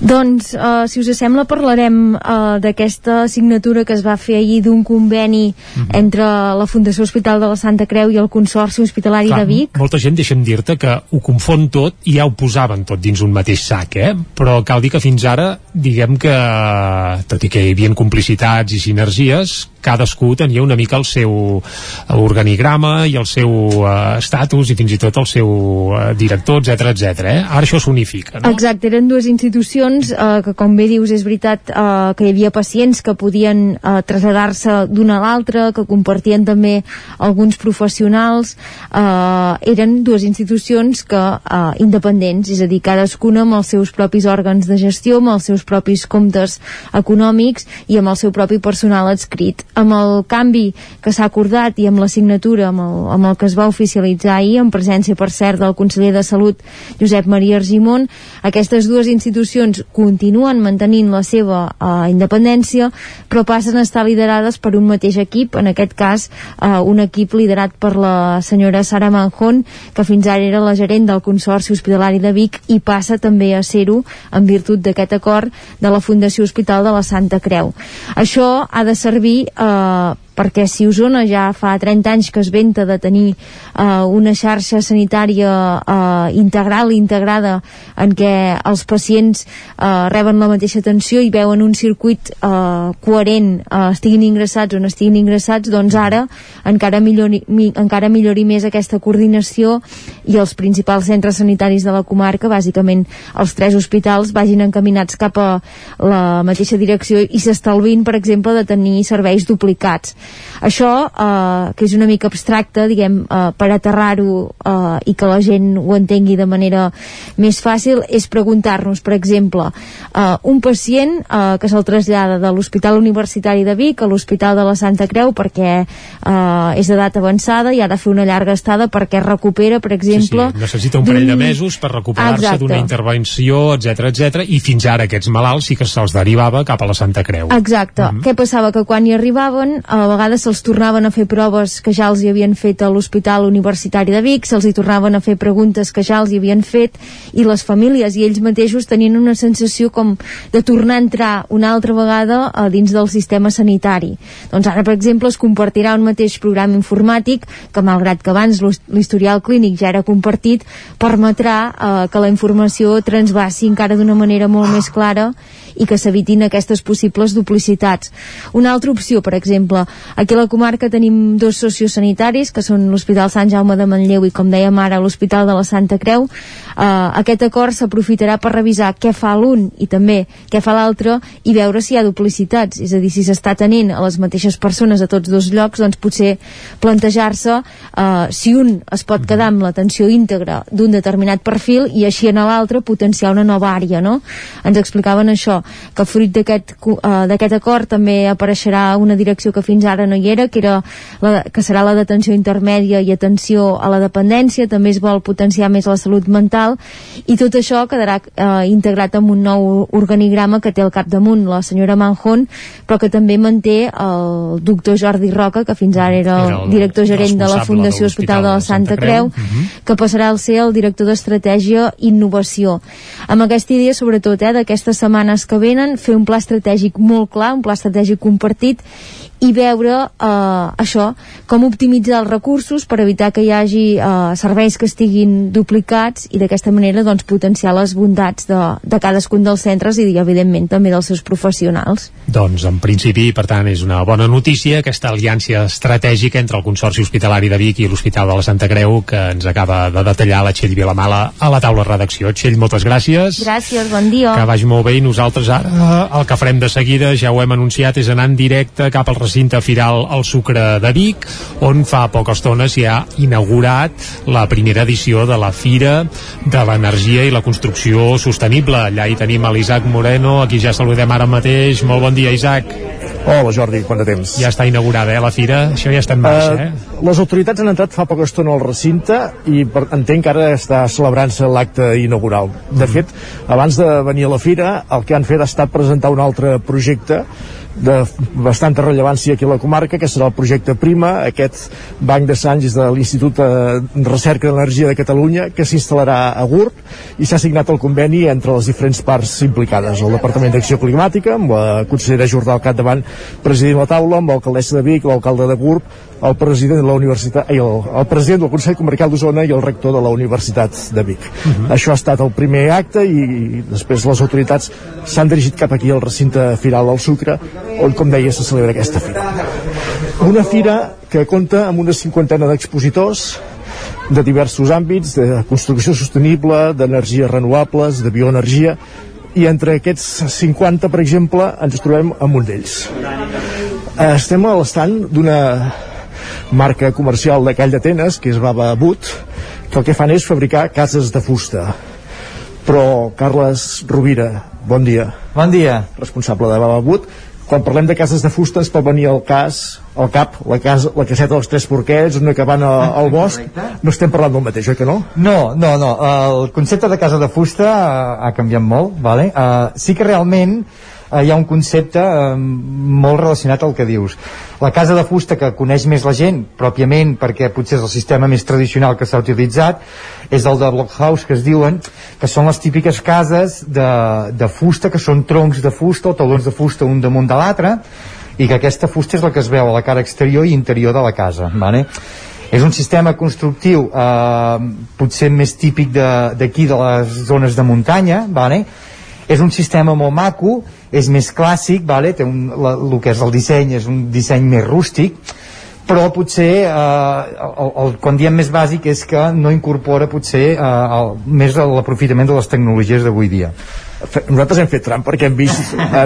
Doncs, uh, si us sembla, parlarem uh, d'aquesta signatura que es va fer ahir d'un conveni entre la Fundació Hospital de la Santa Creu i el Consorci Hospitalari de Vic. molta gent, deixa'm dir-te que ho confon tot i ja ho posaven tot dins un mateix sac, eh? Però cal dir que fins ara, diguem que, tot i que hi havia complicitats i sinergies, cadascú tenia una mica el seu organigrama i el seu eh, estatus i fins i tot el seu eh, director, etc etc. eh? Ara això s'unifica, no? Exacte, eren dues institucions eh, que, com bé dius, és veritat eh, que hi havia pacients que podien eh, traslladar-se d'una a l'altra, que compartien també alguns professionals. Eh, eren dues institucions que eh, independents, és a dir, cadascuna amb els seus propis òrgans de gestió, amb els seus propis comptes econòmics i amb el seu propi personal adscrit. Amb el canvi que s'ha acordat i amb la signatura amb el, amb el que es va oficialitzar ahir, en presència, per cert, del conseller de Salut, Josep Maria Argimon, aquestes dues institucions continuen mantenint la seva eh, independència, però passen a estar liderades per un mateix equip, en aquest cas eh, un equip liderat per la senyora Sara Manjón, que fins ara era la gerent del Consorci Hospitalari de Vic i passa també a ser-ho en virtut d'aquest acord de la Fundació Hospital de la Santa Creu. Això ha de servir eh, eh, perquè si Osona ja fa 30 anys que es venta de tenir eh, una xarxa sanitària eh, integral, integrada, en què els pacients eh, reben la mateixa atenció i veuen un circuit eh, coherent, eh, estiguin ingressats o no estiguin ingressats, doncs ara encara millori, mi, encara millori més aquesta coordinació i els principals centres sanitaris de la comarca, bàsicament els tres hospitals, vagin encaminats cap a la mateixa direcció i s'estalvin, per exemple, de tenir serveis duplicats això, eh, que és una mica abstracte, diguem, eh, per aterrar-ho eh, i que la gent ho entengui de manera més fàcil, és preguntar-nos, per exemple, eh, un pacient eh, que se'l trasllada de l'Hospital Universitari de Vic a l'Hospital de la Santa Creu perquè eh, és d'edat avançada i ha de fer una llarga estada perquè recupera, per exemple... Sí, sí. Necessita un parell de mesos per recuperar-se d'una intervenció, etc etc i fins ara aquests malalts sí que se'ls derivava cap a la Santa Creu. Exacte. Mm -hmm. Què passava? Que quan hi arribaven, a vegades se'ls tornaven a fer proves que ja els hi havien fet a l'Hospital Universitari de Vic, se'ls hi tornaven a fer preguntes que ja els hi havien fet, i les famílies i ells mateixos tenien una sensació com de tornar a entrar una altra vegada a dins del sistema sanitari. Doncs ara, per exemple, es compartirà un mateix programa informàtic que, malgrat que abans l'historial clínic ja era compartit, permetrà eh, que la informació transvasi encara d'una manera molt més clara i que s'evitin aquestes possibles duplicitats. Una altra opció, per exemple, aquí a la comarca tenim dos sociosanitaris, que són l'Hospital Sant Jaume de Manlleu i, com dèiem ara, l'Hospital de la Santa Creu. Uh, aquest acord s'aprofitarà per revisar què fa l'un i també què fa l'altre i veure si hi ha duplicitats, és a dir, si s'està tenint a les mateixes persones a tots dos llocs, doncs potser plantejar-se uh, si un es pot quedar amb l'atenció íntegra d'un determinat perfil i així en l'altre potenciar una nova àrea, no? Ens explicaven això, que fruit d'aquest uh, acord també apareixerà una direcció que fins ara no hi era, que, era la, que serà la d'atenció intermèdia i atenció a la dependència, també es vol potenciar més la salut mental, i tot això quedarà uh, integrat en un nou organigrama que té al capdamunt la senyora Manjón, però que també manté el doctor Jordi Roca, que fins ara era el, era el director gerent de la Fundació Hospital de la Santa Creu, Creu uh mhm. -huh. que passarà a ser el director d'Estratègia i Innovació. Amb aquesta idea, sobretot, eh, d'aquestes setmanes que venen, fer un pla estratègic molt clar, un pla estratègic compartit i veure eh, això, com optimitzar els recursos per evitar que hi hagi eh, serveis que estiguin duplicats i d'aquesta manera doncs, potenciar les bondats de, de cadascun dels centres i evidentment també dels seus professionals. Doncs en principi, per tant, és una bona notícia aquesta aliança estratègica entre el Consorci Hospitalari de Vic i l'Hospital de la Santa Creu que ens acaba de detallar la Txell Vilamala a la taula redacció. Txell, moltes gràcies. Gràcies, bon dia. Que vagi molt bé i nosaltres ara el que farem de seguida, ja ho hem anunciat, és anar en directe cap al recinte firal al Sucre de Vic, on fa poca estona s'hi ha inaugurat la primera edició de la Fira de l'Energia i la Construcció Sostenible. Allà hi tenim l'Isaac Moreno, a qui ja saludem ara mateix. Molt bon dia, Isaac. Hola Jordi, quant de temps? Ja està inaugurada, eh, la fira? Això ja està en marxa, uh, eh? Les autoritats han entrat fa poca estona al recinte i per, entenc que ara està celebrant-se l'acte inaugural. De mm. fet, abans de venir a la fira, el que han fet ha estat presentar un altre projecte de bastanta rellevància aquí a la comarca, que serà el projecte Prima, aquest banc de Sants de l'Institut de Recerca d'Energia de Catalunya, que s'instal·larà a GURB, i s'ha signat el conveni entre les diferents parts implicades, el Departament d'Acció Climàtica, amb la consellera Jordà al capdavant presidint la taula, amb l'alcaldessa de Vic, l'alcalde de GURB, el president de la universitat, el, el president del Consell Comarcal d'Osona i el rector de la Universitat de Vic. Uh mhm. -huh. Això ha estat el primer acte i, i després les autoritats s'han dirigit cap aquí al recinte firal del Sucre, on, com deia, se celebra aquesta fira. Una fira que compta amb una cinquantena d'expositors de diversos àmbits, de construcció sostenible, d'energies renovables, de bioenergia, i entre aquests 50, per exemple, ens trobem amb un d'ells. Estem a l'estant d'una marca comercial de Call d'Atenes, que és Baba But, que el que fan és fabricar cases de fusta. Però, Carles Rovira, bon dia. Bon dia. Responsable de Baba But. Quan parlem de cases de fusta ens pot venir al cas, al cap, la, casa, la caseta dels tres porquets, una cabana [laughs] al bosc, no estem parlant del mateix, oi que no? No, no, no. El concepte de casa de fusta ha canviat molt, vale? Uh, sí que realment eh, hi ha un concepte eh, molt relacionat al que dius. La casa de fusta que coneix més la gent, pròpiament perquè potser és el sistema més tradicional que s'ha utilitzat, és el de blockhouse que es diuen, que són les típiques cases de, de fusta, que són troncs de fusta o talons de fusta un damunt de l'altre, i que aquesta fusta és la que es veu a la cara exterior i interior de la casa. Vale? és un sistema constructiu eh, potser més típic d'aquí de, de les zones de muntanya vale? És un sistema molt maco és més clàssic, vale? té un, la, el que és el disseny és un disseny més rústic, però potser eh, el, el, quan diem més bàsic és que no incorpora potser eh, el, més l'aprofitament de les tecnologies d'avui dia nosaltres hem fet trampa perquè hem vist [laughs] a,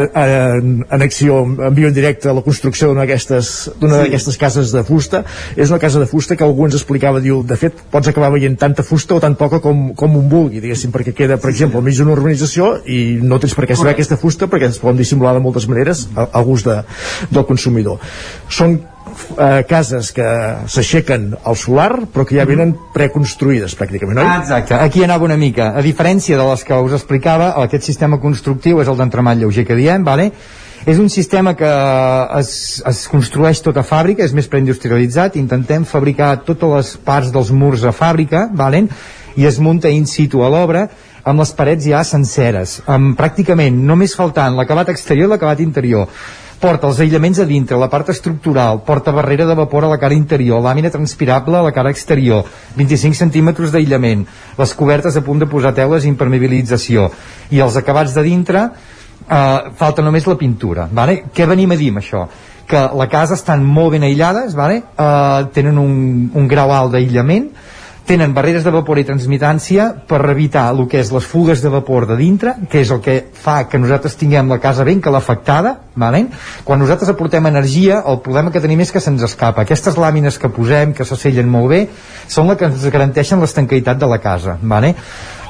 en acció en viu en directe la construcció d'una d'aquestes sí. cases de fusta. És una casa de fusta que algú ens explicava diu, de fet pots acabar veient tanta fusta o tan poca com, com un vulgui diguéssim perquè queda per exemple al mig d'una urbanització i no tens per què saber aquesta fusta perquè es poden dissimular de moltes maneres a, a gust de, del consumidor. Són eh, cases que s'aixequen al solar però que ja mhm. venen preconstruïdes pràcticament, oi? Ah, exacte, aquí anava una mica a diferència de les que us explicava aquest sistema constructiu és el d'entremat lleuger que diem vale? és un sistema que es, es construeix tot a fàbrica, és més preindustrialitzat, intentem fabricar totes les parts dels murs a fàbrica, valen? i es munta in situ a l'obra amb les parets ja senceres, amb pràcticament només faltant l'acabat exterior i l'acabat interior porta els aïllaments a dintre, la part estructural, porta barrera de vapor a la cara interior, làmina transpirable a la cara exterior, 25 centímetres d'aïllament, les cobertes a punt de posar teules impermeabilització i els acabats de dintre eh, falta només la pintura. Vale? Què venim a dir amb això? Que la casa estan molt ben aïllades, vale? eh, tenen un, un grau alt d'aïllament, tenen barreres de vapor i transmitància per evitar el que és les fugues de vapor de dintre, que és el que fa que nosaltres tinguem la casa ben calefactada, vale? quan nosaltres aportem energia, el problema que tenim és que se'ns escapa. Aquestes làmines que posem, que s'assellen molt bé, són les que ens garanteixen l'estanqueïtat de la casa. Vale?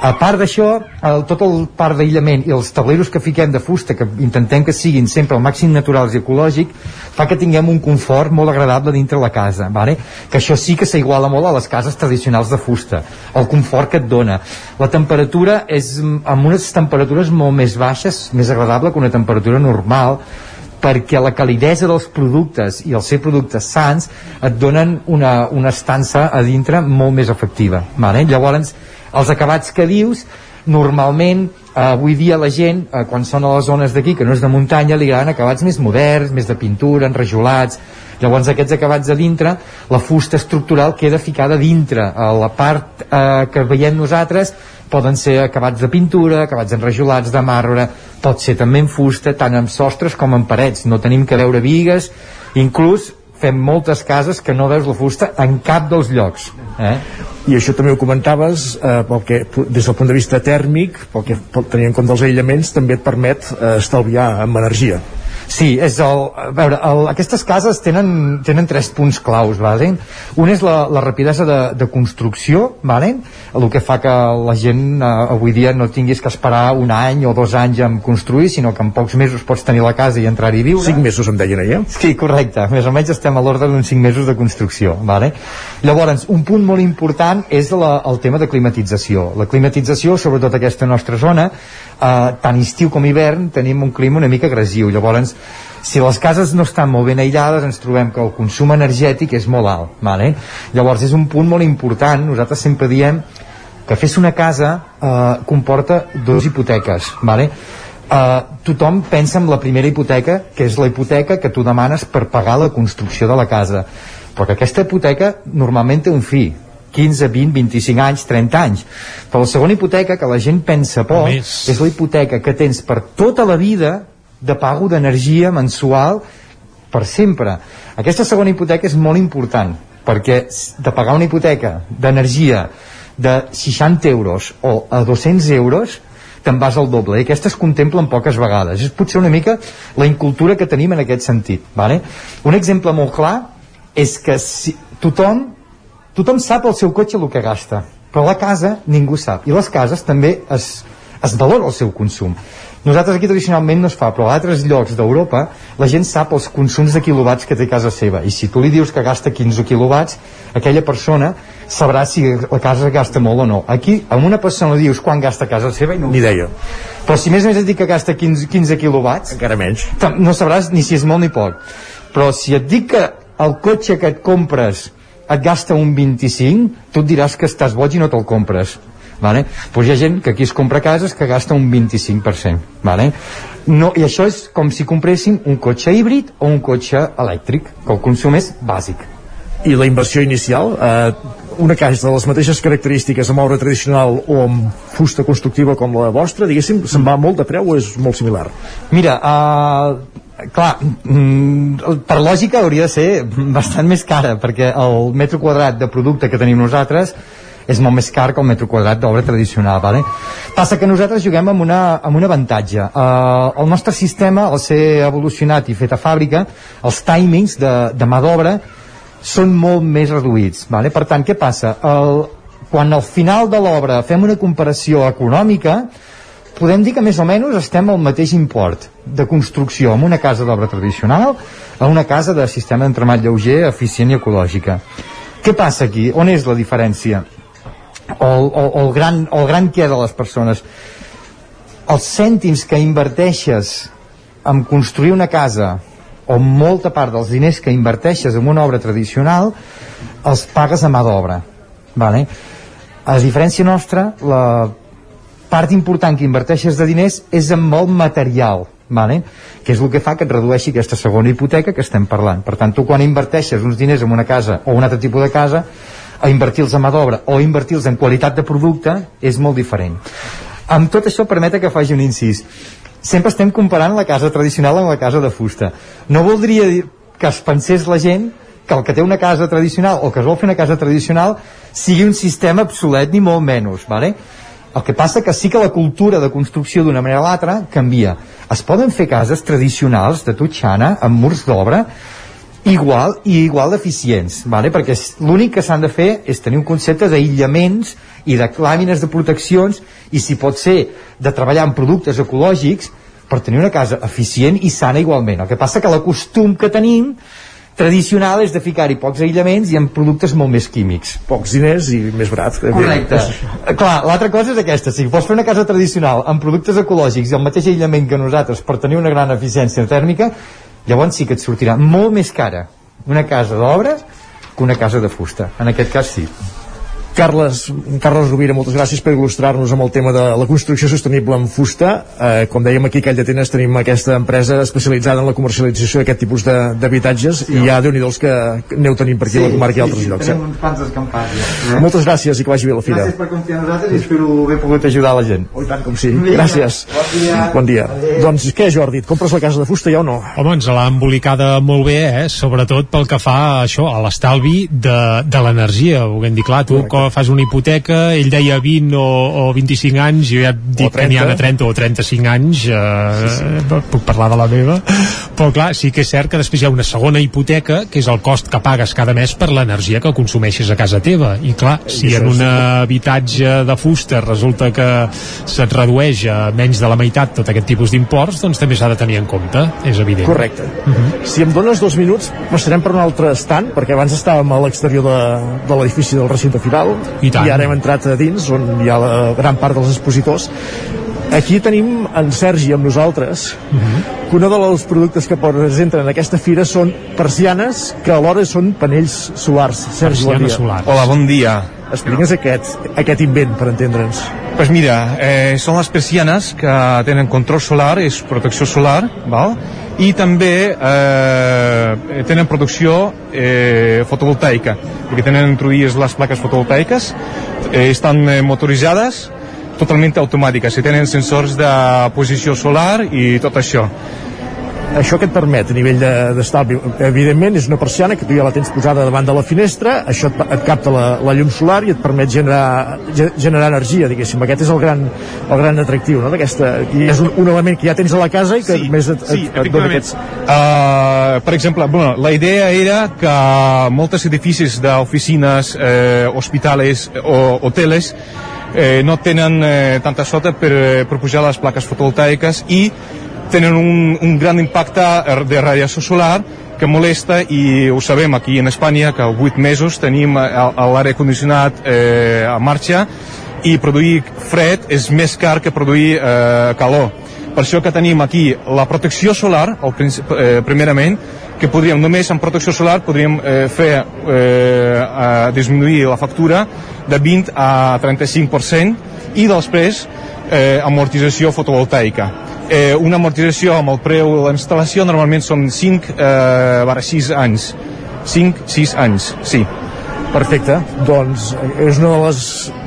A part d'això, el, tot el part d'aïllament i els tableros que fiquem de fusta, que intentem que siguin sempre al màxim naturals i ecològic, fa que tinguem un confort molt agradable dintre la casa, vale? que això sí que s'iguala molt a les cases tradicionals de fusta, el confort que et dona. La temperatura és amb unes temperatures molt més baixes, més agradable que una temperatura normal, perquè la calidesa dels productes i els ser productes sants et donen una, una estança a dintre molt més efectiva. Vale? Llavors, els acabats que dius normalment eh, avui dia la gent eh, quan són a les zones d'aquí que no és de muntanya li agraden acabats més moderns més de pintura, enrajolats. Llavors aquests acabats a dintre la fusta estructural queda ficada dintre. A la part eh, que veiem nosaltres poden ser acabats de pintura, acabats enrajolats de marbre, pot ser també en fusta tant en sostres com en parets. No tenim que veure vigues inclús fem moltes cases que no veus la fusta en cap dels llocs eh? i això també ho comentaves eh, pel que, des del punt de vista tèrmic pel que tenir en compte els aïllaments també et permet eh, estalviar amb energia Sí, és el, a veure, el, aquestes cases tenen, tenen tres punts claus, vale? un és la, la rapidesa de, de construcció, vale? el que fa que la gent eh, avui dia no tinguis que esperar un any o dos anys en construir, sinó que en pocs mesos pots tenir la casa i entrar-hi a viure. Cinc mesos em deien ahir, eh? Sí, correcte, més o menys estem a l'ordre d'uns cinc mesos de construcció, vale? Llavors, un punt molt important és la, el tema de climatització. La climatització, sobretot aquesta nostra zona, eh, tant estiu com hivern tenim un clima una mica agressiu llavors si les cases no estan molt ben aïllades ens trobem que el consum energètic és molt alt vale? llavors és un punt molt important nosaltres sempre diem que fes una casa eh, comporta dues hipoteques vale? Uh, tothom pensa en la primera hipoteca que és la hipoteca que tu demanes per pagar la construcció de la casa però que aquesta hipoteca normalment té un fi 15, 20, 25 anys, 30 anys. Però la segona hipoteca, que la gent pensa poc, és la hipoteca que tens per tota la vida de pago d'energia mensual per sempre. Aquesta segona hipoteca és molt important, perquè de pagar una hipoteca d'energia de 60 euros o a 200 euros te'n vas al doble, i aquestes contemplen poques vegades. És potser una mica la incultura que tenim en aquest sentit. Vale? Un exemple molt clar és que si tothom Tothom sap el seu cotxe el que gasta, però la casa ningú sap. I les cases també es, es valora el seu consum. Nosaltres aquí tradicionalment no es fa, però a altres llocs d'Europa la gent sap els consums de quilowatts que té a casa seva. I si tu li dius que gasta 15 quilowatts, aquella persona sabrà si la casa gasta molt o no. Aquí, a una persona li dius quan gasta a casa seva i no Ni deia. Però si més o menys et dic que gasta 15, 15 quilowatts... Encara menys. No sabràs ni si és molt ni poc. Però si et dic que el cotxe que et compres et gasta un 25, tu et diràs que estàs boig i no te'l compres. Vale? Pues hi ha gent que aquí es compra cases que gasta un 25%. Vale? No, I això és com si compréssim un cotxe híbrid o un cotxe elèctric, que el consum és bàsic. I la inversió inicial? Eh, una casa de les mateixes característiques amb obra tradicional o amb fusta constructiva com la vostra, diguéssim, se'n va molt de preu o és molt similar? Mira, uh, clar, mm, per lògica hauria de ser bastant més cara perquè el metre quadrat de producte que tenim nosaltres és molt més car que el metro quadrat d'obra tradicional vale? passa que nosaltres juguem amb, una, amb un avantatge uh, el nostre sistema al ser evolucionat i fet a fàbrica els timings de, de mà d'obra són molt més reduïts vale? per tant què passa? El, quan al final de l'obra fem una comparació econòmica podem dir que més o menys estem al mateix import de construcció amb una casa d'obra tradicional a una casa de sistema d'entremat lleuger, eficient i ecològica. Què passa aquí? On és la diferència? O, o, o, el, gran, o el gran què de les persones? Els cèntims que inverteixes en construir una casa o molta part dels diners que inverteixes en una obra tradicional els pagues a mà d'obra. Vale? A diferència nostra, la part important que inverteixes de diners és en molt material, vale? que és el que fa que et redueixi aquesta segona hipoteca que estem parlant. Per tant, tu quan inverteixes uns diners en una casa o un altre tipus de casa, a invertir-los en mà d'obra o invertir-los en qualitat de producte és molt diferent. Amb tot això permeta que faci un incís. Sempre estem comparant la casa tradicional amb la casa de fusta. No voldria dir que es pensés la gent que el que té una casa tradicional o que es vol fer una casa tradicional sigui un sistema obsolet ni molt menys, ¿vale? El que passa que sí que la cultura de construcció d'una manera o l'altra canvia. Es poden fer cases tradicionals de tutxana amb murs d'obra igual i igual d'eficients, vale? perquè l'únic que s'han de fer és tenir un concepte d'aïllaments i de làmines de proteccions i si pot ser de treballar amb productes ecològics per tenir una casa eficient i sana igualment. El que passa que la costum que tenim tradicional és de ficar-hi pocs aïllaments i amb productes molt més químics. Pocs diners i més barat. Correcte. Clar, l'altra cosa és aquesta. Si vols fer una casa tradicional amb productes ecològics i el mateix aïllament que nosaltres per tenir una gran eficiència tèrmica, llavors sí que et sortirà molt més cara una casa d'obres que una casa de fusta. En aquest cas sí. Carles, Carles Rovira, moltes gràcies per il·lustrar-nos amb el tema de la construcció sostenible en fusta. Eh, com dèiem aquí a Call d'Atenes tenim aquesta empresa especialitzada en la comercialització d'aquest tipus d'habitatges sí, i hi ha déu nhi que aneu tenint per aquí sí, a la comarca i altres sí, llocs. Tenim eh? uns quants escampats, ja. Eh? Moltes gràcies i que vagi bé la fira. Gràcies per confiar en nosaltres i espero haver pogut ajudar la gent. Oh, tant com sí. Gràcies. Bon dia. Bon dia. Doncs què, Jordi, et compres la casa de fusta ja o no? Home, ens l'ha embolicada molt bé, eh? sobretot pel que fa a això, a l'estalvi de, de l'energia. Ho hem dit clar, tu Fas una hipoteca hipoteca, ell deia 20 o, o 25 anys, jo ja dic que n'hi ha de 30 o 35 anys, eh, sí, sí. puc parlar de la meva, però clar, sí que és cert que després hi ha una segona hipoteca, que és el cost que pagues cada mes per l'energia que consumeixes a casa teva, i clar, si en un habitatge de fusta resulta que se't redueix a menys de la meitat tot aquest tipus d'imports, doncs també s'ha de tenir en compte, és evident. Correcte. Uh -huh. Si em dones dos minuts, passarem per un altre estant, perquè abans estàvem a l'exterior de, de l'edifici del recinte final, I, tant. i ara hem entrat a dins on hi ha la gran part dels expositors aquí tenim en Sergi amb nosaltres uh -huh. que un dels productes que presenten en aquesta fira són persianes que alhora són panells solars Sergi, bon dia. Solars. Hola, bon dia Explica'ns aquest, aquest invent per entendre'ns Pues mira, eh, són les persianes que tenen control solar, és protecció solar, val? I també eh, tenen producció eh, fotovoltaica, perquè tenen introduïdes les plaques fotovoltaiques, eh, estan eh, motoritzades, totalment automàtiques, i tenen sensors de posició solar i tot això això que et permet a nivell d'estalvi de, evidentment és una persiana que tu ja la tens posada davant de la finestra això et, et capta la, la llum solar i et permet generar, generar energia diguéssim, aquest és el gran, el gran atractiu no? d'aquesta, és un, un element que ja tens a la casa i que sí, més et, sí, et, et dona aquests uh, per exemple, bueno, la idea era que molts edificis d'oficines eh, hospitales o hoteles eh, no tenen eh, tanta sota per, per pujar les plaques fotovoltaiques i tenen un, un gran impacte de radiació solar que molesta i ho sabem aquí en Espanya que 8 mesos tenim l'aire condicionat eh, a marxa i produir fred és més car que produir eh, calor. Per això que tenim aquí la protecció solar el, eh, primerament que podríem només amb protecció solar podríem eh, fer eh, disminuir la factura de 20 a 35% i després eh, amortització fotovoltaica eh, una amortització amb el preu de la instal·lació normalment són 5 eh, barra 6 anys 5-6 anys, sí Perfecte, doncs és un dels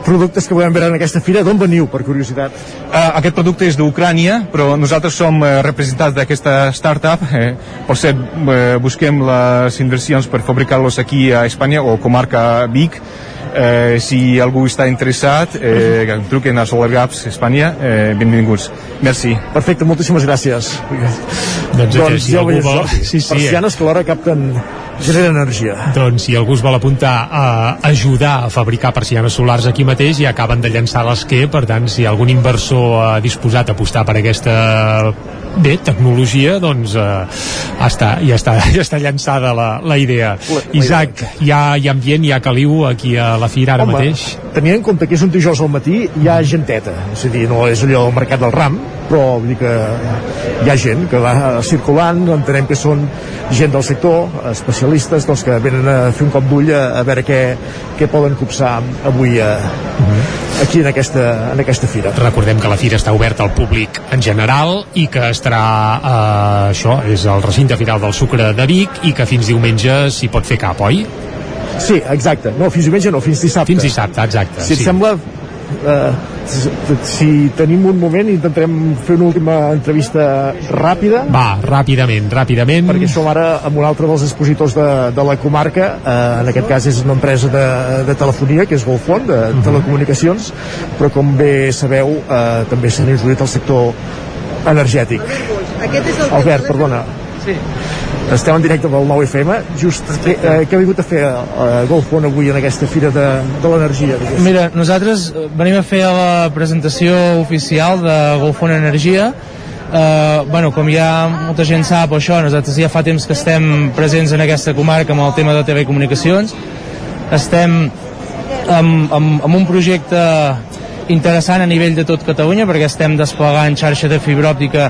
productes que podem veure en aquesta fira. D'on veniu, per curiositat? Uh, aquest producte és d'Ucrània, però nosaltres som uh, representats d'aquesta startup. Eh, per cert, uh, busquem les inversions per fabricar-los aquí a Espanya o comarca Vic eh, si algú està interessat eh, que truquen a Solar Gaps Espanya eh, benvinguts merci Perfecte, moltíssimes gràcies. Doncs, doncs si ja ho veies, vol- sí, sí, Persianes que alhora capten generen energia. Doncs si algú es vol apuntar a ajudar a fabricar persianes solars aquí mateix ja acaben de llançar l'esquer, per tant si hi ha algun inversor ha disposat a apostar per aquesta bé, tecnologia doncs eh, ja, està, ja, està, [laughs] ja està llançada la, la idea. Isaac, hi ha, hi ha ambient, hi ha caliu aquí a la fira ara Home, mateix? tenint en compte que és un dijous al matí, hi ha genteta. És a dir, no és allò del mercat del ram, però vull dir que hi ha gent que va circulant, entenem que són gent del sector, especialistes, doncs que venen a fer un cop d'ull a, a veure què, què poden copsar avui a, aquí en aquesta, en aquesta fira. Recordem que la fira està oberta al públic en general i que estarà, eh, això, és el recinte firal del sucre de Vic i que fins diumenge s'hi pot fer cap, oi? Sí, exacte. No, fins diumenge no, fins dissabte. Fins dissabte, exacte. Si et sí. sembla, eh, si, si tenim un moment, intentarem fer una última entrevista ràpida. Va, ràpidament, ràpidament. Perquè som ara amb un altre dels expositors de, de la comarca, eh, en aquest cas és una empresa de, de telefonia, que és Golfon, de Mhm. telecomunicacions, però com bé sabeu, eh, també s'han introduït al sector energètic. Aquest és el Albert, perdona. Sí. Estem en directe del 9 FM. Just, què, eh, què ha vingut a fer eh, Golfon avui en aquesta fira de, de l'energia? Mira, nosaltres eh, venim a fer la presentació oficial de Golfon Energia. Uh, bueno, com ja molta gent sap això, nosaltres ja fa temps que estem presents en aquesta comarca amb el tema de telecomunicacions. Estem amb, amb, amb un projecte interessant a nivell de tot Catalunya perquè estem desplegant xarxa de fibra òptica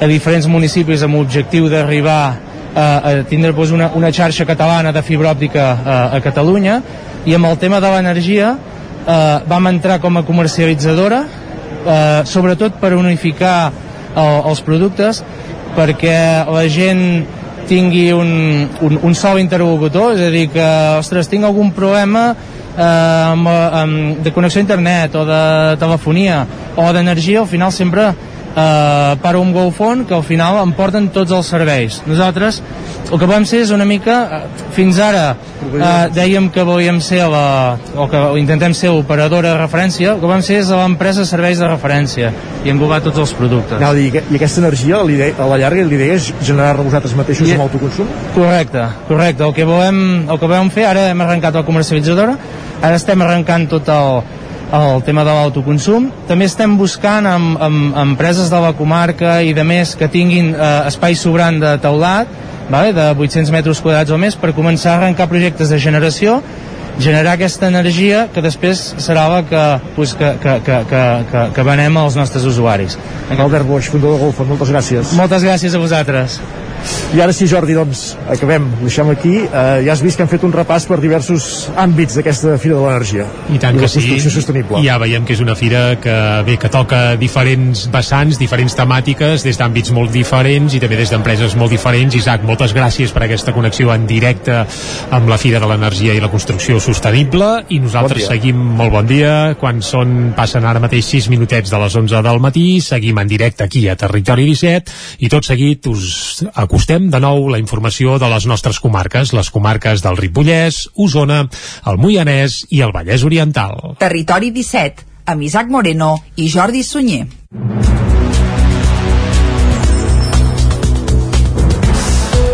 a diferents municipis amb l'objectiu d'arribar a tindre doncs, una, una xarxa catalana de fibra òptica a, a Catalunya. I amb el tema de l'energia eh, vam entrar com a comercialitzadora eh, sobretot per unificar el, els productes perquè la gent tingui un, un, un sol interlocutor, és a dir, que, ostres, tinc algun problema eh, amb, amb, de connexió a internet o de telefonia o d'energia, al final sempre eh, per un GoFone que al final em porten tots els serveis. Nosaltres el que vam ser és una mica, eh, fins ara eh, dèiem que volíem ser la, o que intentem ser l'operadora de referència, el que vam ser és l'empresa de serveis de referència i englobar tots els productes. Anava a dir, i aquesta energia, a la llarga, l'idea és generar-la vosaltres mateixos I- amb autoconsum? Correcte, correcte. El que volem, el que volem fer, ara hem arrencat la comercialitzadora, ara estem arrencant tot el, el tema de l'autoconsum. També estem buscant amb, amb, amb empreses de la comarca i de més que tinguin eh, espai sobrant de teulat, vale, de 800 metres quadrats o més, per començar a arrencar projectes de generació generar aquesta energia que després serà la que, pues, que, que, que, que, que, que venem als nostres usuaris. Albert Boix, fundador de Golfon, moltes gràcies. Moltes gràcies a vosaltres. I ara sí, Jordi, doncs, acabem. Ho deixem aquí. Eh, ja has vist que hem fet un repàs per diversos àmbits d'aquesta Fira de l'Energia. I tant la que sí. sostenible. I ja veiem que és una fira que, bé, que toca diferents vessants, diferents temàtiques, des d'àmbits molt diferents i també des d'empreses molt diferents. Isaac, moltes gràcies per aquesta connexió en directe amb la Fira de l'Energia i la Construcció Sostenible i nosaltres Bon dia. seguim molt bon dia quan són, passen ara mateix 6 minutets de les 11 del matí, seguim en directe aquí a Territori 17 i tot seguit us acostem de nou la informació de les nostres comarques, les comarques del Ripollès, Osona, el Moianès i el Vallès Oriental. Territori 17, amb Isaac Moreno i Jordi Sunyer.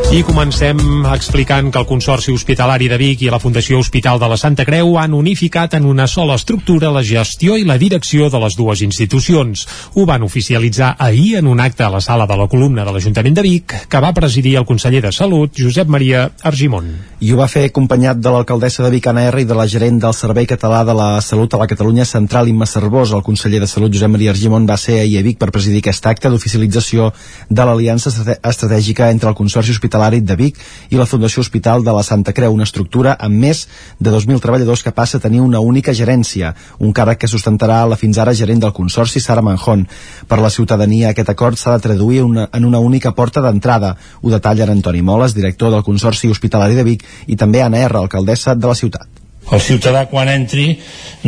I comencem explicant que el Consorci Hospitalari de Vic i la Fundació Hospital de la Santa Creu han unificat en una sola estructura la gestió i la direcció de les dues institucions. Ho van oficialitzar ahir en un acte a la sala de la columna de l'Ajuntament de Vic que va presidir el conseller de Salut, Josep Maria Argimon. I ho va fer acompanyat de l'alcaldessa de Vic, Anna R, i de la gerent del Servei Català de la Salut a la Catalunya Central, Imma Cervós. El conseller de Salut, Josep Maria Argimon, va ser ahir a Vic per presidir aquest acte d'oficialització de l'aliança estratègica entre el Consorci Hospitalari de Vic i la Fundació Hospital de la Santa Creu, una estructura amb més de 2.000 treballadors que passa a tenir una única gerència, un càrrec que sustentarà la fins ara gerent del Consorci, Sara Manjón. Per la ciutadania, aquest acord s'ha de traduir una, en una única porta d'entrada. Ho detallen Antoni Moles, director del Consorci Hospitalari de Vic, i també Anna R, alcaldessa de la ciutat. el ciutadà quan entri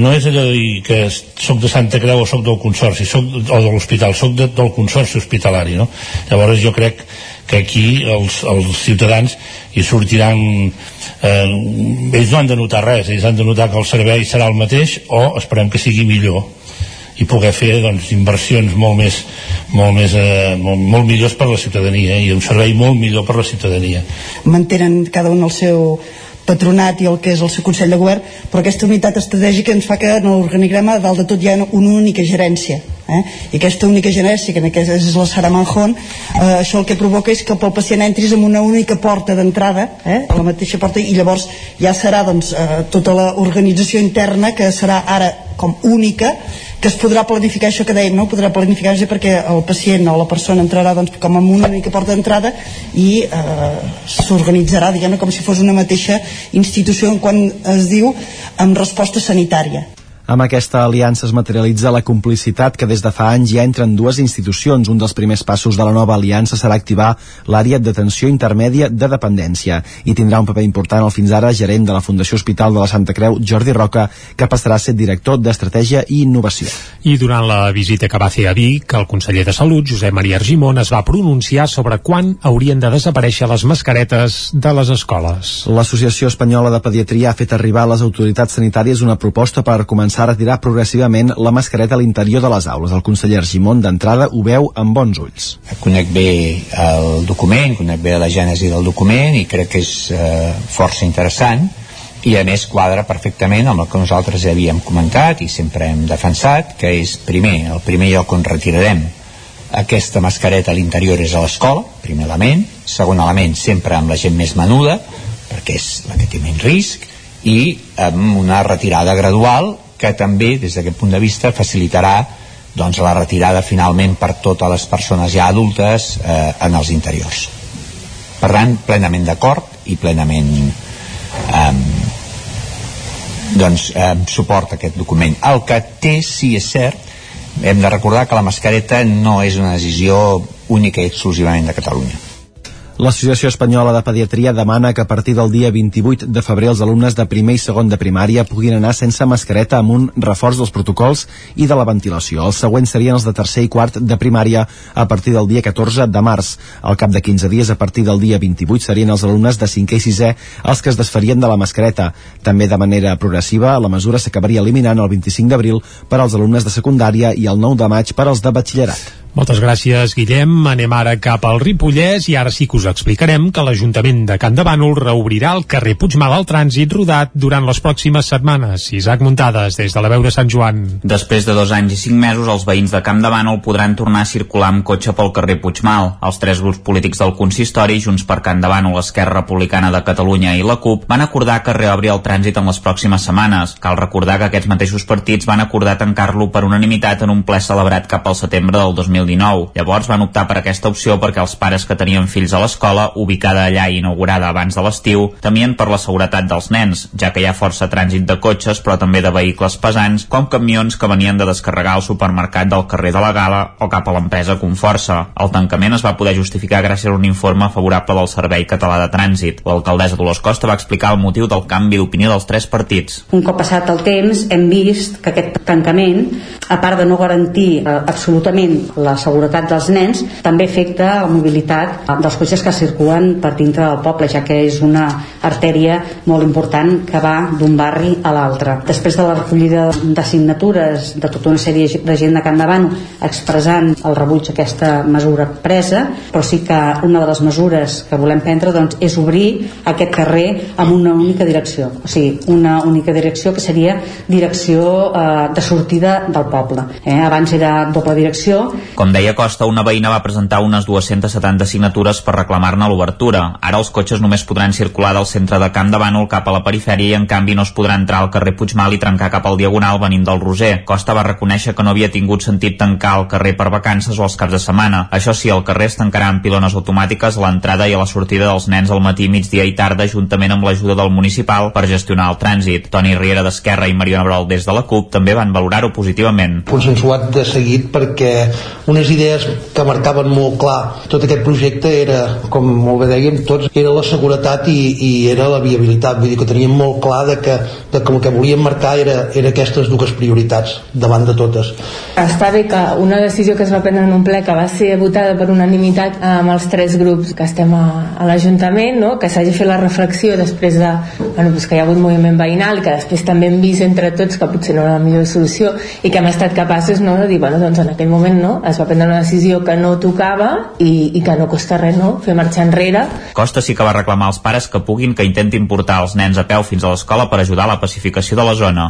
no és allò de dir que soc de Santa Creu o soc del Consorci soc, o de l'hospital, soc de, del Consorci Hospitalari no? llavors jo crec que aquí els, els ciutadans hi sortiran eh, ells no han de notar res ells han de notar que el servei serà el mateix o esperem que sigui millor i poder fer doncs, inversions molt més, molt, més eh, molt, molt millors per a la ciutadania eh, i un servei molt millor per a la ciutadania. Mantenen cada un el seu patronat i el que és el seu Consell de Govern, però aquesta unitat estratègica ens fa que en l'organigrama dalt de tot hi ha una única gerència. Eh? I aquesta única gerència, que en aquest és la Sara Manjón, eh, això el que provoca és que pel pacient entris amb una única porta d'entrada, eh? a la mateixa porta, i llavors ja serà doncs, eh, tota l'organització interna que serà ara com única que es podrà planificar això que dèiem, no? podrà planificar perquè el pacient o la persona entrarà doncs, com amb una única porta d'entrada i eh, s'organitzarà com si fos una mateixa institució en quan es diu amb resposta sanitària. Amb aquesta aliança es materialitza la complicitat que des de fa anys ja entren dues institucions. Un dels primers passos de la nova aliança serà activar l'àrea d'atenció intermèdia de dependència i tindrà un paper important el fins ara gerent de la Fundació Hospital de la Santa Creu, Jordi Roca, que passarà a ser director d'Estratègia i Innovació. I durant la visita que va fer a Vic, el conseller de Salut, Josep Maria Argimon, es va pronunciar sobre quan haurien de desaparèixer les mascaretes de les escoles. L'Associació Espanyola de Pediatria ha fet arribar a les autoritats sanitàries una proposta per començar començar a retirar progressivament la mascareta a l'interior de les aules. El conseller Argimon d'entrada ho veu amb bons ulls. Conec bé el document, conec bé la gènesi del document i crec que és eh, força interessant i a més quadra perfectament amb el que nosaltres ja havíem comentat i sempre hem defensat, que és primer, el primer lloc on retirarem aquesta mascareta a l'interior és a l'escola, primer element, segon element sempre amb la gent més menuda, perquè és la que té menys risc, i amb una retirada gradual que també, des d'aquest punt de vista, facilitarà doncs, la retirada finalment per totes les persones ja adultes eh, en els interiors. Per tant, plenament d'acord i plenament eh, doncs, eh, suport aquest document. El que té, sí és cert, hem de recordar que la mascareta no és una decisió única i exclusivament de Catalunya L'Associació Espanyola de Pediatria demana que a partir del dia 28 de febrer els alumnes de primer i segon de primària puguin anar sense mascareta amb un reforç dels protocols i de la ventilació. Els següents serien els de tercer i quart de primària a partir del dia 14 de març. Al cap de 15 dies, a partir del dia 28, serien els alumnes de cinquè i sisè els que es desfarien de la mascareta. També de manera progressiva, la mesura s'acabaria eliminant el 25 d'abril per als alumnes de secundària i el 9 de maig per als de batxillerat. Moltes gràcies, Guillem. Anem ara cap al Ripollès i ara sí que us explicarem que l'Ajuntament de Can de Bànol reobrirà el carrer Puigmal al trànsit rodat durant les pròximes setmanes. Isaac Muntades, des de la veu de Sant Joan. Després de dos anys i cinc mesos, els veïns de Camp de Bànol podran tornar a circular amb cotxe pel carrer Puigmal. Els tres grups polítics del consistori, Junts per Can de Bànol, Esquerra Republicana de Catalunya i la CUP, van acordar que reobri el trànsit en les pròximes setmanes. Cal recordar que aquests mateixos partits van acordar tancar-lo per unanimitat en un ple celebrat cap al setembre del 2019 2019. Llavors van optar per aquesta opció perquè els pares que tenien fills a l'escola, ubicada allà i inaugurada abans de l'estiu, temien per la seguretat dels nens, ja que hi ha força trànsit de cotxes però també de vehicles pesants, com camions que venien de descarregar al supermercat del carrer de la Gala o cap a l'empresa Conforça. El tancament es va poder justificar gràcies a un informe favorable del Servei Català de Trànsit. L'alcaldessa Dolors Costa va explicar el motiu del canvi d'opinió dels tres partits. Un cop passat el temps hem vist que aquest tancament, a part de no garantir eh, absolutament la seguretat dels nens també afecta la mobilitat dels cotxes que circulen per dintre del poble, ja que és una artèria molt important que va d'un barri a l'altre. Després de la recollida de signatures de tota una sèrie de gent de Can Davant expressant el rebuig a aquesta mesura presa, però sí que una de les mesures que volem prendre doncs, és obrir aquest carrer amb una única direcció, o sigui, una única direcció que seria direcció eh, de sortida del poble. Eh? Abans era doble direcció. Com deia Costa, una veïna va presentar unes 270 signatures per reclamar-ne l'obertura. Ara els cotxes només podran circular del centre de Camp de Bànol cap a la perifèria i en canvi no es podrà entrar al carrer Puigmal i trencar cap al Diagonal venint del Roser. Costa va reconèixer que no havia tingut sentit tancar el carrer per vacances o els caps de setmana. Això sí, el carrer es tancarà amb pilones automàtiques a l'entrada i a la sortida dels nens al matí, migdia i tarda, juntament amb l'ajuda del municipal per gestionar el trànsit. Toni Riera d'Esquerra i Mariona Brol des de la CUP també van valorar-ho positivament. Consensuat de seguit perquè unes idees que marcaven molt clar tot aquest projecte era, com molt bé dèiem tots, era la seguretat i, i era la viabilitat, vull dir que teníem molt clar de que, de que el que volíem marcar era, era aquestes dues prioritats davant de totes. Està bé que una decisió que es va prendre en un ple que va ser votada per unanimitat amb els tres grups que estem a, a l'Ajuntament, no? que s'hagi fet la reflexió després de bueno, doncs que hi ha hagut moviment veïnal, que després també hem vist entre tots que potser no era la millor solució i que hem estat capaços no, de dir, bueno, doncs en aquell moment no, es va prendre una decisió que no tocava i, i que no costa res no, fer marxar enrere. Costa sí que va reclamar als pares que puguin que intentin portar els nens a peu fins a l'escola per ajudar a la pacificació de la zona.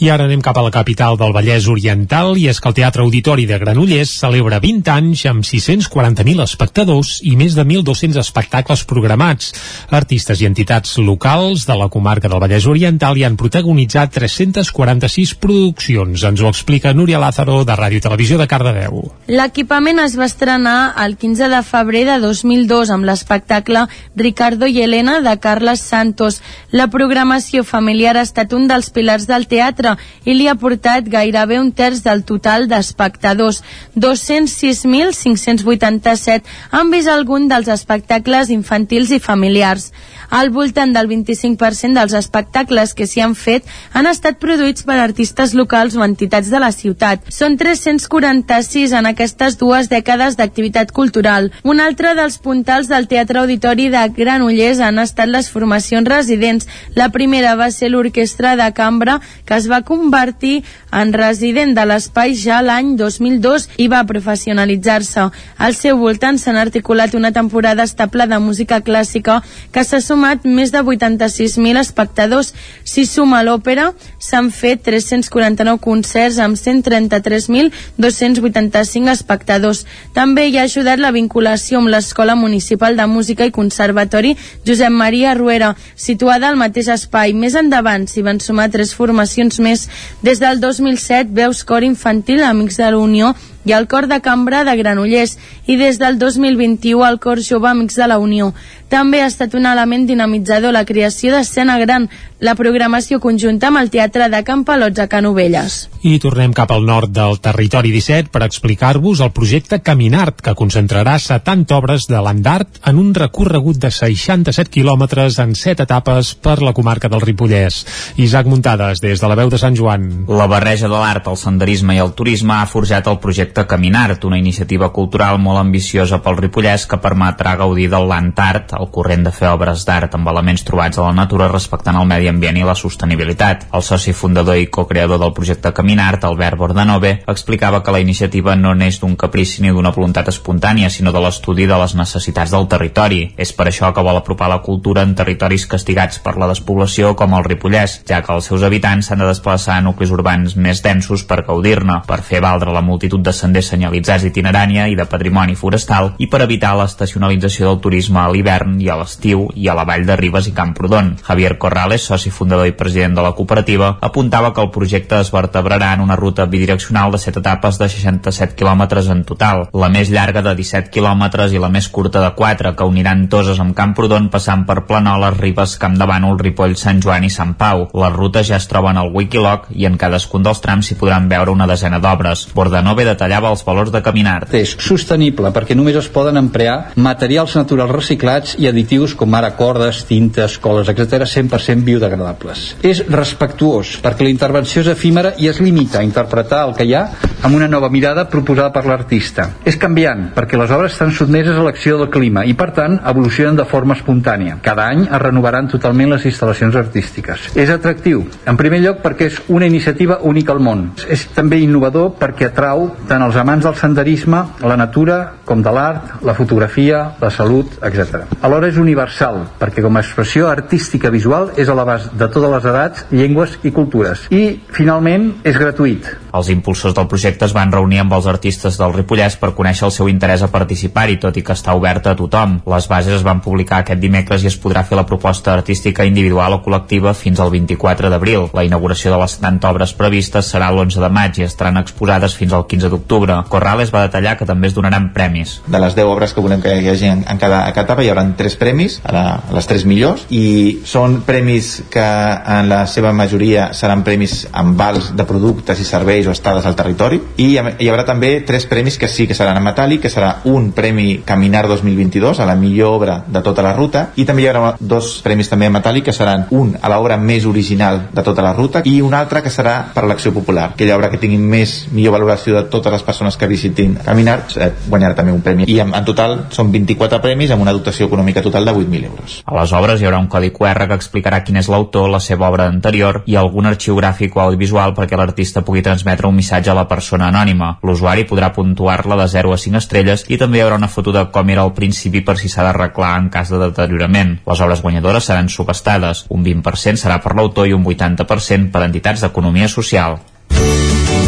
I ara anem cap a la capital del Vallès Oriental i és que el Teatre Auditori de Granollers celebra 20 anys amb 640.000 espectadors i més de 1.200 espectacles programats. Artistes i entitats locals de la comarca del Vallès Oriental hi han protagonitzat 346 produccions. Ens ho explica Núria Lázaro de Ràdio Televisió de Cardedeu. L'equipament es va estrenar el 15 de febrer de 2002 amb l'espectacle Ricardo i Helena de Carles Santos. La programació familiar ha estat un dels pilars del teatre i li ha portat gairebé un terç del total d'espectadors. 206.587 han vist algun dels espectacles infantils i familiars. Al voltant del 25% dels espectacles que s'hi han fet han estat produïts per artistes locals o entitats de la ciutat. Són 346 en aquestes dues dècades d'activitat cultural. Un altre dels puntals del Teatre Auditori de Granollers han estat les formacions residents. La primera va ser l'Orquestra de Cambra, que es va convertir en resident de l'espai ja l'any 2002 i va professionalitzar-se. Al seu voltant s'han articulat una temporada estable de música clàssica que s'ha sumat més de 86.000 espectadors. Si suma l'òpera, s'han fet 349 concerts amb 133.285 espectadors. També hi ha ajudat la vinculació amb l'Escola Municipal de Música i Conservatori Josep Maria Ruera, situada al mateix espai. Més endavant s'hi van sumar tres formacions més. Des del 2007, veus cor infantil Amics de la Unió i el Cor de Cambra de Granollers i des del 2021 el Cor Jove Amics de la Unió. També ha estat un element dinamitzador la creació d'escena gran, la programació conjunta amb el Teatre de Campalots a Canovelles. I tornem cap al nord del territori 17 per explicar-vos el projecte Caminart, que concentrarà 70 obres de l'Andart en un recorregut de 67 quilòmetres en 7 etapes per la comarca del Ripollès. Isaac Muntades, des de la veu de Sant Joan. La barreja de l'art, el senderisme i el turisme ha forjat el projecte Caminart, una iniciativa cultural molt ambiciosa pel Ripollès que permetrà gaudir del Land Art, el corrent de fer obres d'art amb elements trobats a la natura respectant el medi ambient i la sostenibilitat. El soci fundador i co-creador del projecte Caminart, Albert Bordanove, explicava que la iniciativa no neix d'un caprici ni d'una voluntat espontània, sinó de l'estudi de les necessitats del territori. És per això que vol apropar la cultura en territoris castigats per la despoblació com el Ripollès, ja que els seus habitants s'han de desplaçar a nuclis urbans més densos per gaudir-ne, per fer valdre la multitud de senders senyalitzats itinerània i de patrimoni forestal i per evitar l'estacionalització del turisme a l'hivern i a l'estiu i a la vall de Ribes i Camprodon. Javier Corrales, soci fundador i president de la cooperativa, apuntava que el projecte es vertebrarà en una ruta bidireccional de 7 etapes de 67 quilòmetres en total, la més llarga de 17 quilòmetres i la més curta de 4, que uniran Toses amb Camprodon passant per Planoles, Ribes, Camp de Bànol, Ripoll, Sant Joan i Sant Pau. Les rutes ja es troben al Wikiloc i en cadascun dels trams s'hi podran veure una desena d'obres. Bordanove detallava els valors de caminar. És sostenible perquè només es poden emplear materials naturals reciclats i additius com ara cordes, tintes, coles, etc 100% biodegradables. És respectuós perquè la intervenció és efímera i es limita a interpretar el que hi ha amb una nova mirada proposada per l'artista. És canviant perquè les obres estan sotmeses a l'acció del clima i per tant evolucionen de forma espontània. Cada any es renovaran totalment les instal·lacions artístiques. És atractiu, en primer lloc perquè és una iniciativa única al món. És també innovador perquè atrau tant els amants del senderisme, la natura, com de l'art, la fotografia, la salut, etc. Alhora és universal, perquè com a expressió artística visual és a l'abast de totes les edats, llengües i cultures. I, finalment, és gratuït. Els impulsors del projecte es van reunir amb els artistes del Ripollès per conèixer el seu interès a participar-hi, tot i que està oberta a tothom. Les bases es van publicar aquest dimecres i es podrà fer la proposta artística individual o col·lectiva fins al 24 d'abril. La inauguració de les 70 obres previstes serà l'11 de maig i estaran exposades fins al 15 d'octubre d'octubre. Corrales va detallar que també es donaran premis. De les 10 obres que volem que hi hagi en, cada etapa hi haurà 3 premis, a, la, a les 3 millors, i són premis que en la seva majoria seran premis amb vals de productes i serveis o estades al territori, i hi haurà també 3 premis que sí que seran en metàl·lic, que serà un premi Caminar 2022, a la millor obra de tota la ruta, i també hi haurà dos premis també en metàl·lic, que seran un a l'obra més original de tota la ruta i un altre que serà per l'acció popular, aquella obra que tingui més millor valoració de totes les persones que visitin Caminar, eh, guanyarà també un premi. I en, en total són 24 premis amb una dotació econòmica total de 8.000 euros. A les obres hi haurà un codi QR que explicarà quin és l'autor, la seva obra anterior i algun arxiu gràfic o audiovisual perquè l'artista pugui transmetre un missatge a la persona anònima. L'usuari podrà puntuar-la de 0 a 5 estrelles i també hi haurà una foto de com era al principi per si s'ha d'arreglar en cas de deteriorament. Les obres guanyadores seran subestades. Un 20% serà per l'autor i un 80% per entitats d'economia social.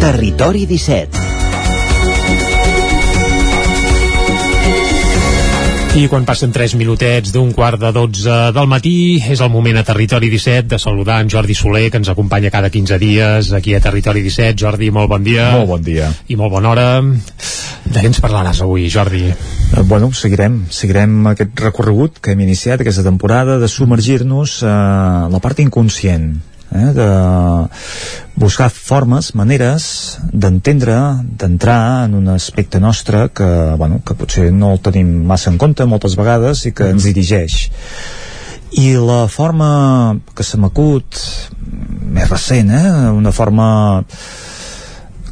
Territori 17. I quan passen 3 minutets d'un quart de 12 del matí, és el moment a Territori 17 de saludar en Jordi Soler, que ens acompanya cada 15 dies aquí a Territori 17. Jordi, molt bon dia. Molt bon dia. I molt bona hora. De què ens parlaràs avui, Jordi? Eh, Bueno, seguirem, seguirem aquest recorregut que hem iniciat aquesta temporada de submergir-nos a la part inconscient eh, de buscar formes, maneres d'entendre, d'entrar en un aspecte nostre que, bueno, que potser no el tenim massa en compte moltes vegades i que ens dirigeix. I la forma que se m'acut més recent, eh, una forma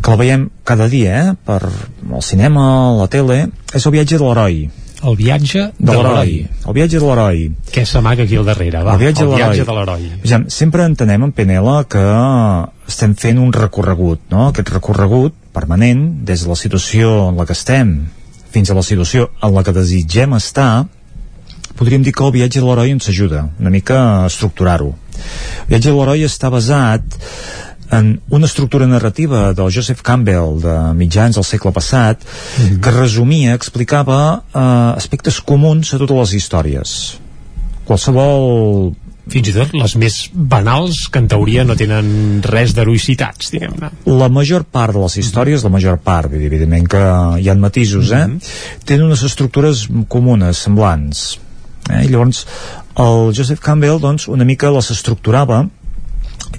que la veiem cada dia eh, per el cinema, la tele, és el viatge de l'heroi. El viatge de, De l'heroi. El viatge de l'heroi. Què s'amaga aquí al darrere? Va, el viatge, el de, viatge l'heroi. de l'heroi. Vejam, sempre entenem en PNL que estem fent un recorregut, no? Aquest recorregut permanent des de la situació en la que estem fins a la situació en la que desitgem estar, podríem dir que el viatge de l'heroi ens ajuda una mica a estructurar-ho. El viatge de l'heroi està basat en una estructura narrativa del Joseph Campbell de mitjans del segle passat que resumia, explicava eh, aspectes comuns a totes les històries qualsevol fins i tot les més banals que en teoria no tenen res d'heroïcitats, diguem-ne. la major part de les històries, la major part, evidentment que hi ha matisos, eh? tenen unes estructures comunes, semblants. Eh? I llavors, el Joseph Campbell, doncs, una mica les estructurava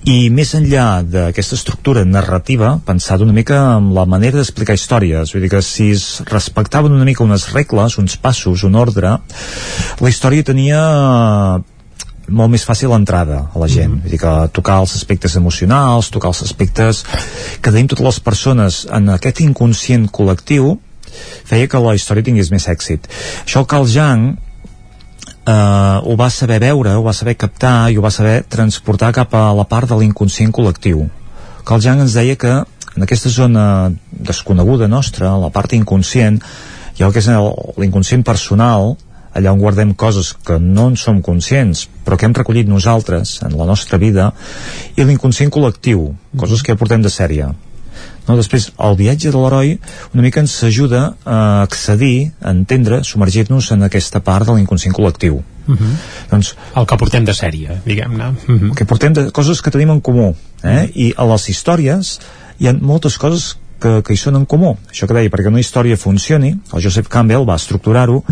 i més enllà d'aquesta estructura narrativa, pensat una mica en la manera d'explicar històries, vull dir que si es respectaven una mica unes regles, uns passos, un ordre, la història tenia molt més fàcil l'entrada a la gent, mm -hmm. vull dir que tocar els aspectes emocionals, tocar els aspectes que tenim totes les persones en aquest inconscient col·lectiu feia que la història tingués més èxit. Això Carl Jung eh, ho va saber veure, ho va saber captar i ho va saber transportar cap a la part de l'inconscient col·lectiu. Carl Jung ens deia que en aquesta zona desconeguda nostra, la part inconscient, hi ha el que és l'inconscient personal, allà on guardem coses que no en som conscients, però que hem recollit nosaltres en la nostra vida, i l'inconscient col·lectiu, coses que ja portem de sèrie. No? Després, el viatge de l'heroi una mica ens ajuda a accedir, a entendre, submergir-nos en aquesta part de l'inconscient col·lectiu. Uh -huh. Doncs, el que portem de sèrie, diguem-ne. Uh -huh. que portem de coses que tenim en comú. Eh? I a les històries hi ha moltes coses que, que hi són en comú. Això que deia, perquè una història funcioni, el Joseph Campbell va estructurar-ho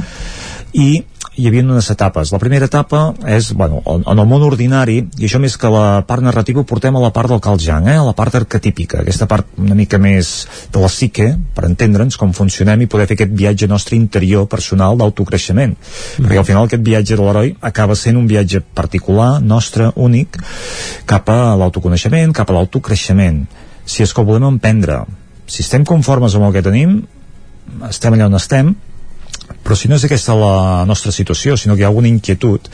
i hi havia unes etapes. La primera etapa és, bueno, en el món ordinari, i això més que la part narrativa ho portem a la part del Carl Jung, eh? a la part arquetípica, aquesta part una mica més de la psique, per entendre'ns com funcionem i poder fer aquest viatge nostre interior, personal, d'autocreixement. Mm. Perquè al final aquest viatge de l'heroi acaba sent un viatge particular, nostre, únic, cap a l'autoconeixement, cap a l'autocreixement. Si és que ho volem emprendre, si estem conformes amb el que tenim, estem allà on estem, però si no és aquesta la nostra situació, sinó que hi ha alguna inquietud,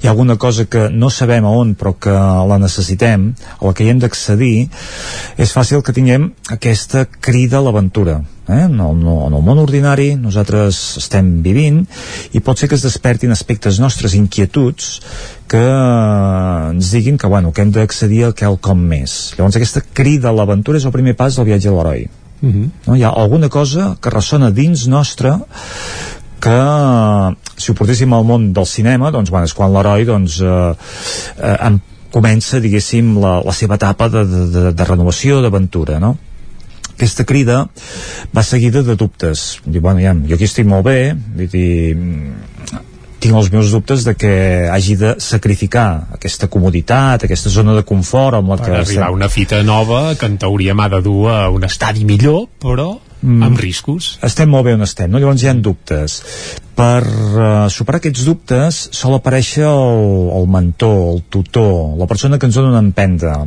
hi ha alguna cosa que no sabem a on però que la necessitem, a la que hi hem d'accedir, és fàcil que tinguem aquesta crida a l'aventura. Eh? En, el, en el món ordinari nosaltres estem vivint i pot ser que es despertin aspectes nostres, inquietuds, que ens diguin que, bueno, que hem d'accedir a quelcom més. Llavors aquesta crida a l'aventura és el primer pas del viatge a l'heroi. Uh -huh. no? Hi ha alguna cosa que ressona dins nostre que si ho portéssim al món del cinema doncs bueno, és quan l'heroi doncs, eh, eh, comença diguéssim la, la seva etapa de, de, de, renovació d'aventura no? aquesta crida va seguida de dubtes Diu, bueno, ja, jo aquí estic molt bé dir, tinc els meus dubtes de que hagi de sacrificar aquesta comoditat, aquesta zona de confort amb la per que arribar a una fita nova que en teoria m'ha de dur a un estadi millor però mm. amb riscos estem molt bé on estem, no? llavors hi ha dubtes per uh, superar aquests dubtes sol aparèixer el, el mentor, el tutor la persona que ens dona una empenta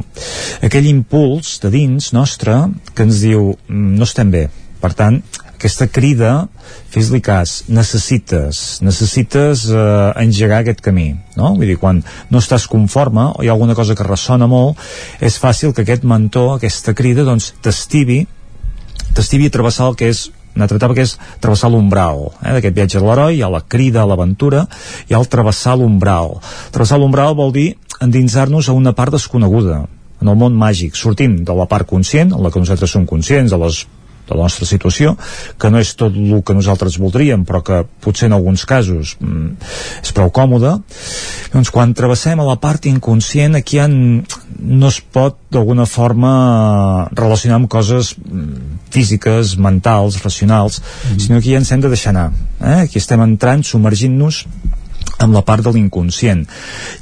aquell impuls de dins nostre que ens diu mm, no estem bé per tant, aquesta crida fes-li cas, necessites necessites eh, engegar aquest camí no? vull dir, quan no estàs conforme o hi ha alguna cosa que ressona molt és fàcil que aquest mentor, aquesta crida doncs t'estivi t'estivi a travessar el que és una altra etapa que és travessar l'umbral eh, d'aquest viatge de l'heroi, hi ha la crida a l'aventura i el travessar l'umbral travessar l'umbral vol dir endinsar-nos a una part desconeguda en el món màgic, sortim de la part conscient en la que nosaltres som conscients de les de la nostra situació, que no és tot el que nosaltres voldríem, però que potser en alguns casos mm, és prou còmode, doncs quan travessem a la part inconscient aquí ha, no es pot d'alguna forma relacionar amb coses mm, físiques, mentals, racionals, mm -hmm. sinó que ja ens hem de deixar anar. Eh? Aquí estem entrant, submergint-nos amb la part de l'inconscient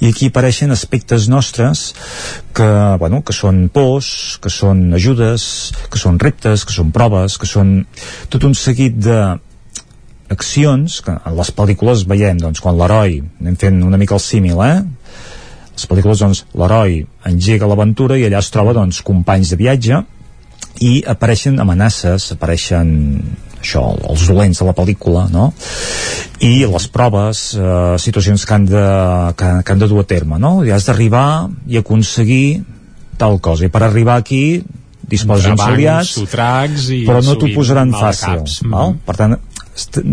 i aquí apareixen aspectes nostres que, bueno, que són pors que són ajudes que són reptes, que són proves que són tot un seguit de accions que en les pel·lícules veiem doncs, quan l'heroi anem fent una mica el símil eh? les pel·lícules doncs, l'heroi engega l'aventura i allà es troba doncs, companys de viatge i apareixen amenaces apareixen això, els dolents de la pel·lícula no? i les proves eh, situacions que han, de, que, que han de dur a terme no? i has d'arribar i aconseguir tal cosa i per arribar aquí disposes d'uns aliats però no t'ho posaran fàcil mm -hmm. per tant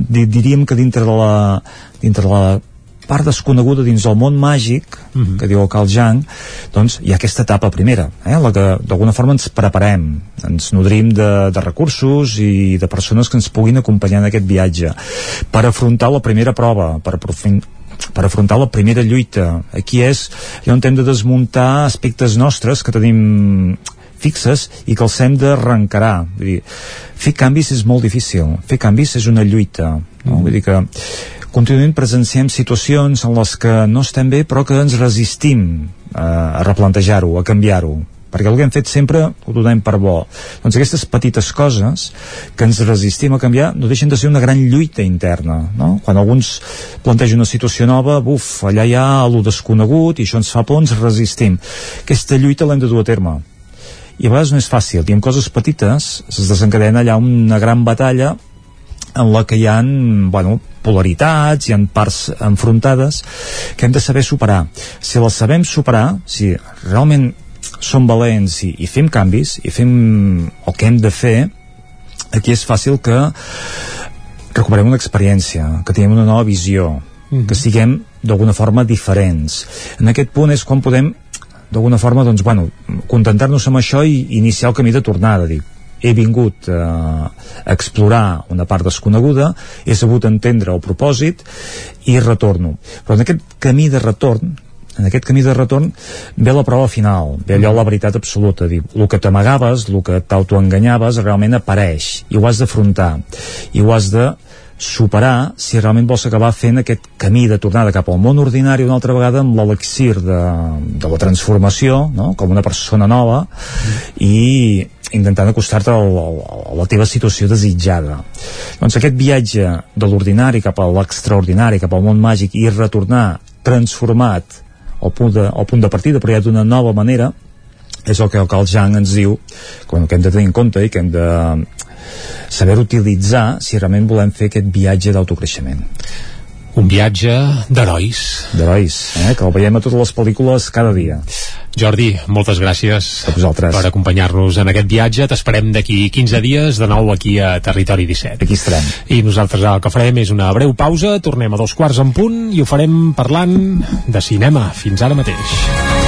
diríem que dintre de la, dintre de la part desconeguda dins del món màgic uh -huh. que diu el Carl Jung doncs hi ha aquesta etapa primera eh, la que d'alguna forma ens preparem ens nodrim de, de recursos i de persones que ens puguin acompanyar en aquest viatge per afrontar la primera prova per per afrontar la primera lluita aquí és on hem de desmuntar aspectes nostres que tenim fixes i que els hem d'arrencarar fer canvis és molt difícil fer canvis és una lluita no? Mm. vull dir que continuem presenciem situacions en les que no estem bé però que ens resistim eh, a replantejar-ho, a canviar-ho perquè el que hem fet sempre ho donem per bo. Doncs aquestes petites coses que ens resistim a canviar no deixen de ser una gran lluita interna no? quan alguns plantegen una situació nova buf, allà hi ha allò desconegut i això ens fa por, ens resistim. Aquesta lluita l'hem de dur a terme. I a vegades no és fàcil, i amb coses petites es desencadena allà una gran batalla en la que hi ha bueno, polaritats, hi ha parts enfrontades que hem de saber superar. Si les sabem superar, si realment som valents i, i fem canvis i fem el que hem de fer, aquí és fàcil que recuperem una experiència, que tinguem una nova visió, mm -hmm. que siguem d'alguna forma diferents. En aquest punt és quan podem d'alguna forma, doncs, bueno, contentar-nos amb això i iniciar el camí de tornada, dic, he vingut eh, a explorar una part desconeguda, he sabut entendre el propòsit i retorno. Però en aquest camí de retorn, en aquest camí de retorn ve la prova final, ve allò la veritat absoluta, dir, el que t'amagaves, el que t'autoenganyaves realment apareix i ho has d'afrontar i ho has de superar si realment vols acabar fent aquest camí de tornada cap al món ordinari una altra vegada amb l'elixir de, de la transformació, no? com una persona nova mm. i intentant acostar-te a, a la teva situació desitjada. Doncs aquest viatge de l'ordinari cap a l'extraordinari, cap al món màgic i retornar transformat al punt de, al punt de partida, però ja d'una nova manera, és el que, el el Jang ens diu que hem de tenir en compte i que hem de saber utilitzar si realment volem fer aquest viatge d'autocreixement un viatge d'herois. D'herois, eh? que el veiem a totes les pel·lícules cada dia. Jordi, moltes gràcies per acompanyar-nos en aquest viatge. T'esperem d'aquí 15 dies de nou aquí a Territori 17. Aquí estarem. I nosaltres el que farem és una breu pausa, tornem a dos quarts en punt i ho farem parlant de cinema. Fins ara mateix.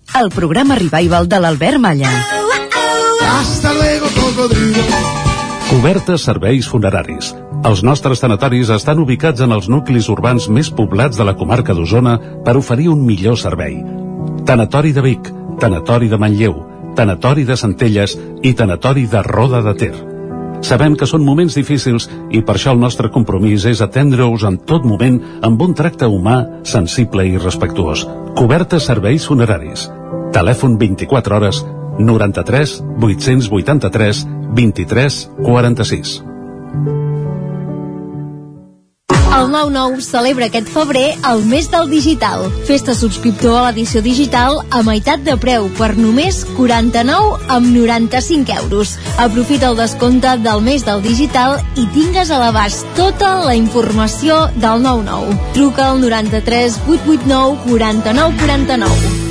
el programa revival de l'Albert Malla. Hasta luego, cocodrilo. Cobertes serveis funeraris. Els nostres tanatoris estan ubicats en els nuclis urbans més poblats de la comarca d'Osona per oferir un millor servei. Tanatori de Vic, Tanatori de Manlleu, Tanatori de Centelles i Tanatori de Roda de Ter. Sabem que són moments difícils i per això el nostre compromís és atendre-us en tot moment amb un tracte humà, sensible i respectuós. Cobertes serveis funeraris. Telèfon 24 hores 93 883 23 46. El 9-9 celebra aquest febrer el mes del digital. Festa subscriptor a l'edició digital a meitat de preu per només 49 amb 95 euros. Aprofita el descompte del mes del digital i tingues a l'abast tota la informació del 9-9. Truca al 93 889 49 49.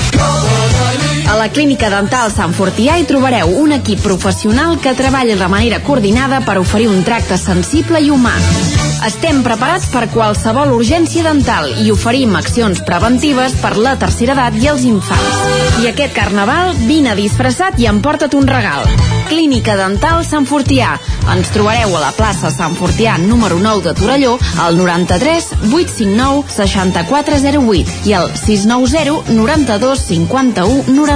A la Clínica Dental Sant Fortià hi trobareu un equip professional que treballa de manera coordinada per oferir un tracte sensible i humà. Estem preparats per qualsevol urgència dental i oferim accions preventives per la tercera edat i els infants. I aquest carnaval, vine disfressat i emporta't un regal. Clínica Dental Sant Fortià. Ens trobareu a la plaça Sant Fortià número 9 de Torelló al 93 859 6408 i al 690 92 51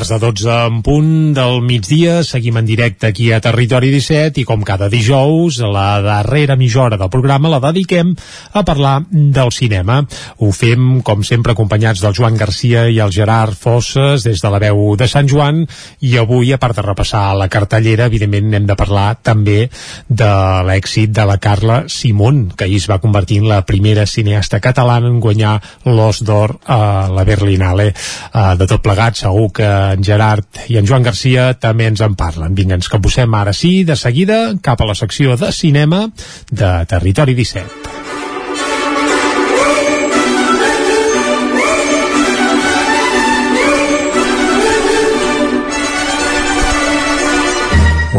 quarts de dotze en punt del migdia, seguim en directe aquí a Territori 17 i com cada dijous, la darrera mitja del programa la dediquem a parlar del cinema. Ho fem, com sempre, acompanyats del Joan Garcia i el Gerard Fosses des de la veu de Sant Joan i avui, a part de repassar la cartellera, evidentment hem de parlar també de l'èxit de la Carla Simón, que ahir es va convertir en la primera cineasta catalana en guanyar l'Os d'Or a la Berlinale. Uh, de tot plegat, segur que en Gerard i en Joan Garcia també ens en parlen. Vinga, ens posem ara sí, de seguida, cap a la secció de cinema de Territori 17.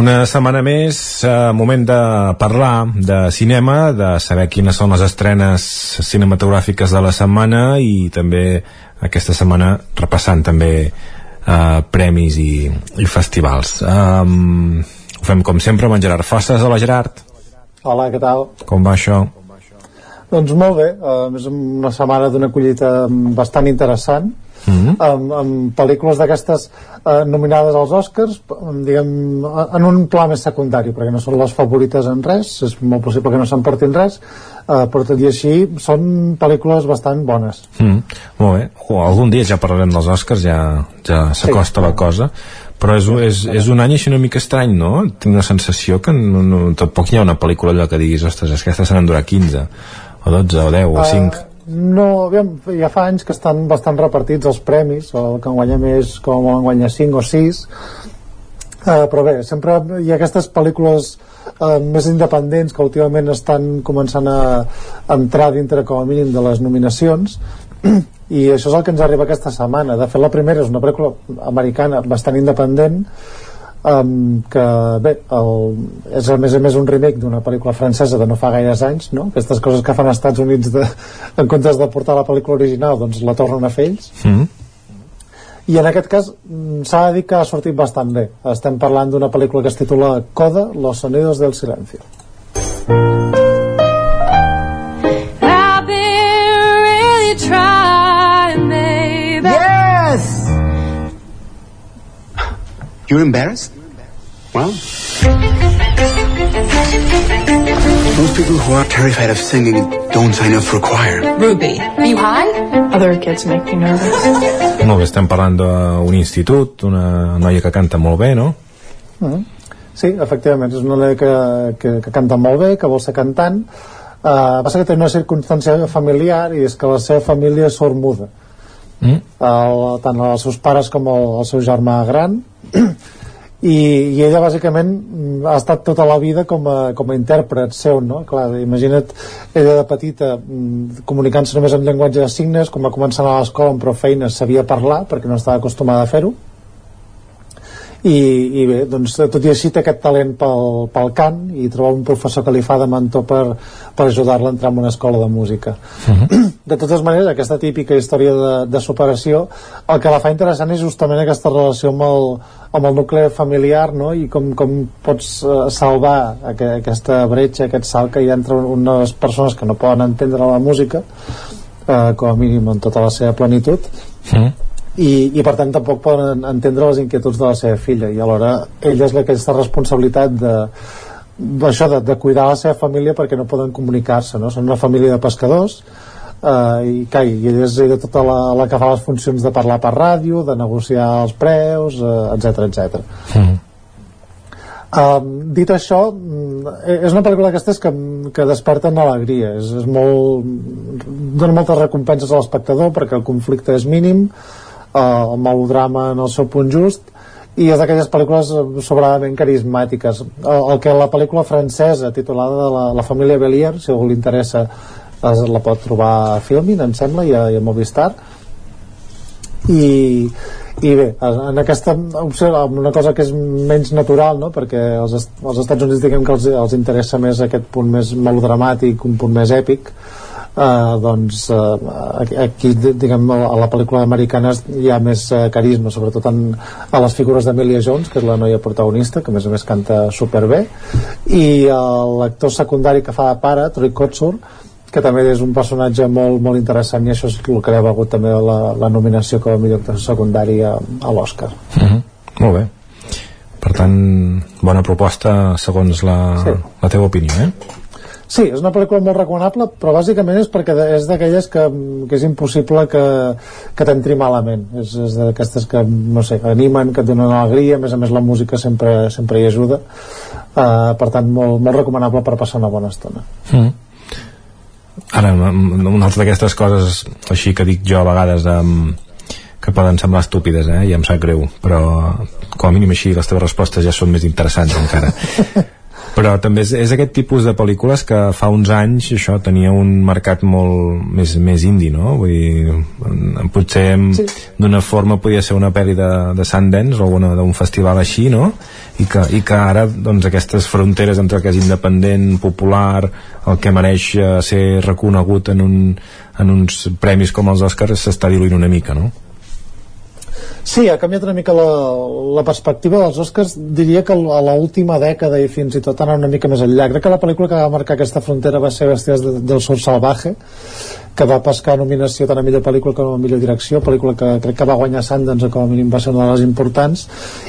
Una setmana més, eh, moment de parlar de cinema, de saber quines són les estrenes cinematogràfiques de la setmana i també aquesta setmana repassant també eh, premis i, i festivals. Um, ho fem com sempre amb en Gerard Fosses. Hola Gerard. Hola, què tal? Com va això? Doncs molt bé, a més una setmana d'una collita bastant interessant Mm -hmm. amb, amb pel·lícules d'aquestes eh, nominades als Oscars diguem, en un pla més secundari perquè no són les favorites en res és molt possible que no s'emportin res eh, però tot i així són pel·lícules bastant bones Mm, molt bé. Jo, algun dia ja parlarem dels Oscars, ja, ja s'acosta sí. la cosa. Però és, és, és un any així una mica estrany, no? Tinc la sensació que no, no, tampoc hi ha una pel·lícula allò que diguis, ostres, és que aquesta se n'han durat 15, o 12, o 10, o 5. Eh, no, aviam, ja fa anys que estan bastant repartits els premis, el que en guanya més com en guanya 5 o 6 uh, però bé, sempre hi ha aquestes pel·lícules uh, més independents que últimament estan començant a, a entrar dintre com a mínim de les nominacions. [clears throat] I això és el que ens arriba aquesta setmana. De fet la primera és una pel·lícula americana bastant independent um, que bé, el, és a més a més un remake d'una pel·lícula francesa de no fa gaires anys no? aquestes coses que fan als Estats Units de, en comptes de portar la pel·lícula original doncs la tornen a fer ells Mm. i en aquest cas mm, s'ha de dir que ha sortit bastant bé estem parlant d'una pel·lícula que es titula Coda, los sonidos del silencio You're embarrassed? Well, most people who are terrified of singing don't sign up for choir. Ruby, are you high? Other kids make me nervous. Molt bé, estem parlant d'un institut, una noia que canta molt bé, no? Mm. Sí, efectivament, és una noia que, que, que canta molt bé, que vol ser cantant uh, passa que té una circumstància familiar i és que la seva família és sormuda Mm. el, tant els seus pares com el, el seu germà gran i, i ella bàsicament ha estat tota la vida com a, com a intèrpret seu, no? Clar, imagina't ella de petita mm, comunicant-se només en llenguatge de signes, com va començar a l'escola amb prou feines sabia parlar perquè no estava acostumada a fer-ho i, i bé, doncs tot i així té aquest talent pel, pel cant i trobar un professor que li fa de mentor per, per ajudar-la a entrar en una escola de música de totes maneres aquesta típica història de, de superació el que la fa interessant és justament aquesta relació amb el, amb el nucli familiar no? i com, com pots eh, salvar aqu aquesta bretxa, aquest salt que hi ha entre unes persones que no poden entendre la música eh, com a mínim en tota la seva plenitud Mm. I, i per tant tampoc poden entendre les inquietuds de la seva filla i alhora ella és la que aquesta responsabilitat de d'això, de, de cuidar la seva família perquè no poden comunicar-se, no? Són una família de pescadors eh, i, cai, i ella és ella tota la, la que fa les funcions de parlar per ràdio, de negociar els preus, etc etc. Mm. Um, dit això, mm, és una pel·lícula d'aquestes que, que desperten alegria, és, és molt, dona moltes recompenses a l'espectador perquè el conflicte és mínim, uh, el melodrama en el seu punt just, i és d'aquelles pel·lícules sobradament carismàtiques. El, el que la pel·lícula francesa titulada de la, la família Belier, si algú li interessa, es, la pot trobar a Filmin, em sembla, i a, i a Movistar. I, i bé, en aquesta opció una cosa que és menys natural no? perquè als, est als Estats Units diguem que els, els interessa més aquest punt més melodramàtic un punt més èpic eh, doncs eh, aquí diguem a la pel·lícula americana hi ha més eh, carisma sobretot en, a les figures d'Emilia Jones que és la noia protagonista que a més a més canta superbé i eh, l'actor secundari que fa de pare Troy Kotsur que també és un personatge molt, molt interessant i això és el que li ha valgut també la, la nominació com a millor actor secundari a, a l'Oscar Mm -hmm. Molt bé. Per tant, bona proposta segons la, Sí. la teva opinió, eh? Sí, és una pel·lícula molt recomanable, però bàsicament és perquè és d'aquelles que, que és impossible que, que t'entri malament. És, és d'aquestes que, no sé, animen, que et donen alegria, a més a més la música sempre, sempre hi ajuda. Uh, per tant, molt, molt recomanable per passar una bona estona. Mm. Ara, una altra d'aquestes coses així que dic jo a vegades um, que poden semblar estúpides, eh? i em sap greu, però com a mínim així les teves respostes ja són més interessants encara. [laughs] però també és, és aquest tipus de pel·lícules que fa uns anys això tenia un mercat molt més, més indi, no? Vull dir, potser sí. d'una forma podia ser una pel·li de, de Sundance o alguna d'un festival així, no? I que, i que ara doncs, aquestes fronteres entre el que és independent, popular, el que mereix eh, ser reconegut en, un, en uns premis com els Oscars s'està diluint una mica, no? Sí, ha canviat una mica la, la perspectiva dels Oscars. Diria que a l'última dècada i fins i tot anar una mica més enllà. Crec que la pel·lícula que va marcar aquesta frontera va ser Bestias de, del Sur Salvaje que va pescar nominació tant a millor pel·lícula com a millor direcció, pel·lícula que crec que va guanyar Sundance o com a mínim va ser una de les importants.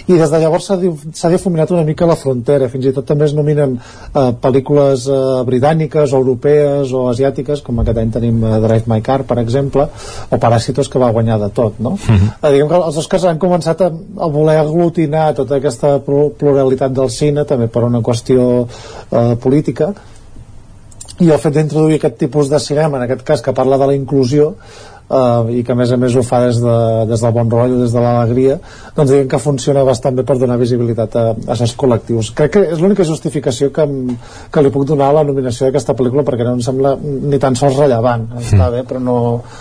I des de llavors s'ha di- s'ha difuminat una mica la frontera, fins i tot també es nominen eh, pel·lícules eh, britàniques o europees o asiàtiques com aquest any tenim eh, Drive My Car per exemple o Paràsitos que va guanyar de tot no? eh, diguem que els Oscars han començat a, a voler aglutinar tota aquesta plu- pluralitat del cine també per una qüestió eh, política i el fet d'introduir aquest tipus de cinema, en aquest cas que parla de la inclusió eh, i que a més a més ho fa des, de, des del bon rotllo, des de l'alegria doncs diguem que funciona bastant bé per donar visibilitat a, a aquests col·lectius crec que és l'única justificació que, em, que li puc donar a la nominació d'aquesta pel·lícula perquè no em sembla ni tan sols rellevant està bé però no,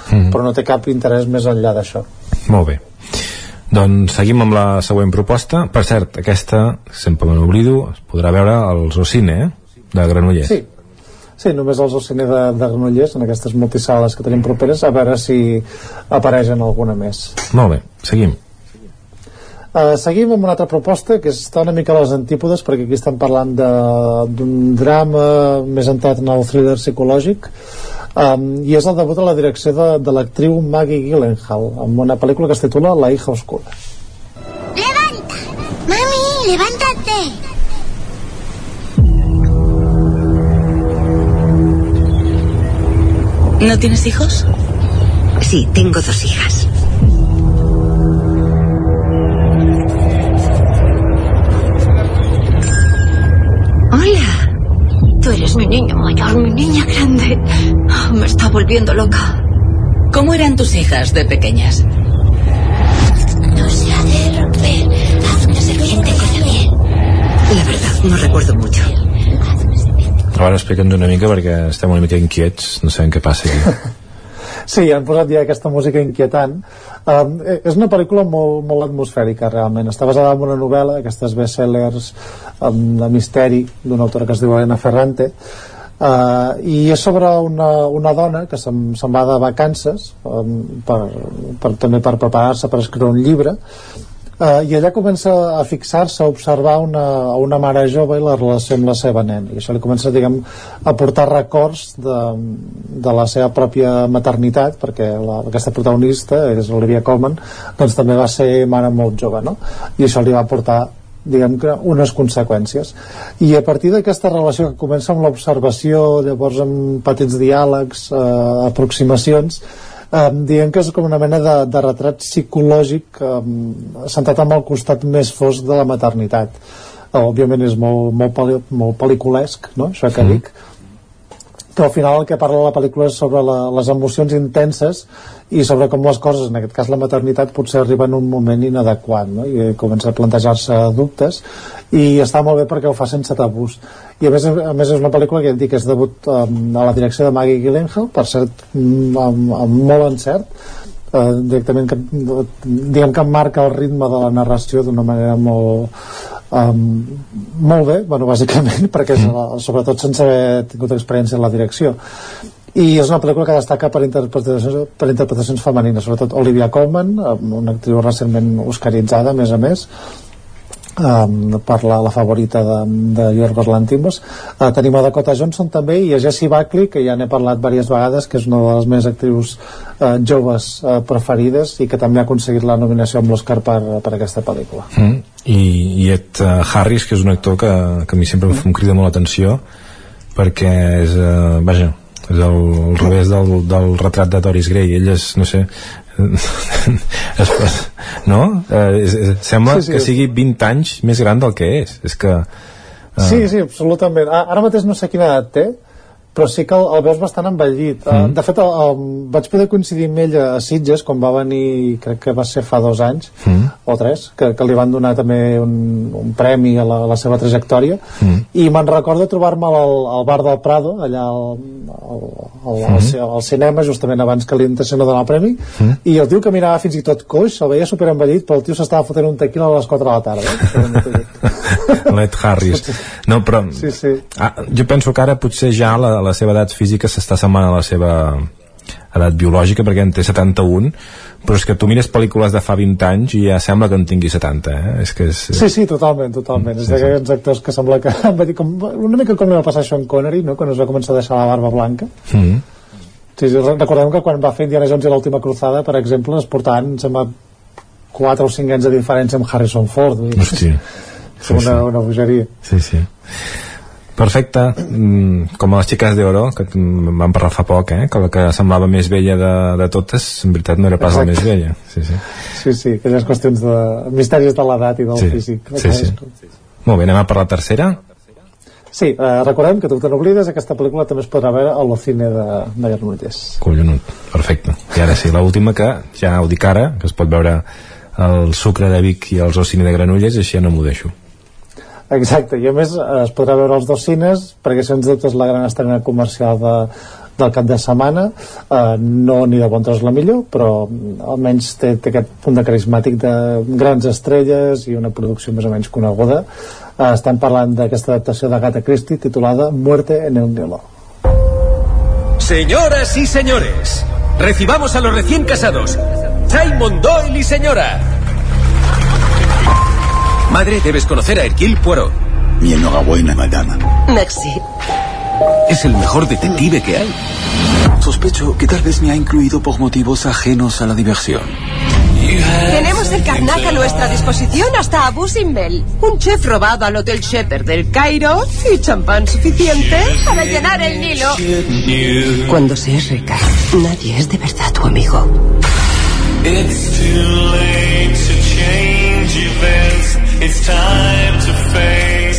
però no té cap interès més enllà d'això Molt bé. Doncs seguim amb la següent proposta. Per cert, aquesta, sempre me n'oblido, es podrà veure al Zocine, eh? de Granollers. Sí, sí, només els al cine de, de Granollers, en aquestes multisales que tenim properes, a veure si apareix en alguna més. Molt bé, seguim. Uh, seguim amb una altra proposta que està una mica a les antípodes perquè aquí estem parlant de- d'un drama més entrat en el thriller psicològic um, i és el debut a la direcció de, de l'actriu Maggie Gyllenhaal amb una pel·lícula que es titula La hija oscura Mami, levántate. ¿No tienes hijos? Sí, tengo dos hijas. Hola. Tú eres mi niño mayor, mi niña grande. Ah, Me está volviendo loca. ¿Cómo eran tus hijas de pequeñas? No se ha de romper. Haz una serpiente con la miel. La verdad, no recuerdo mucho. A veure, explica'ns una mica perquè estem una mica inquiets, no sabem què passa aquí. [laughs] Sí, han posat ja aquesta música inquietant. Um, eh, és una pel·lícula molt, molt atmosfèrica, realment. Està basada en una novel·la, d'aquestes bestsellers um, de misteri, d'una autora que es diu Elena Ferrante, uh, i és sobre una, una dona que se'n se va de vacances um, per, per, també per preparar-se per escriure un llibre Uh, i allà comença a fixar-se, a observar una, una mare jove i la relació amb la seva nena i això li comença diguem, a portar records de, de la seva pròpia maternitat perquè la, aquesta protagonista, és Olivia Colman doncs també va ser mare molt jove no? i això li va portar diguem que unes conseqüències i a partir d'aquesta relació que comença amb l'observació llavors amb petits diàlegs eh, aproximacions um, diem que és com una mena de, de retrat psicològic um, centrat en el costat més fosc de la maternitat. Uh, òbviament és molt, molt, peli, molt pel·liculesc no? això que dic però al final el que parla la pel·lícula és sobre la, les emocions intenses i sobre com les coses, en aquest cas la maternitat potser arriba en un moment inadequat no? i comença a plantejar-se dubtes i està molt bé perquè ho fa sense tabús i a més, a més és una pel·lícula que ja dic és debut um, a la direcció de Maggie Gyllenhaal per cert mm, amb, amb molt encert uh, directament que, diguem que marca el ritme de la narració d'una manera molt um, molt bé, bueno, bàsicament [laughs] perquè és, la, sobretot sense haver tingut experiència en la direcció. I és una pel·lícula que destaca per interpretacions, per interpretacions femenines, sobretot Olivia Colman, una actriu recentment oscaritzada, a més a més, um, per la, la favorita de, de Yorgos Lantimos. Uh, tenim a Dakota Johnson també i a Jessie Buckley, que ja n'he parlat diverses vegades, que és una de les més actrius uh, joves uh, preferides i que també ha aconseguit la nominació amb l'Oscar per, per aquesta pel·lícula. Mm. I, i Ed uh, Harris, que és un actor que, que a mi sempre em crida molt l'atenció perquè és, uh, vaja, és el, el revés del, del retrat de Doris Gray ell és, no sé [laughs] es, no? Eh, és, és, sembla Sí, sí. que sigui 20 anys més gran del que és és que uh, Sí, sí, absolutament. Ara mateix no sé quina edat té, però sí que el, el veus bastant envellit. Mm. Mm. De fet, el, el, vaig poder coincidir amb ell a Sitges quan va venir, crec que va ser fa dos anys, mm. o tres, que, que li van donar també un, un premi a la, a la seva trajectòria, Mm. i me'n recordo trobar-me al, al bar del Prado, allà al, al, al, al, Mhm. al cinema, justament abans que li intessin no donar el premi, Mm. i el tio caminava fins i tot coix, el veia super envellit, però el tio s'estava fotent un tequila a les 4 de la tarda. [laughs] l'Ed Harris [laughs] no, però Sí, sí. ah, jo penso que ara potser ja la, la seva edat física s'està semblant a la seva edat biològica perquè en té 71 però és que tu mires pel·lícules de fa 20 anys i ja sembla que en tingui 70 eh? és que és, Sí, sí, totalment, totalment. Mm, és d'aquests actors que sembla que... [laughs] va dir com, una mica com li va passar a Sean Connery, no?, quan es va començar a deixar la barba blanca. mm. Sí, sí, recordem que quan va fer Indiana Jones i l'última cruzada, per exemple, es portaven, sembla, 4 o 5 anys de diferència amb Harrison Ford. Vull dir, Hosti. [laughs] és una, una bogeria. Sí, sí. Perfecte, mm, com a les xiques d'Oro, que vam parlar fa poc, eh? que la que semblava més vella de, de totes, en veritat no era pas la Exacte. més vella. Sí, sí. Sí, sí, aquelles qüestions de misteris de l'edat i del Sí, físic. sí, sí. Molt bé, anem a per la tercera. Sí, eh, recordem que tu te n'oblides, aquesta pel·lícula també es podrà veure a l'Ocine de, de Granollers. Collonut, perfecte. I ara sí, l'última que ja ho dic ara, que es pot veure el sucre de Vic i els Ocini de Granollers, així ja no m'ho deixo. Exacte, i a més eh, es podrà veure els dos cines perquè sens dubte és la gran estrena comercial de, del cap de setmana eh, no ni de bon tros la millor però mm, almenys té, té aquest punt de carismàtic de grans estrelles i una producció més o menys coneguda eh, estem parlant d'aquesta adaptació de Agatha Christie titulada Muerte en el Nilo Señoras y señores, recibamos a los recién casados. Simon Doyle y señora. Madre, debes conocer a Hercule Poirot. Mi enhorabuena, madame. Merci. Es el mejor detective que hay. Sospecho que tal vez me ha incluido por motivos ajenos a la diversión. Tenemos el Karnak a nuestra disposición hasta Abu Simbel. Un chef robado al Hotel Shepherd del Cairo y champán suficiente para llenar el Nilo. Cuando seas rica, nadie es de verdad tu amigo. It's too late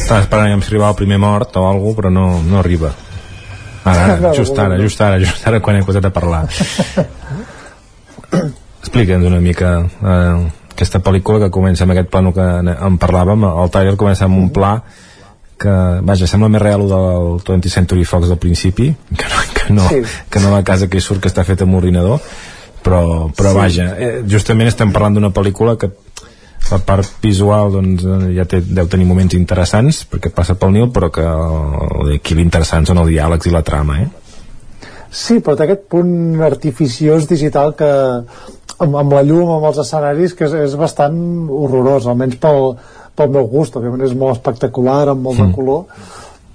Estava esperant si arribava el primer mort o alguna però no, no arriba. Ara, [laughs] ara, just ara, just ara, just ara quan he posat a parlar. [laughs] Explica'ns una mica eh, aquesta pel·lícula que comença amb aquest plano que en parlàvem, el trailer comença amb un pla que, vaja, sembla més real el del 20th Century Fox del principi que no, que no, Sí. que no la casa que hi surt que està feta amb ordinador però, però Sí. vaja, eh, justament estem parlant d'una pel·lícula que la part visual doncs, eh, ja té, deu tenir moments interessants perquè passa pel Nil però que aquí l'interessant són els diàlegs i la trama eh? Sí, però té aquest punt artificiós digital que amb, amb la llum, amb els escenaris que és, és bastant horrorós, almenys pel, pel meu gust, òbviament és molt espectacular amb molt de color.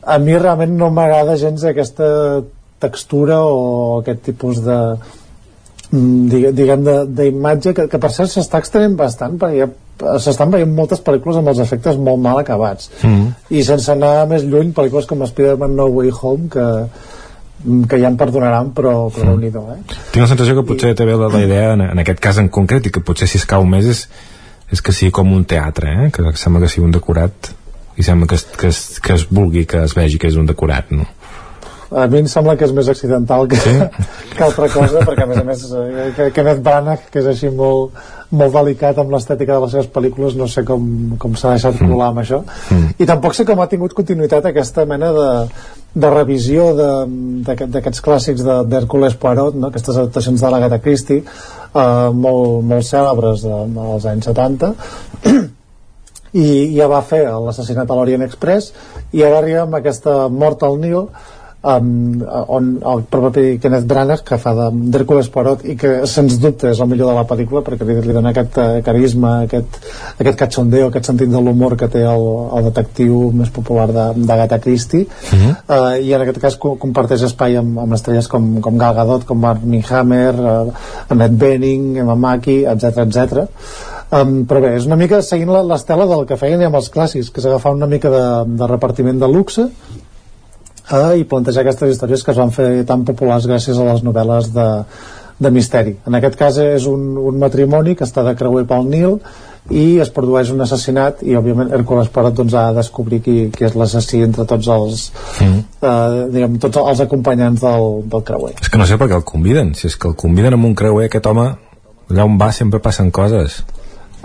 A mi realment no m'agrada gens aquesta textura o aquest tipus de mm, digue- diguem de- d'imatge que, que per cert s'està extenent bastant perquè ja s'estan veient moltes pel·lícules amb els efectes molt mal acabats Mm. i sense anar més lluny pel·lícules com Spider-Man No Way Home que, que ja em perdonaran però, però mm. déu eh? tinc la sensació que potser té la, la idea en, en aquest cas en concret i que potser si es cau més és, és que sigui com un teatre eh? que sembla que sigui un decorat i sembla que es, que, es, que es vulgui que es vegi que és un decorat no? A mi em sembla que és més accidental que, sí? [laughs] que altra cosa perquè a més a més eh, que Kenneth Branagh que és així molt, molt delicat amb l'estètica de les seves pel·lícules no sé com, com s'ha deixat colar amb això Mm. i tampoc sé com ha tingut continuïtat aquesta mena de, de revisió d'aquests clàssics d'Hercules Poirot no? aquestes adaptacions de l'Agatha Christie eh, molt, molt cèlebres de, dels anys 70 [clears throat] i ja va fer l'assassinat a l'Orient Express i ara arriba amb aquesta mort al Nil um, on el propi Kenneth Branagh que fa de- d'Hercules Poirot i que sens dubte és el millor de la pel·lícula perquè li, li dona aquest eh, carisma aquest, aquest cachondeo, aquest sentit de l'humor que té el, el detectiu més popular de- d'Agatha Christie Mhm. uh, i en aquest cas co comparteix espai amb, amb estrelles com, com Gal Gadot, com Armie Hammer uh, Annette Bening, Emma Mackey etc etc. Um, però bé, és una mica seguint la- l'estela del que feien amb els clàssics, que és agafar una mica de, de repartiment de luxe eh, i plantejar aquestes històries que es van fer tan populars gràcies a les novel·les de, de misteri. En aquest cas és un, un matrimoni que està de creuer pel Nil i es produeix un assassinat i òbviament Hércules Poirot doncs, ha de descobrir qui, qui és l'assassí entre tots els Mm. eh, diguem, tots els acompanyants del, del creuer. és que no sé per què el conviden si és que el conviden amb un creuer aquest home allà on va sempre passen coses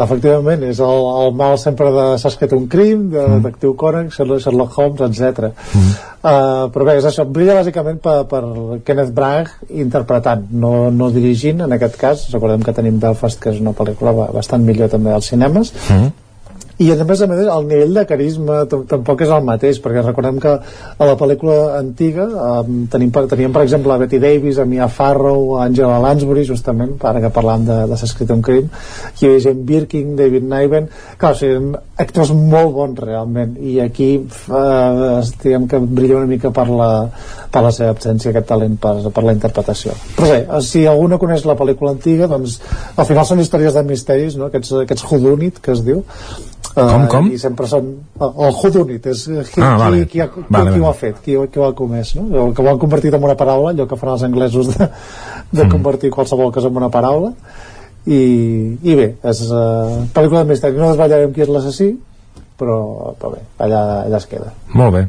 Efectivament, és el, el mal sempre de que té un crim, de Mm. Detectiu Conan, Sherlock, Holmes, etc. Mm. Uh, però bé, és això, brilla bàsicament per, per Kenneth Branagh interpretant, no, no dirigint en aquest cas, recordem que tenim Belfast que és una pel·lícula ba- bastant millor també als cinemes mm. I a més a més el nivell de carisma tam- tampoc és el mateix perquè recordem que a la pel·lícula antiga um, tenim, teníem per exemple a Betty Davis, a Mia Farrow a Angela Lansbury justament ara que parlàvem de, de s'ha escrit un crim hi havia Jane Birkin, David Niven clar, o sigui, actors molt bons realment i aquí uh, diguem que brilla una mica per la, per la seva absència aquest talent per, per la interpretació però bé, eh, si algú no coneix la pel·lícula antiga doncs al final són històries de misteris no? aquests, aquests whodunit que es diu Com, com? i sempre són el whodunit és eh, qui, Ah, vale. qui, qui, ha, qui, Vale, qui ho ha fet qui, qui ho ha comès no? el que ho han convertit en una paraula allò que fan els anglesos de, de convertir qualsevol cosa en una paraula i, i bé, és uh, pel·lícula de misteri no desvetllarem qui és l'assassí però, però bé, allà, allà es queda Molt bé.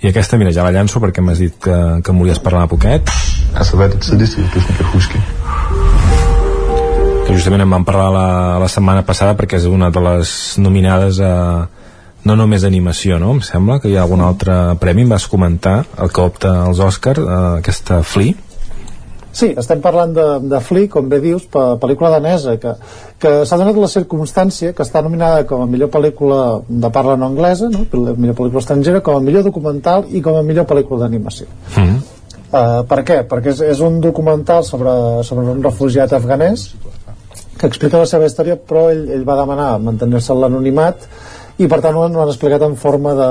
I aquesta, mira, ja la llanço perquè m'has dit que, que em volies parlar poquet. Het ze dit, dus niet Huski. Que justament en vam parlar la, la setmana passada perquè és una de les nominades a no només animació, no? Em sembla que hi ha algun altre premi, em vas comentar el que opta als Òscar, eh, aquesta Flea Sí, estem parlant de, de Flea, com bé dius, pe- pel·lícula danesa, que, que s'ha donat la circumstància que està nominada com a millor pel·lícula de parla no anglesa, no? Millor pel·lícula estrangera, com a millor documental i com a millor pel·lícula d'animació. mm. Uh, per què? Perquè és, és un documental sobre, sobre un refugiat afganès que explica la seva història però ell, ell va demanar mantenir-se en l'anonimat i per tant ho han, ho han explicat en forma de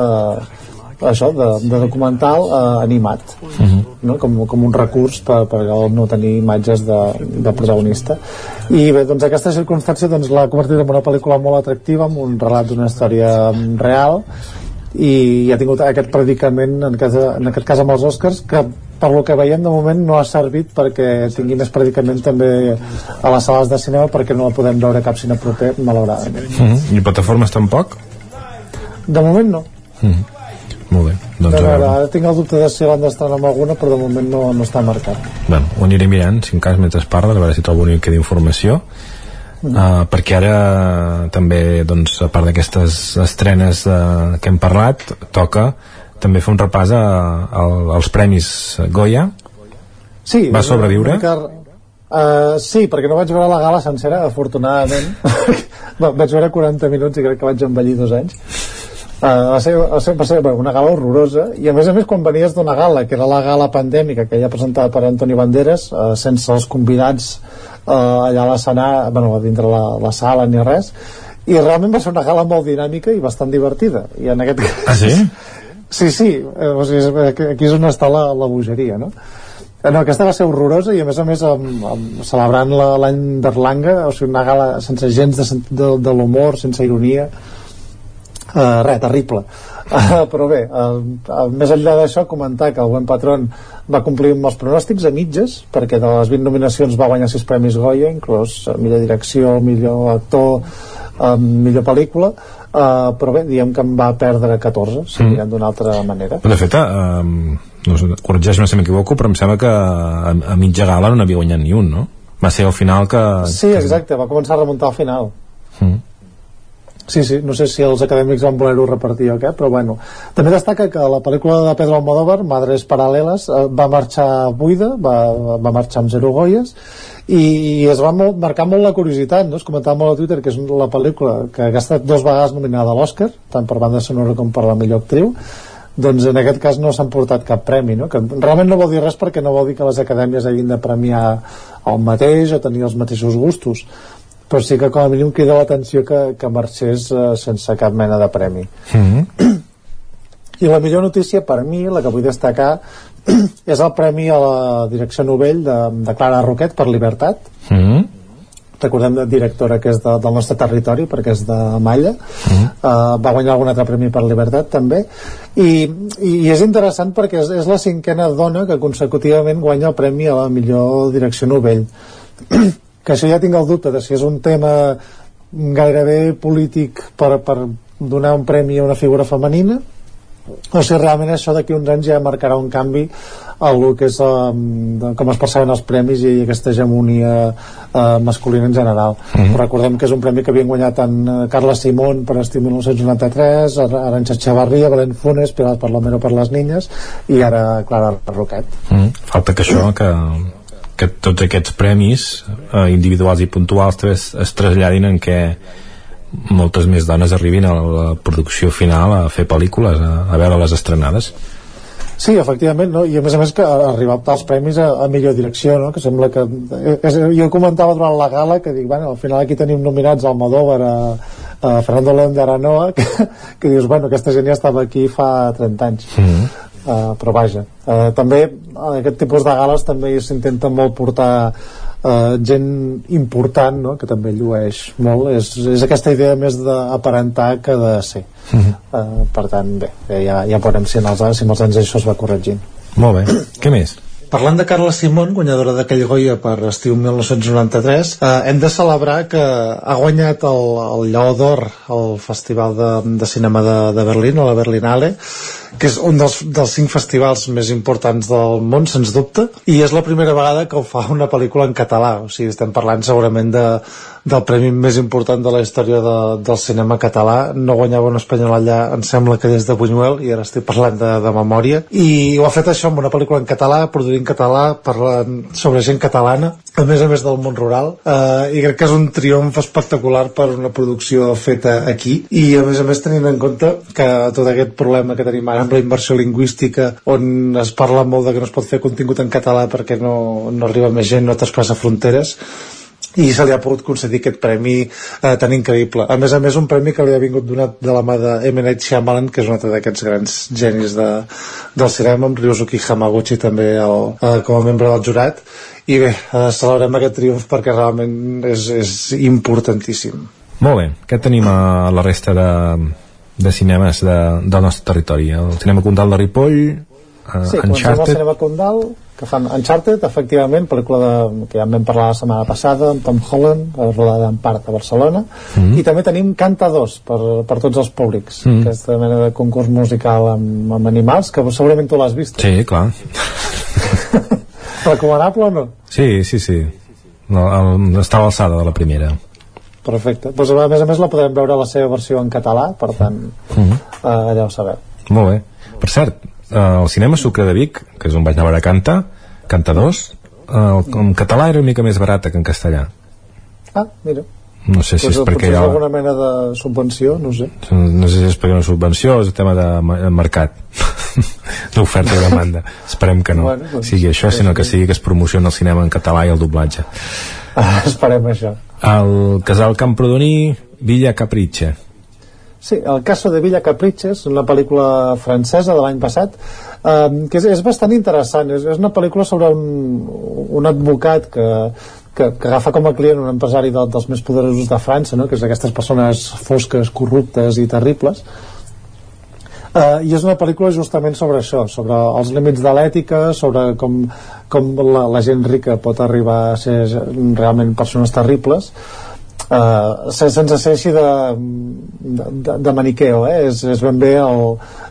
això, de, de documental uh, animat no? com, com un recurs per, per no tenir imatges de, de protagonista i bé, doncs aquesta circumstància doncs, l'ha convertit en una pel·lícula molt atractiva amb un relat d'una història real i ha tingut aquest predicament en aquest, en aquest cas amb els Oscars que per lo que veiem de moment no ha servit perquè tingui més predicament també a les sales de cinema perquè no la podem veure cap cine proper malauradament Mm. I plataformes tampoc? de moment no Mm. Molt bé, de doncs a veure, ara tinc el dubte de si l'han d'estrenar amb alguna però de moment no, no està marcat Bueno, ho aniré mirant, si en cas, mentre es parla, a veure si trobo una mica d'informació. Uh, perquè ara també doncs, a part d'aquestes estrenes uh, que hem parlat toca també fer un repàs a, a, als premis Goya sí, Va sobreviure? mica- Uh, sí, perquè no vaig veure la gala sencera, afortunadament. [laughs] Va- vaig veure 40 minuts i crec que vaig envellir dos anys. Uh, va, ser, va, ser, va ser una gala horrorosa i a més a més quan venies d'una gala que era la gala pandèmica que ja presentada per Antoni Banderas uh, sense els convidats uh, allà a l'escenari bueno, a dintre la, la sala ni res i realment va ser una gala molt dinàmica i bastant divertida i en aquest cas Ah, sí? Sí, sí, eh, o sigui, és- aquí és on està la, la bogeria, no? Eh, No, aquesta va ser horrorosa i a més a més amb, amb, celebrant la- l'any d'Erlanga, o sigui, una gala sense gens de, de, de l'humor, sense ironia, uh, res, terrible. Uh, però bé, uh, uh, més enllà d'això, comentar que el Buen Patron va complir amb els pronòstics a mitges, perquè de les 20 nominacions va guanyar 6 premis Goya, inclòs uh, millor direcció, millor actor, uh, millor pel·lícula, uh, però bé, diem que en va perdre 14, si Mm. d'una altra manera. Però de fet, eh, no sé, corregeix-me si m'equivoco, però em sembla que a, a mitja gala no n'havia guanyat ni un, no? Va ser al final que... Sí, exacte, va començar a remuntar al final. Mm. Sí, sí, no sé si els acadèmics van voler-ho repartir o què, però bueno. També destaca que la pel·lícula de Pedro Almodóvar, Madres Paral·leles, eh, va marxar buida, va, va marxar amb zero goies, i, i es va molt, marcar molt la curiositat, no? es comentava molt a Twitter que és la pel·lícula que ha estat dos vegades nominada a l'Oscar, tant per banda sonora com per la millor actriu, doncs en aquest cas no s'han portat cap premi, no? que realment no vol dir res perquè no vol dir que les acadèmies hagin de premiar el mateix o tenir els mateixos gustos, però sí que com a mínim crida l'atenció que, que marxés eh, sense cap mena de premi. Mm. I la millor notícia per mi, la que vull destacar, [clears throat] és el premi a la direcció novell de, de Clara Roquet per Libertat. Mm. Recordem la directora que és de, del nostre territori, perquè és de Malla. Mm. Uh, va guanyar algun altre premi per Libertat, també. I, i és interessant perquè és, és la cinquena dona que consecutivament guanya el premi a la millor direcció novell. [clears throat] que això ja tinc el dubte de si és un tema gairebé polític per, per donar un premi a una figura femenina o si realment això d'aquí uns anys ja marcarà un canvi a el que és um, com es perceben els premis i aquesta hegemonia uh, masculina en general Mhm. recordem que és un premi que havien guanyat tant uh, Carles Simón per Estiu 1993 Ar- Arantxa Chavarria, Belén Funes Pilar Palomero per les niñes i ara Clara Roquet Mm. Falta que això, que, que tots aquests premis eh, individuals i puntuals també es, es traslladin en què moltes més dones arribin a la producció final a fer pel·lícules, a, a veure les estrenades Sí, efectivament, no? i a més a més que ha arribat als premis a, a millor direcció, no? que sembla que... És, jo comentava durant la gala que dic, bueno, al final aquí tenim nominats al Almodóvar, a, a Fernando León de Aranoa, [laughs] que, que dius, bueno, aquesta gent ja estava aquí fa 30 anys. Mm -hmm. Uh, però vaja, uh, també aquest tipus de gales també s'intenta molt portar uh, gent important no? que també llueix molt és, és aquesta idea més d'aparentar que de ser uh -huh. uh, per tant bé, ja, ja veurem si en els, si en els anys això es va corregint molt bé, què més? Parlant de Carla Simón, guanyadora d'aquell Goya per estiu 1993, eh, hem de celebrar que ha guanyat el, el Lleó d'Or al Festival de, de Cinema de, de Berlín, o la Berlinale, que és un dels, dels cinc festivals més importants del món, sens dubte, i és la primera vegada que ho fa una pel·lícula en català, o sigui, estem parlant segurament de, del premi més important de la història de, del cinema català. No guanyava un espanyol allà em sembla que des de Buñuel i ara estic parlant de, de memòria. I ho ha fet això amb una pel·lícula en català produint català, parlant sobre gent catalana a més a més del món rural eh, i crec que és un triomf espectacular per una producció feta aquí. I a més a més tenint en compte que tot aquest problema que tenim ara amb la inversió lingüística on es parla molt de que no es pot fer contingut en català perquè no, no arriba més gent, no trasplassa fronteres i se li ha pogut concedir aquest premi eh, tan increïble. A més a més, un premi que li ha vingut donat de la mà de M. Night Shyamalan, que és un altre d'aquests grans genis de, del cinema, amb Ryusuke Hamaguchi també el, eh, com a membre del jurat. I bé, eh, celebrem aquest triomf perquè realment és, és importantíssim. Molt bé, què tenim a la resta de, de cinemes de, del nostre territori? El cinema Condal de Ripoll, eh, sí, comencem al cinema Condal, que fan Uncharted, efectivament, pel·lícula de, que ja en vam parlar la setmana passada, amb Tom Holland, eh, rodada en part a Barcelona, mm -hmm. i també tenim Canta 2 per, per tots els públics, mm -hmm. aquesta mena de concurs musical amb, amb animals, que segurament tu l'has vist. Sí, clar. [laughs] Recomanable o no? Sí, sí, sí. No, el, estava alçada de la primera. Perfecte. Pues, a més a més la podrem veure la seva versió en català, per tant, mm -hmm. eh, allà ho sabeu. Molt bé. Per cert, eh, el cinema Sucre de Vic, que és on vaig anar a veure Canta, Canta 2, eh, en català era una mica més barata que en castellà. Ah, mira. No sé si pues, és perquè hi ha... alguna mena de subvenció, no sé. No sé si és perquè una subvenció o és un tema de mercat [laughs] d'oferta i demanda esperem que no Bueno, doncs, sigui això sinó que sigui que es promociona el cinema en català i el doblatge Ah, esperem això. el casal Camprodoní Villa Caprice Sí, el caso de Villa Caprices, una pel·lícula francesa de l'any passat, eh, que és, és bastant interessant. És, és una pel·lícula sobre un, un advocat que, que, que agafa com a client un empresari de, dels més poderosos de França, no? que és d'aquestes persones fosques, corruptes i terribles, Uh, i és una pel·lícula justament sobre això, sobre els límits de l'ètica, sobre com, com la, la gent rica pot arribar a ser realment persones terribles, uh, sense ser així de, de, de maniqueo, eh? és, és ben bé el,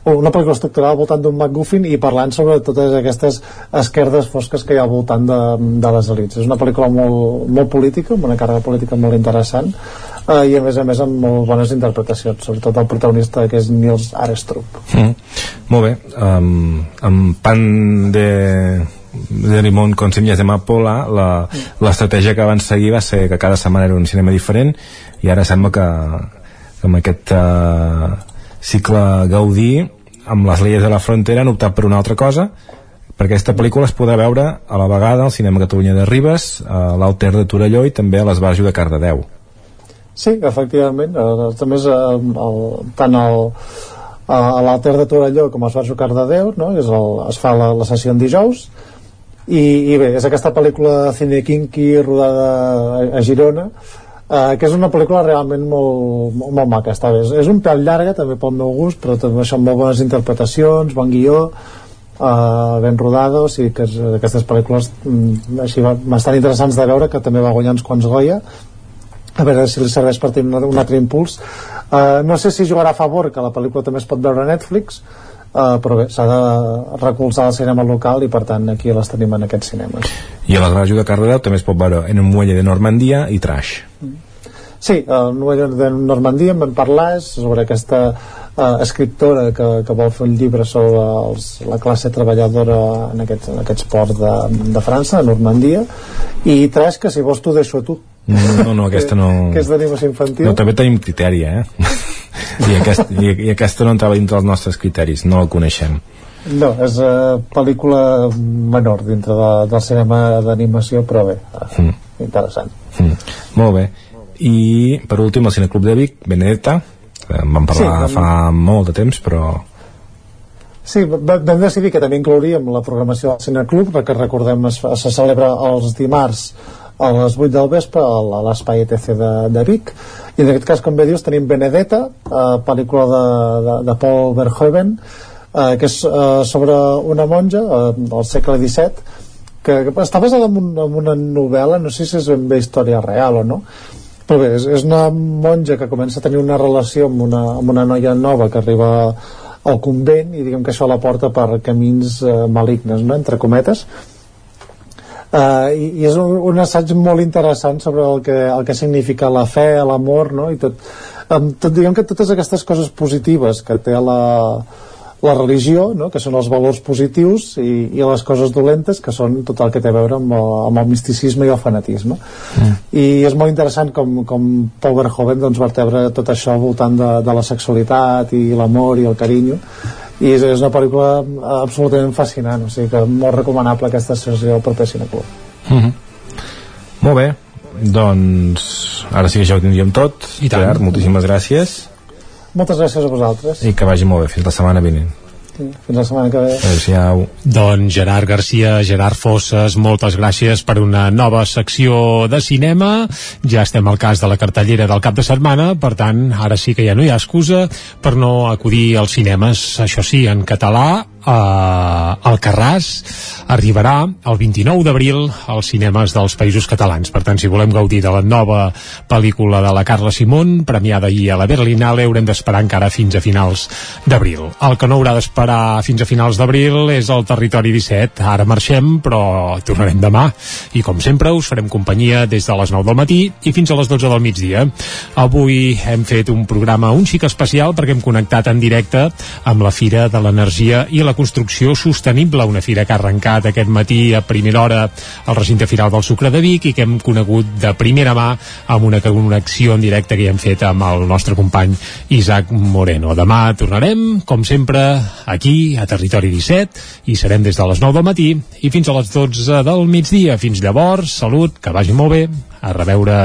una pel·lícula estructurada al voltant d'un MacGuffin i parlant sobre totes aquestes esquerdes fosques que hi ha al voltant de, de les elites. És una pel·lícula molt, molt política, amb una càrrega política molt interessant, uh, i a més a més amb molt bones interpretacions, sobretot el protagonista que és Niels Arestrup. mm. molt bé um, amb pan de de limón con semillas de amapola la- l'estratègia que van seguir va ser que cada setmana era un cinema diferent i ara sembla que, que amb aquest uh, cicle Gaudí amb les leyes de la frontera han optat per una altra cosa perquè aquesta pel·lícula es podrà veure a la vegada al Cinema Catalunya de Ribes, a l'Alter de Torelló i també a l'Esbarjo de Cardedeu. Sí, efectivament. Eh, també és el, el, tant el, a a l'Alter de Torelló com a Esbarjo Cardedeu, no? és el, es fa la, la sessió en dijous, i, i bé, és aquesta pel·lícula Cine Kinky rodada a, a Girona, eh, que és una pel·lícula realment molt, molt, molt maca, està bé. És, és un pèl llarga, també pel meu gust, però també amb molt bones interpretacions, bon guió, eh, ben rodada, o sigui que és, aquestes pel·lícules mm, així ba- bastant interessants de veure, que també va guanyar uns quants Goya, a veure si li serveix per tenir un altre impuls uh, no sé si jugarà a favor que la pel·lícula també es pot veure a Netflix uh, però bé, s'ha de recolzar el cinema local i per tant aquí les tenim en aquests cinemes I a l'Esbarjo de Cardedeu també es pot veure en un muelle de Normandia i Trash. Sí, el Novel de Normandia en vam parlar sobre aquesta eh, escriptora que, que vol fer un llibre sobre els, la classe treballadora en aquest, en aquest port de, de França, a Normandia i tres, que si vols t'ho deixo a tu No, no, aquesta no... [laughs] que és d'animació infantil No, també tenim criteri, eh? [laughs] I, aquest, i, I aquesta no entrava dintre dels nostres criteris, no la coneixem. No, és uh, pel·lícula menor dintre de, del cinema d'animació, però bé, uh, Mm. interessant. Mm. Molt bé. I, per últim, el Cineclub de Vic, Benedetta, eh, en vam parlar Sí, fa molt de temps, però... Sí, va- vam decidir que també inclouríem la programació del Cineclub, perquè recordem es, se celebra els dimarts a les 8 del vespre a l'espai ETC de, de Vic i en aquest cas, com bé dius, tenim Benedetta eh, pel·lícula de, de, de Paul Verhoeven eh, que és eh, sobre una monja eh, del segle XVII que, que està basada en, un, en una novel·la no sé si és ben bé història real o no però bé, és, és una monja que comença a tenir una relació amb una, amb una noia nova que arriba al convent i diguem que això la porta per camins eh, malignes, no? entre cometes Uh, i, i és un, un assaig molt interessant sobre el que, el que significa la fe, l'amor no? i tot, um, tot, diguem que totes aquestes coses positives que té la, la religió, no? que són els valors positius i, i les coses dolentes que són tot el que té a veure amb el, amb el misticisme i el fanatisme mm. i és molt interessant com, com Paul Verhoeven doncs, vertebra tot això al voltant de, de la sexualitat i l'amor i el carinyo i és, és una pel·lícula absolutament fascinant o sigui que molt recomanable aquesta sessió al proper Cineclub Mm -hmm. Molt bé, doncs ara sí que ja ho tindríem tot. I tant. Gerard, moltíssimes gràcies moltes gràcies a vosaltres i que vagi molt bé fins la setmana vinent. Fins la setmana que ve Adéu-siau. Doncs Gerard Garcia, Gerard Fosses, moltes gràcies per una nova secció de cinema. Ja estem al cas de la cartellera del cap de setmana, per tant, ara sí que ja no hi ha excusa per no acudir als cinemes, això sí, en català, eh, Alcarràs arribarà el 29 d'abril als cinemes dels països catalans. Per tant, si volem gaudir de la nova pel·lícula de la Carla Simón, premiada ahir a la Berlinale, haurem d'esperar encara fins a finals d'abril. El que no haurà d'esperar fins a finals d'abril és el Territori 17. Ara marxem, però tornarem demà. I com sempre, us farem companyia des de les 9 del matí i fins a les 12 del migdia. Avui hem fet un programa un xic especial perquè hem connectat en directe amb la Fira de l'Energia i la Construcció Sostenible, una fira que ha arrencat aquest matí a primera hora al recinte firal del Sucre de Vic i que hem conegut de primera mà amb una connexió en directe que hi hem fet amb el nostre company Isaac Moreno. Demà tornarem, com sempre, aquí a Territori 17 i serem des de les 9 del matí i fins a les 12 del migdia. Fins llavors, salut, que vagi molt bé, a reveure...